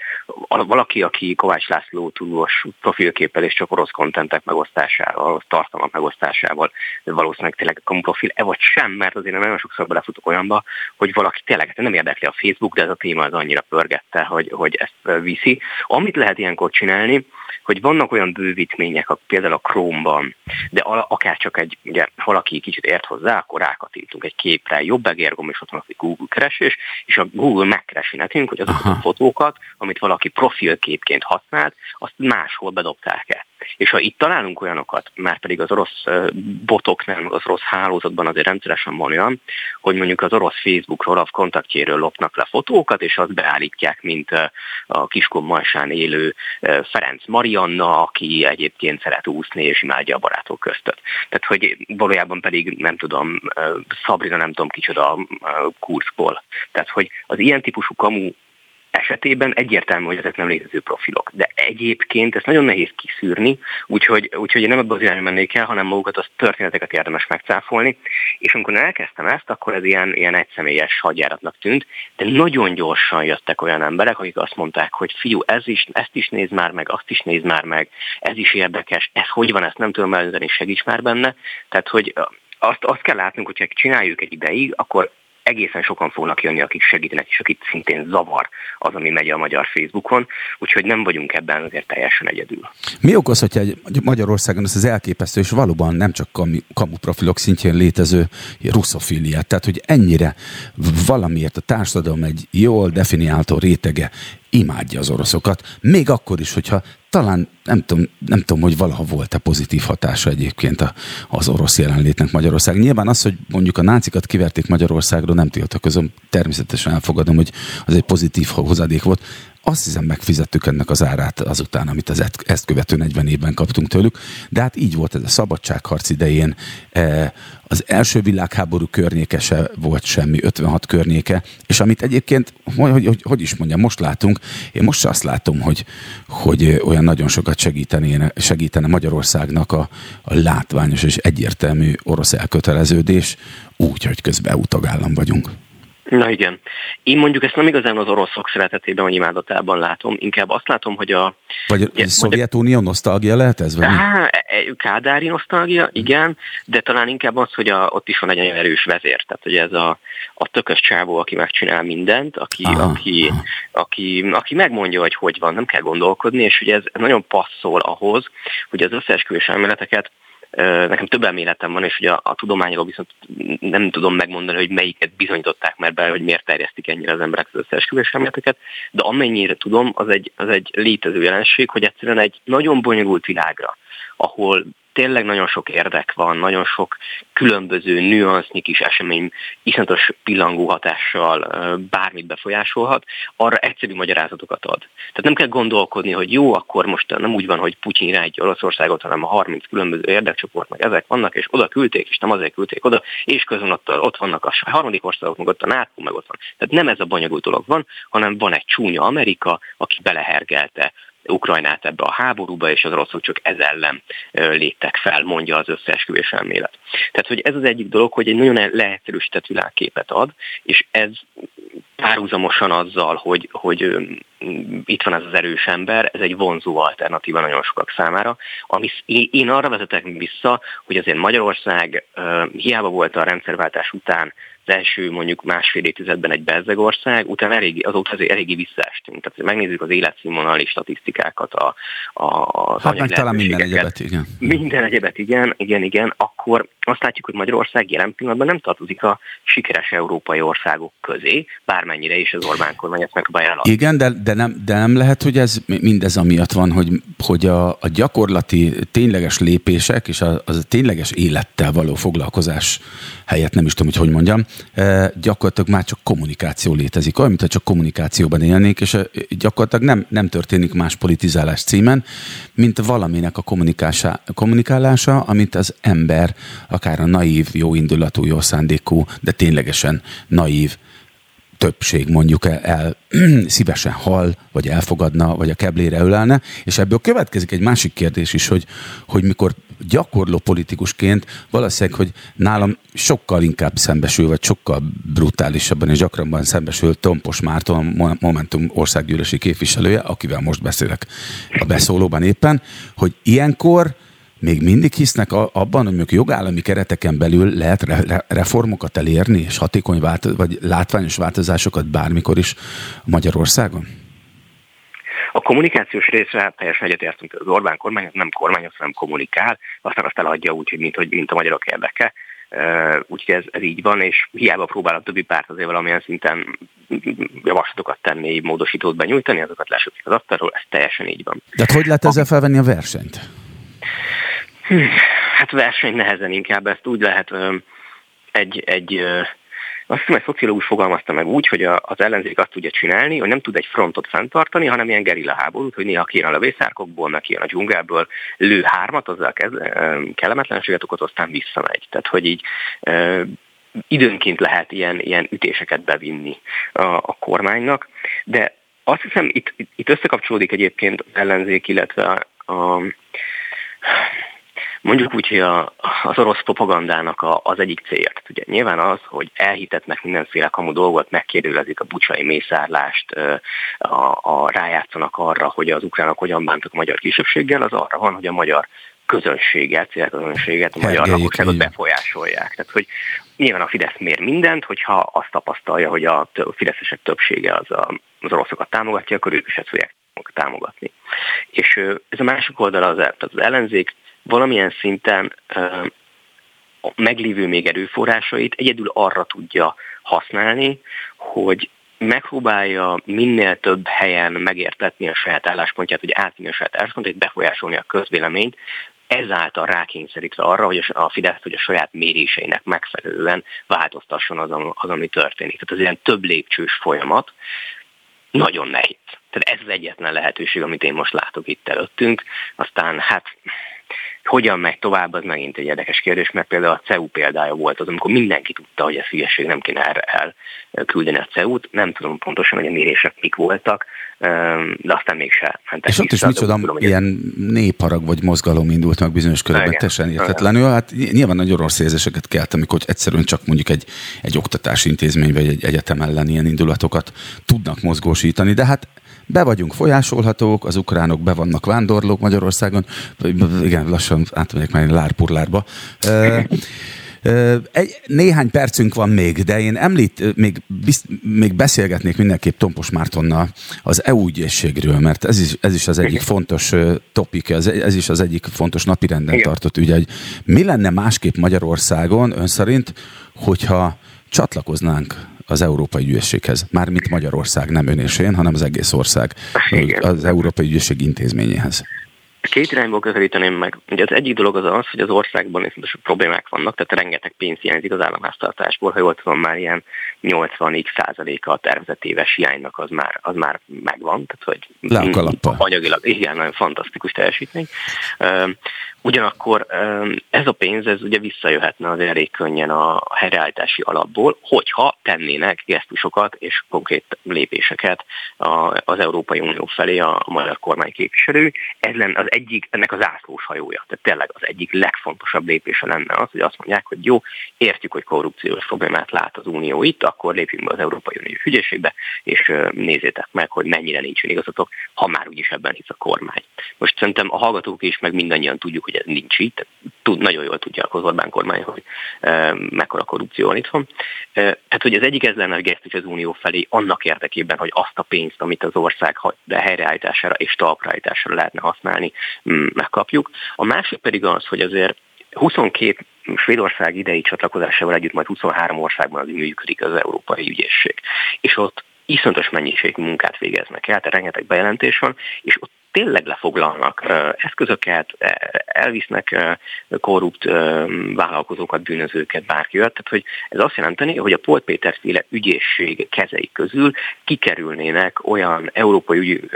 [SPEAKER 7] valaki, aki Kovács László tudós profilképpel és csak orosz kontentek megosztásával, tartalmak megosztásával valószínűleg tényleg kamu profil, e vagy sem, mert azért nagyon sokszor belefutok olyanba, hogy valaki tényleg nem érdekli a Facebook, de ez a téma az annyira pörgette, hogy, hogy ezt viszi. Amit lehet ilyenkor csinálni, hogy vannak olyan bővítmények, például a Chrome-ban, de akár csak egy, ugye, valaki kicsit ért hozzá, akkor rákatítunk egy képre, jobb egérgom, és ott van egy Google keresés, és a Google megkeresi nekünk, hogy azokat a fotókat, amit valaki profilképként használt, azt máshol bedobták-e. És ha itt találunk olyanokat, már pedig az orosz botoknál, az orosz hálózatban azért rendszeresen van olyan, hogy mondjuk az orosz Facebookról, a kontaktjéről lopnak le fotókat, és azt beállítják, mint a Kiskon Majsán élő Ferenc Marianna, aki egyébként szeret úszni és imádja a barátok köztöt. Tehát, hogy valójában pedig nem tudom, Sabrina nem tudom kicsoda Kurszból. Tehát, hogy az ilyen típusú kamu esetében egyértelmű, hogy ezek nem létező profilok. De egyébként ezt nagyon nehéz kiszűrni, úgyhogy, úgyhogy én nem ebbe az irányba mennék el, hanem magukat az történeteket érdemes megcáfolni. És amikor elkezdtem ezt, akkor ez ilyen, ilyen egyszemélyes hadjáratnak tűnt, de nagyon gyorsan jöttek olyan emberek, akik azt mondták, hogy fiú, ez is, ezt is néz már meg, azt is néz már meg, ez is érdekes, ez hogy van, ezt nem tudom eldönteni, segíts már benne. Tehát, hogy azt, azt kell látnunk, hogyha csináljuk egy ideig, akkor egészen sokan fognak jönni, akik segítenek, és akik szintén zavar az, ami megy a magyar Facebookon, úgyhogy nem vagyunk ebben azért teljesen egyedül.
[SPEAKER 2] Mi okozhatja egy Magyarországon ezt az elképesztő, és valóban nem csak kamu profilok szintjén létező russzofiliát, tehát hogy ennyire valamiért a társadalom egy jól definiáltó rétege imádja az oroszokat, még akkor is, hogyha talán nem tudom, nem tudom hogy valaha volt-e pozitív hatása egyébként az orosz jelenlétnek Magyarország. Nyilván az, hogy mondjuk a nácikat kiverték Magyarországról, nem közöm, természetesen elfogadom, hogy az egy pozitív hozadék volt azt hiszem megfizettük ennek az árát azután, amit az ezt követő 40 évben kaptunk tőlük, de hát így volt ez a szabadságharc idején. E, az első világháború környéke se volt semmi, 56 környéke, és amit egyébként, hogy, hogy, hogy is mondjam, most látunk, én most azt látom, hogy, hogy olyan nagyon sokat segítene, segítene Magyarországnak a, a látványos és egyértelmű orosz elköteleződés, úgy, hogy közben EU tagállam vagyunk.
[SPEAKER 7] Na igen. Én mondjuk ezt nem igazán az oroszok szeretetében vagy imádatában látom, inkább azt látom, hogy a...
[SPEAKER 2] Vagy a Szovjetunió nosztalgia lehet ez? Vagy
[SPEAKER 7] á, e, kádári nosztalgia, igen, de talán inkább az, hogy a, ott is van egy nagyon erős vezér, tehát hogy ez a, a tökös csávó, aki megcsinál mindent, aki, aha, aki, aha. Aki, aki megmondja, hogy hogy van, nem kell gondolkodni, és ugye ez nagyon passzol ahhoz, hogy az összeesküvés elméleteket Nekem több elméletem van, és ugye a, a tudományról viszont nem tudom megmondani, hogy melyiket bizonyították már be, hogy miért terjesztik ennyire az emberek az összeesküvés elméleteket, de amennyire tudom, az egy, az egy létező jelenség, hogy egyszerűen egy nagyon bonyolult világra, ahol tényleg nagyon sok érdek van, nagyon sok különböző nüansznyi kis esemény iszonyatos pillangó hatással bármit befolyásolhat, arra egyszerű magyarázatokat ad. Tehát nem kell gondolkodni, hogy jó, akkor most nem úgy van, hogy Putyin irányítja Oroszországot, hanem a 30 különböző érdekcsoport, meg ezek vannak, és oda küldték, és nem azért küldték oda, és közben ott, ott vannak a harmadik országok, meg ott a NATO, meg ott van. Tehát nem ez a bonyolult dolog van, hanem van egy csúnya Amerika, aki belehergelte Ukrajnát ebbe a háborúba, és az oroszok csak ez ellen léptek fel, mondja az összeesküvés elmélet. Tehát, hogy ez az egyik dolog, hogy egy nagyon leegyszerűsített világképet ad, és ez párhuzamosan azzal, hogy, hogy itt van ez az erős ember, ez egy vonzó alternatíva nagyon sokak számára, ami én arra vezetek vissza, hogy azért Magyarország hiába volt a rendszerváltás után az első mondjuk másfél évtizedben egy bezzeg ország, utána elég, azóta azért eléggé visszaestünk. Tehát, hogy megnézzük az életszínvonali statisztikákat, a, a,
[SPEAKER 2] az hát meg talán minden egyebet, igen.
[SPEAKER 7] Minden egyebet, igen, igen, igen, akkor azt látjuk, hogy Magyarország jelen pillanatban nem tartozik a sikeres európai országok közé, bármennyire is az Orbán kormány ezt megpróbálja
[SPEAKER 2] Igen, de, de, nem, de nem lehet, hogy ez mindez amiatt van, hogy, hogy a, a gyakorlati tényleges lépések és a, az a tényleges élettel való foglalkozás helyett nem is tudom, hogy hogy mondjam, gyakorlatilag már csak kommunikáció létezik. Olyan, mintha csak kommunikációban élnék, és gyakorlatilag nem, nem történik más politizálás címen, mint valaminek a kommunikálása, amit az ember, akár a naív, jó indulatú, jó szándékú, de ténylegesen naív többség mondjuk el, el szívesen hall, vagy elfogadna, vagy a keblére ölelne, és ebből következik egy másik kérdés is, hogy, hogy mikor gyakorló politikusként valószínűleg, hogy nálam sokkal inkább szembesül, vagy sokkal brutálisabban és gyakrabban szembesül Tompos Márton, Momentum országgyűlési képviselője, akivel most beszélek a beszólóban éppen, hogy ilyenkor még mindig hisznek abban, hogy mondjuk jogállami kereteken belül lehet reformokat elérni, és hatékony változ, vagy látványos változásokat bármikor is Magyarországon?
[SPEAKER 7] A kommunikációs részre teljesen egyetértünk, az Orbán kormány nem kormány, hanem kommunikál, aztán azt eladja úgy, hogy mint, hogy, mint a magyarok érdeke. Úgyhogy ez, ez így van, és hiába próbál a többi párt azért valamilyen szinten javaslatokat tenni, módosítót benyújtani, azokat lesöpik az asztalról, ez teljesen így van.
[SPEAKER 2] De hát hogy lehet ezzel felvenni a versenyt?
[SPEAKER 7] Hát verseny nehezen inkább ezt úgy lehet egy, egy azt hiszem, egy szociológus fogalmazta meg úgy, hogy az ellenzék azt tudja csinálni, hogy nem tud egy frontot fenntartani, hanem ilyen gerilla háborút, hogy néha kijön a lövészárkokból, meg kijön a dzsungelből, lő hármat, azzal kezd, kellemetlenséget okoz, aztán visszamegy. Tehát, hogy így időnként lehet ilyen, ilyen ütéseket bevinni a, a kormánynak, de azt hiszem, itt, itt összekapcsolódik egyébként az ellenzék, illetve a mondjuk úgy, hogy a, az orosz propagandának a, az egyik célja. Ugye nyilván az, hogy elhitetnek mindenféle kamu dolgot, megkérdőlezik a bucsai mészárlást, a, a, rájátszanak arra, hogy az ukránok hogyan bántak a magyar kisebbséggel, az arra van, hogy a magyar közönséget, célközönséget, a magyar lakosságot befolyásolják. Tehát, hogy nyilván a Fidesz mér mindent, hogyha azt tapasztalja, hogy a fideszesek többsége az, a, az oroszokat támogatja, akkor ők is ezt fogják támogatni. És ez a másik oldala az, tehát az ellenzék valamilyen szinten a meglévő még erőforrásait egyedül arra tudja használni, hogy megpróbálja minél több helyen megértetni a saját álláspontját, hogy átvinni a saját álláspontját, befolyásolni a közvéleményt, ezáltal rákényszerítve arra, hogy a Fidesz hogy a saját méréseinek megfelelően változtasson az, az ami történik. Tehát ez ilyen több lépcsős folyamat, nagyon nehéz. Tehát ez az egyetlen lehetőség, amit én most látok itt előttünk. Aztán hát hogyan megy tovább, az megint egy érdekes kérdés, mert például a CEU példája volt az, amikor mindenki tudta, hogy ez hülyeség, nem kéne erre elküldeni a CEU-t. Nem tudom pontosan, hogy a mérések mik voltak, de aztán mégse mentek
[SPEAKER 2] És ott is micsoda tudom, ilyen népharag vagy mozgalom indult meg bizonyos körökben, teljesen értetlenül. Hát nyilván nagyon rossz érzéseket kelt, amikor egyszerűen csak mondjuk egy, egy oktatási intézmény vagy egy egyetem ellen ilyen indulatokat tudnak mozgósítani, de hát be vagyunk folyásolhatók, az ukránok be vannak vándorlók Magyarországon, igen, lassan átmegyek már lárpurlárba. Egy, néhány percünk van még, de én említ, még, bizt, még beszélgetnék mindenképp Tompos Mártonnal az EU ügyészségről, mert ez is, ez is az egyik fontos topik, ez, ez is az egyik fontos napirenden tartott ügy, hogy mi lenne másképp Magyarországon ön szerint, hogyha csatlakoznánk az Európai Ügyészséghez. Mármint Magyarország, nem ön és én, hanem az egész ország az Európai Ügyészség intézményéhez.
[SPEAKER 7] Két irányból közelíteném meg. Ugye az egyik dolog az az, hogy az országban is problémák vannak, tehát rengeteg pénz hiányzik az államháztartásból, ha jól tudom, már ilyen 80 százaléka a tervezett éves hiánynak az már, az már megvan, tehát hogy anyagilag, igen, nagyon fantasztikus teljesítmény. Ugyanakkor ez a pénz, ez ugye visszajöhetne az elég könnyen a helyreállítási alapból, hogyha tennének gesztusokat és konkrét lépéseket az Európai Unió felé a magyar kormány képviselő. Ez lenne az egyik, ennek az ászlós hajója. Tehát tényleg az egyik legfontosabb lépése lenne az, hogy azt mondják, hogy jó, értjük, hogy korrupciós problémát lát az Unió itt, akkor lépjünk be az Európai Unió ügyészségbe, és nézzétek meg, hogy mennyire nincsen igazatok, ha már úgyis ebben hisz a kormány. Most szerintem a hallgatók is, meg mindannyian tudjuk, hogy ez nincs így. Tud, nagyon jól tudja az Orbán kormány, hogy e, mekkora korrupció van itthon. E, tehát, hogy az egyik ez lenne a gesztus az Unió felé annak érdekében, hogy azt a pénzt, amit az ország helyreállítására és talpraállítására lehetne használni, megkapjuk. A másik pedig az, hogy azért 22 Svédország idei csatlakozásával együtt majd 23 országban az működik az Európai Ügyészség. És ott iszonyatos mennyiségű munkát végeznek el, tehát rengeteg bejelentés van, és ott tényleg lefoglalnak eszközöket, elvisznek korrupt vállalkozókat, bűnözőket, bárkivel. Tehát, hogy ez azt jelenteni, hogy a Polt Péter féle ügyészség kezei közül kikerülnének olyan európai ügy,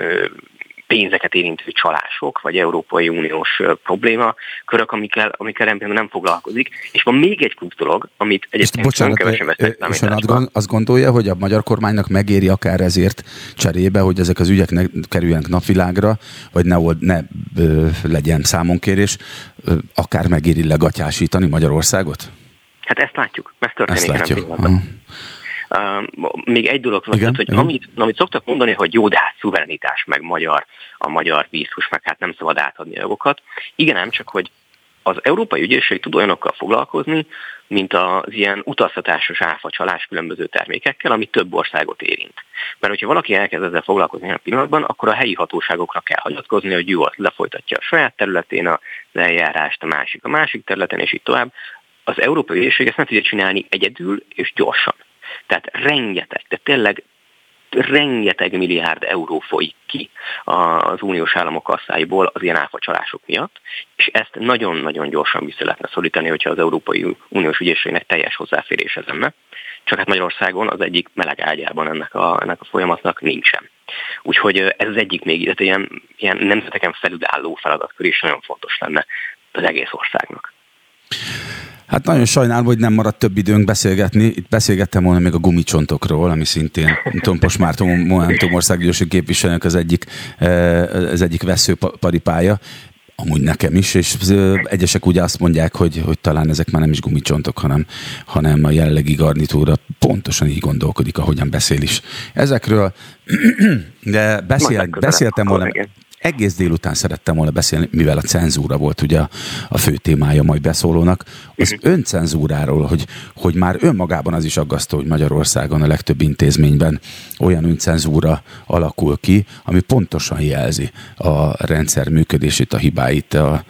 [SPEAKER 7] pénzeket érintő csalások, vagy Európai Uniós probléma, körök, amikkel, amikkel ember nem foglalkozik. És van még egy kulcs dolog, amit egyébként bocsánat, kevesen vesznek
[SPEAKER 2] És ön azt gondolja, hogy a magyar kormánynak megéri akár ezért cserébe, hogy ezek az ügyek ne kerüljenek napvilágra, vagy ne, ne ö, legyen számonkérés, ö, akár megéri legatyásítani Magyarországot?
[SPEAKER 7] Hát ezt látjuk, ez történik. Ezt látjuk. Uh, még egy dolog van, igen, tehát, hogy igen. Amit, amit szoktak mondani, hogy jó, de hát szuverenitás, meg magyar, a magyar vízhús, meg hát nem szabad átadni a jogokat. Igen, nem csak, hogy az Európai Ügyészség tud olyanokkal foglalkozni, mint az ilyen utaztatásos áfacsalás különböző termékekkel, ami több országot érint. Mert hogyha valaki elkezd ezzel foglalkozni a pillanatban, akkor a helyi hatóságokra kell hagyatkozni, hogy jó, lefolytatja a saját területén az eljárást, a másik a másik területen, és így tovább. Az Európai Ügyészség ezt nem tudja csinálni egyedül és gyorsan. Tehát rengeteg, de tényleg rengeteg milliárd euró folyik ki az uniós államok kasszáiból az ilyen áfacsalások miatt, és ezt nagyon-nagyon gyorsan vissza lehetne szorítani, hogyha az Európai Uniós ügyészségnek teljes hozzáférés lenne. Csak hát Magyarországon az egyik meleg ágyában ennek a, ennek a folyamatnak nincsen. Úgyhogy ez az egyik még, illetve ilyen, ilyen nemzeteken felülálló feladatkör is nagyon fontos lenne az egész országnak.
[SPEAKER 2] Hát nagyon sajnálom, hogy nem maradt több időnk beszélgetni. Itt beszélgettem volna még a gumicsontokról, ami szintén Tompos Márton Momentum országgyűlési képviselőnek az egyik, eh, az egyik veszőparipája amúgy nekem is, és egyesek ugye azt mondják, hogy, hogy talán ezek már nem is gumicsontok, hanem, hanem a jellegi garnitúra pontosan így gondolkodik, ahogyan beszél is. Ezekről, de beszél, beszéltem volna, egész délután szerettem volna beszélni, mivel a cenzúra volt ugye a fő témája majd beszólónak, az uh-huh. öncenzúráról, hogy, hogy már önmagában az is aggasztó, hogy Magyarországon a legtöbb intézményben olyan öncenzúra alakul ki, ami pontosan jelzi a rendszer működését, a hibáit, a,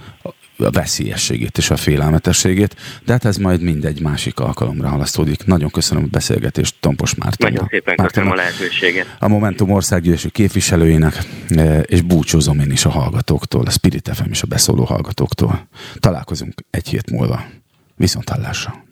[SPEAKER 2] a veszélyességét és a félelmetességét, de hát ez majd mindegy másik alkalomra halasztódik. Nagyon köszönöm a beszélgetést Tompos Márton.
[SPEAKER 7] Nagyon szépen Márton, köszönöm a lehetőséget.
[SPEAKER 2] A Momentum országgyűlési képviselőjének, e, és búcsúzom én is a hallgatóktól, a Spirit FM és a beszóló hallgatóktól. Találkozunk egy hét múlva. Viszont hallásra.